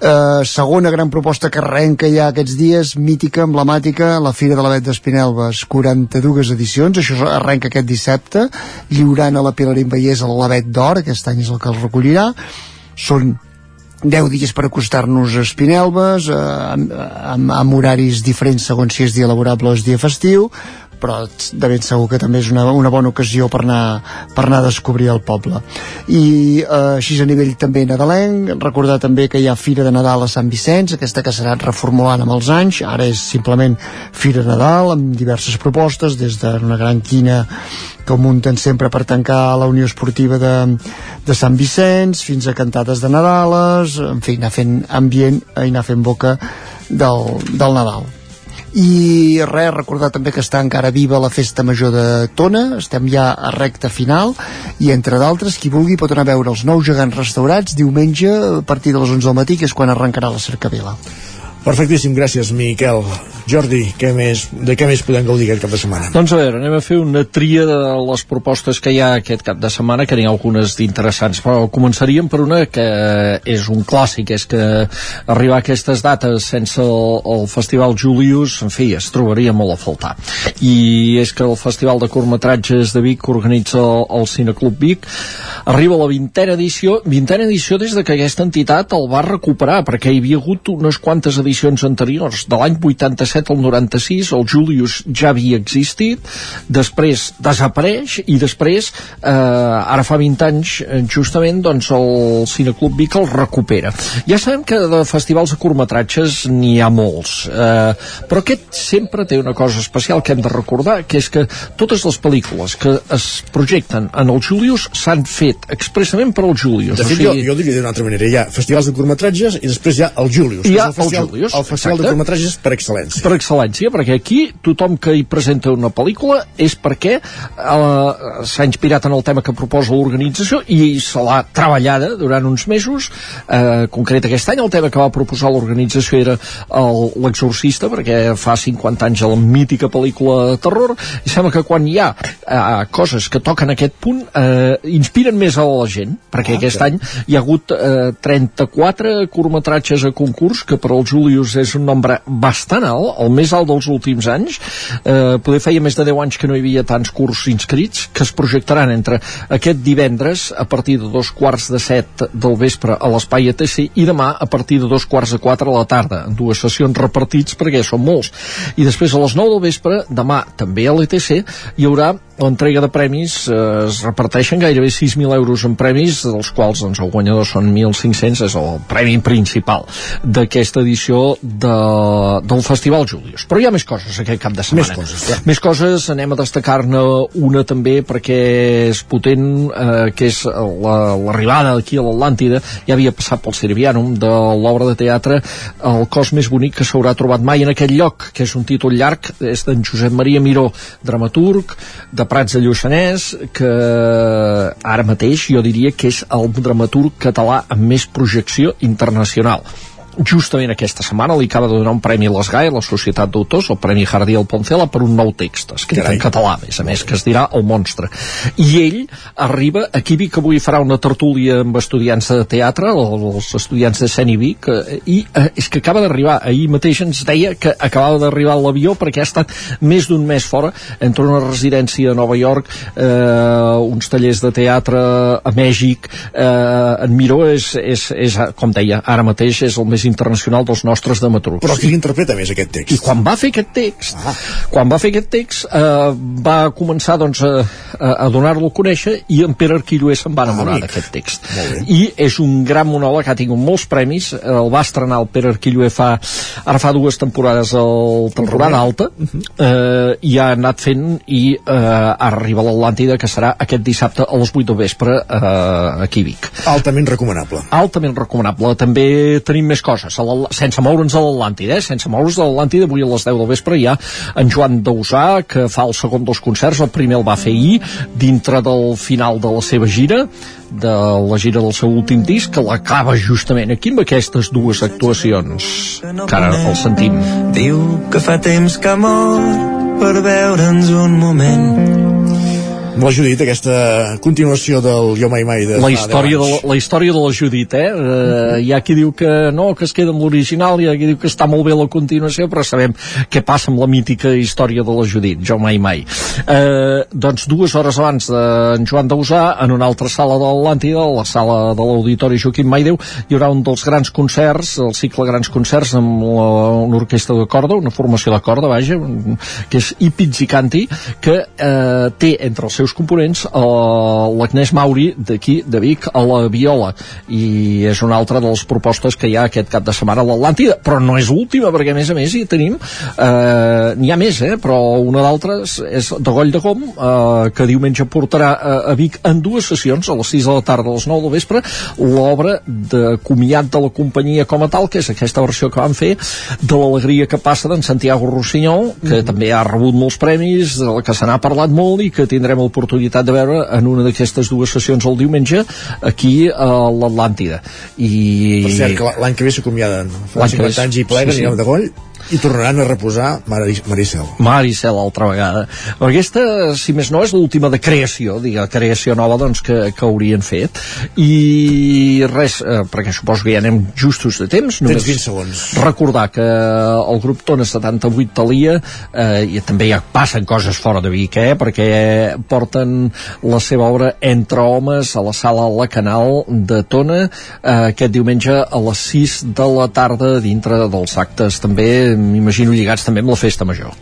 [SPEAKER 22] Eh, segona gran proposta que arrenca ja aquests dies, mítica, emblemàtica, la Fira de l'Avet d'Espinelves, 42 edicions, això arrenca aquest dissabte, lliurant a la Pilarín Vallès l'Avet d'Or, aquest any és el que el recollirà, són 10 dies per acostar-nos a Espinelves, eh, amb, amb, amb horaris diferents segons si és dia laborable o és dia festiu, però de ben segur que també és una, una bona ocasió per anar, per anar a descobrir el poble. I eh, així a nivell també nadalenc recordar també que hi ha Fira de Nadal a Sant Vicenç aquesta que s'ha reformulant amb els anys ara és simplement Fira de Nadal amb diverses propostes des d'una gran quina que munten sempre per tancar la Unió Esportiva de, de Sant Vicenç fins a cantades de Nadales en fi, anar fent ambient i anar fent boca del, del Nadal i res, recordar també que està encara viva la festa major de Tona. Estem ja a recta final.
[SPEAKER 38] I entre d'altres qui vulgui pot anar a veure els nous gegants restaurats diumenge a partir de les 11 del matí que és quan arrencarà la cercavila.
[SPEAKER 1] Perfectíssim, gràcies, Miquel. Jordi, què més, de què més podem gaudir aquest cap de setmana?
[SPEAKER 37] Doncs a veure, anem a fer una tria de les propostes que hi ha aquest cap de setmana, que n'hi ha algunes d'interessants, però començaríem per una que és un clàssic, és que arribar a aquestes dates sense el, el Festival Julius, en fi, es trobaria molt a faltar. I és que el Festival de Curtmetratges de Vic que organitza el, el Cineclub Vic arriba a la vintena edició, vintena edició des de que aquesta entitat el va recuperar, perquè hi havia hagut unes quantes edicions anteriors, de l'any 87 al 96 el Julius ja havia existit després desapareix i després eh, ara fa 20 anys eh, justament doncs el Cineclub Vic el recupera ja sabem que de festivals de curtmetratges n'hi ha molts eh, però aquest sempre té una cosa especial que hem de recordar que és que totes les pel·lícules que es projecten en el Julius s'han fet expressament per al Julius
[SPEAKER 1] De fet, o sigui... jo, jo diria d'una altra manera, hi ha festivals de curtmetratges i després hi ha el Julius,
[SPEAKER 37] Hi ha
[SPEAKER 1] el festival,
[SPEAKER 37] el Julius,
[SPEAKER 1] el festival
[SPEAKER 37] exacte.
[SPEAKER 1] de curtmetratges per excel·lència.
[SPEAKER 37] Per excel·lència, perquè aquí tothom que hi presenta una pel·lícula és perquè eh, s'ha inspirat en el tema que proposa l'organització i se l'ha treballada durant uns mesos. Eh, concret aquest any el tema que va proposar l'organització era l'exorcista perquè fa 50 anys la mítica pel·lícula de terror i sembla que quan hi ha eh, coses que toquen aquest punt eh, inspiren més a la gent perquè
[SPEAKER 1] Ah,
[SPEAKER 37] aquest
[SPEAKER 1] que-
[SPEAKER 37] any hi ha hagut eh, 34 curtmetratges a concurs que per al Julius és un nombre bastant alt, el més alt dels últims anys. Eh, poder feia més de 10 anys que no hi havia tants curs inscrits que es projectaran entre aquest divendres a partir de dos quarts de set del vespre a l'Espai ETC i demà a partir de dos quarts de quatre a la tarda. En dues sessions repartits perquè són molts. I després a les 9 del vespre demà també a l'ETC hi haurà l'entrega de premis eh, es reparteixen gairebé 6.000 euros en premis dels quals doncs, el guanyador són 1.500 és el premi principal d'aquesta edició de, del Festival Julius. Però hi ha més coses aquest cap de setmana.
[SPEAKER 1] Més coses, clar.
[SPEAKER 37] més coses, anem a destacar-ne una també perquè és potent eh, que és la- l'arribada aquí a l'Atlàntida. Ja havia passat pel Sirvianum de l'obra de teatre el cos més bonic que s'haurà trobat mai en aquell lloc que és un títol llarg, és d'en Josep Maria Miró dramaturg, de Prats de Lluçanès que ara mateix jo diria que és el dramaturg català amb més projecció internacional justament aquesta setmana li acaba de donar un premi a l'ESGAE, la Societat d'Autors, el Premi Jardiel Poncela, per un nou text, escrit en català, a més a més, que es dirà El monstre. I ell arriba, aquí Vic avui farà una tertúlia amb estudiants de teatre, els estudiants de Seni Vic, eh, i eh, és que acaba d'arribar, ahir mateix ens deia que acabava d'arribar l'avió perquè ha estat més d'un mes fora, entre una residència a Nova York, eh, uns tallers de teatre a Mèxic, eh, en Miró és, és, és, com deia, ara mateix és el més internacional dels nostres dramaturgs.
[SPEAKER 1] Però qui l'interpreta més aquest text?
[SPEAKER 37] I quan va fer aquest text, ah. quan va fer aquest text, eh, va començar doncs, a, a, donar-lo a conèixer i en Pere Arquilloé se'n va enamorar
[SPEAKER 1] amic.
[SPEAKER 37] d'aquest text. I és un gran monòleg, ha tingut molts premis, eh, el va estrenar el Pere Arquilloé fa, ara fa dues temporades, el temporada alta, eh, i ha anat fent i eh, arriba a l'Atlàntida, que serà aquest dissabte a les 8 del vespre eh, aquí a Vic
[SPEAKER 1] Altament recomanable.
[SPEAKER 37] altament recomanable. També tenim més coses, l'Al- sense moure'ns a l'Atlàntida, eh? sense moure'ns a l'Atlàntida, avui a les 10 del vespre hi ha en Joan Dausà, que fa el segon dels concerts, el primer el va fer ahir, dintre del final de la seva gira, de la gira del seu últim disc, que l'acaba justament aquí amb aquestes dues actuacions, que ara el sentim.
[SPEAKER 36] Diu que fa temps que mor per veure'ns un moment.
[SPEAKER 1] La Judit, aquesta continuació del Jo Mai Mai de
[SPEAKER 37] la història,
[SPEAKER 1] 10
[SPEAKER 37] de la, la història de la Judit, eh? eh? Hi ha qui diu que no, que es queda amb l'original, hi ha qui diu que està molt bé la continuació, però sabem què passa amb la mítica història de la Judit, jo mai mai. Eh, doncs dues hores abans d'en Joan Dausà, en una altra sala de l'Atlàntida, la sala de l'Auditori Joaquim Maideu, hi haurà un dels grans concerts, el cicle Grans Concerts, amb la, una orquestra de corda, una formació de corda, vaja, que és I Pizzicanti, que eh, té entre els seus components eh, l'Agnès Mauri d'aquí, de Vic, a la viola. I és una altra de les propostes que hi ha aquest cap de setmana a l'Atlàntida però no és l'última perquè a més a més hi tenim eh, n'hi ha més eh, però una d'altres és de Goll de Gom eh, que diumenge portarà a, a Vic en dues sessions, a les 6 de la tarda a les 9 del vespre, l'obra de comiat de la companyia com a tal que és aquesta versió que van fer de l'alegria que passa d'en Santiago Rossinyol que també ha rebut molts premis de la que se n'ha parlat molt i que tindrem el l'oportunitat de veure en una d'aquestes dues sessions el diumenge aquí a l'Atlàntida i...
[SPEAKER 1] Per cert, que l'any que ve s'acomiaden. Fa
[SPEAKER 37] L'any que ve-
[SPEAKER 1] 50 anys i pleguen sí,
[SPEAKER 37] sí,
[SPEAKER 1] sí. de goll i tornaran a reposar Mari, Maricel.
[SPEAKER 37] Maricel altra vegada aquesta, si més no, és l'última de creació diga, creació nova doncs, que, que haurien fet i res, eh, perquè suposo que ja anem justos de temps
[SPEAKER 1] Tens 20 segons.
[SPEAKER 37] recordar que el grup Tona 78 Talia eh, i també ja passen coses fora de Vic eh, perquè porten la seva obra Entre homes a la sala La Canal de Tona eh, aquest diumenge a les 6 de la tarda dintre dels actes també m'imagino lligats també amb la festa major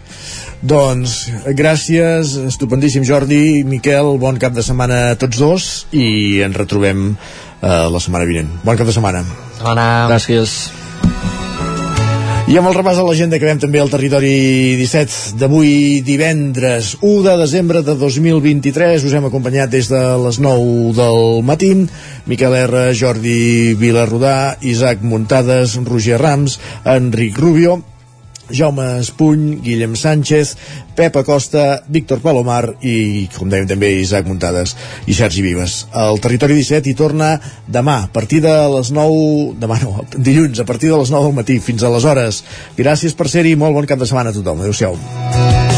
[SPEAKER 1] Doncs, gràcies, estupendíssim Jordi, Miquel, bon cap de setmana a tots dos i ens retrobem eh, la setmana vinent. Bon cap de setmana.
[SPEAKER 39] Bona.
[SPEAKER 37] Gràcies.
[SPEAKER 1] I amb el repàs de l'agenda acabem també al territori 17 d'avui divendres 1 de desembre de 2023 us hem acompanyat des de les 9 del matí Miquel R, Jordi Vilarrodà Isaac Muntades, Roger Rams Enric Rubio Jaume Espuny, Guillem Sánchez, Pep Acosta, Víctor Palomar i, com dèiem també, Isaac Muntades i Sergi Vives. El Territori 17 hi torna demà, a partir de les 9... Demà no, dilluns, a partir de les 9 del matí. Fins aleshores. Gràcies per ser-hi, molt bon cap de setmana a tothom. Adéu-siau.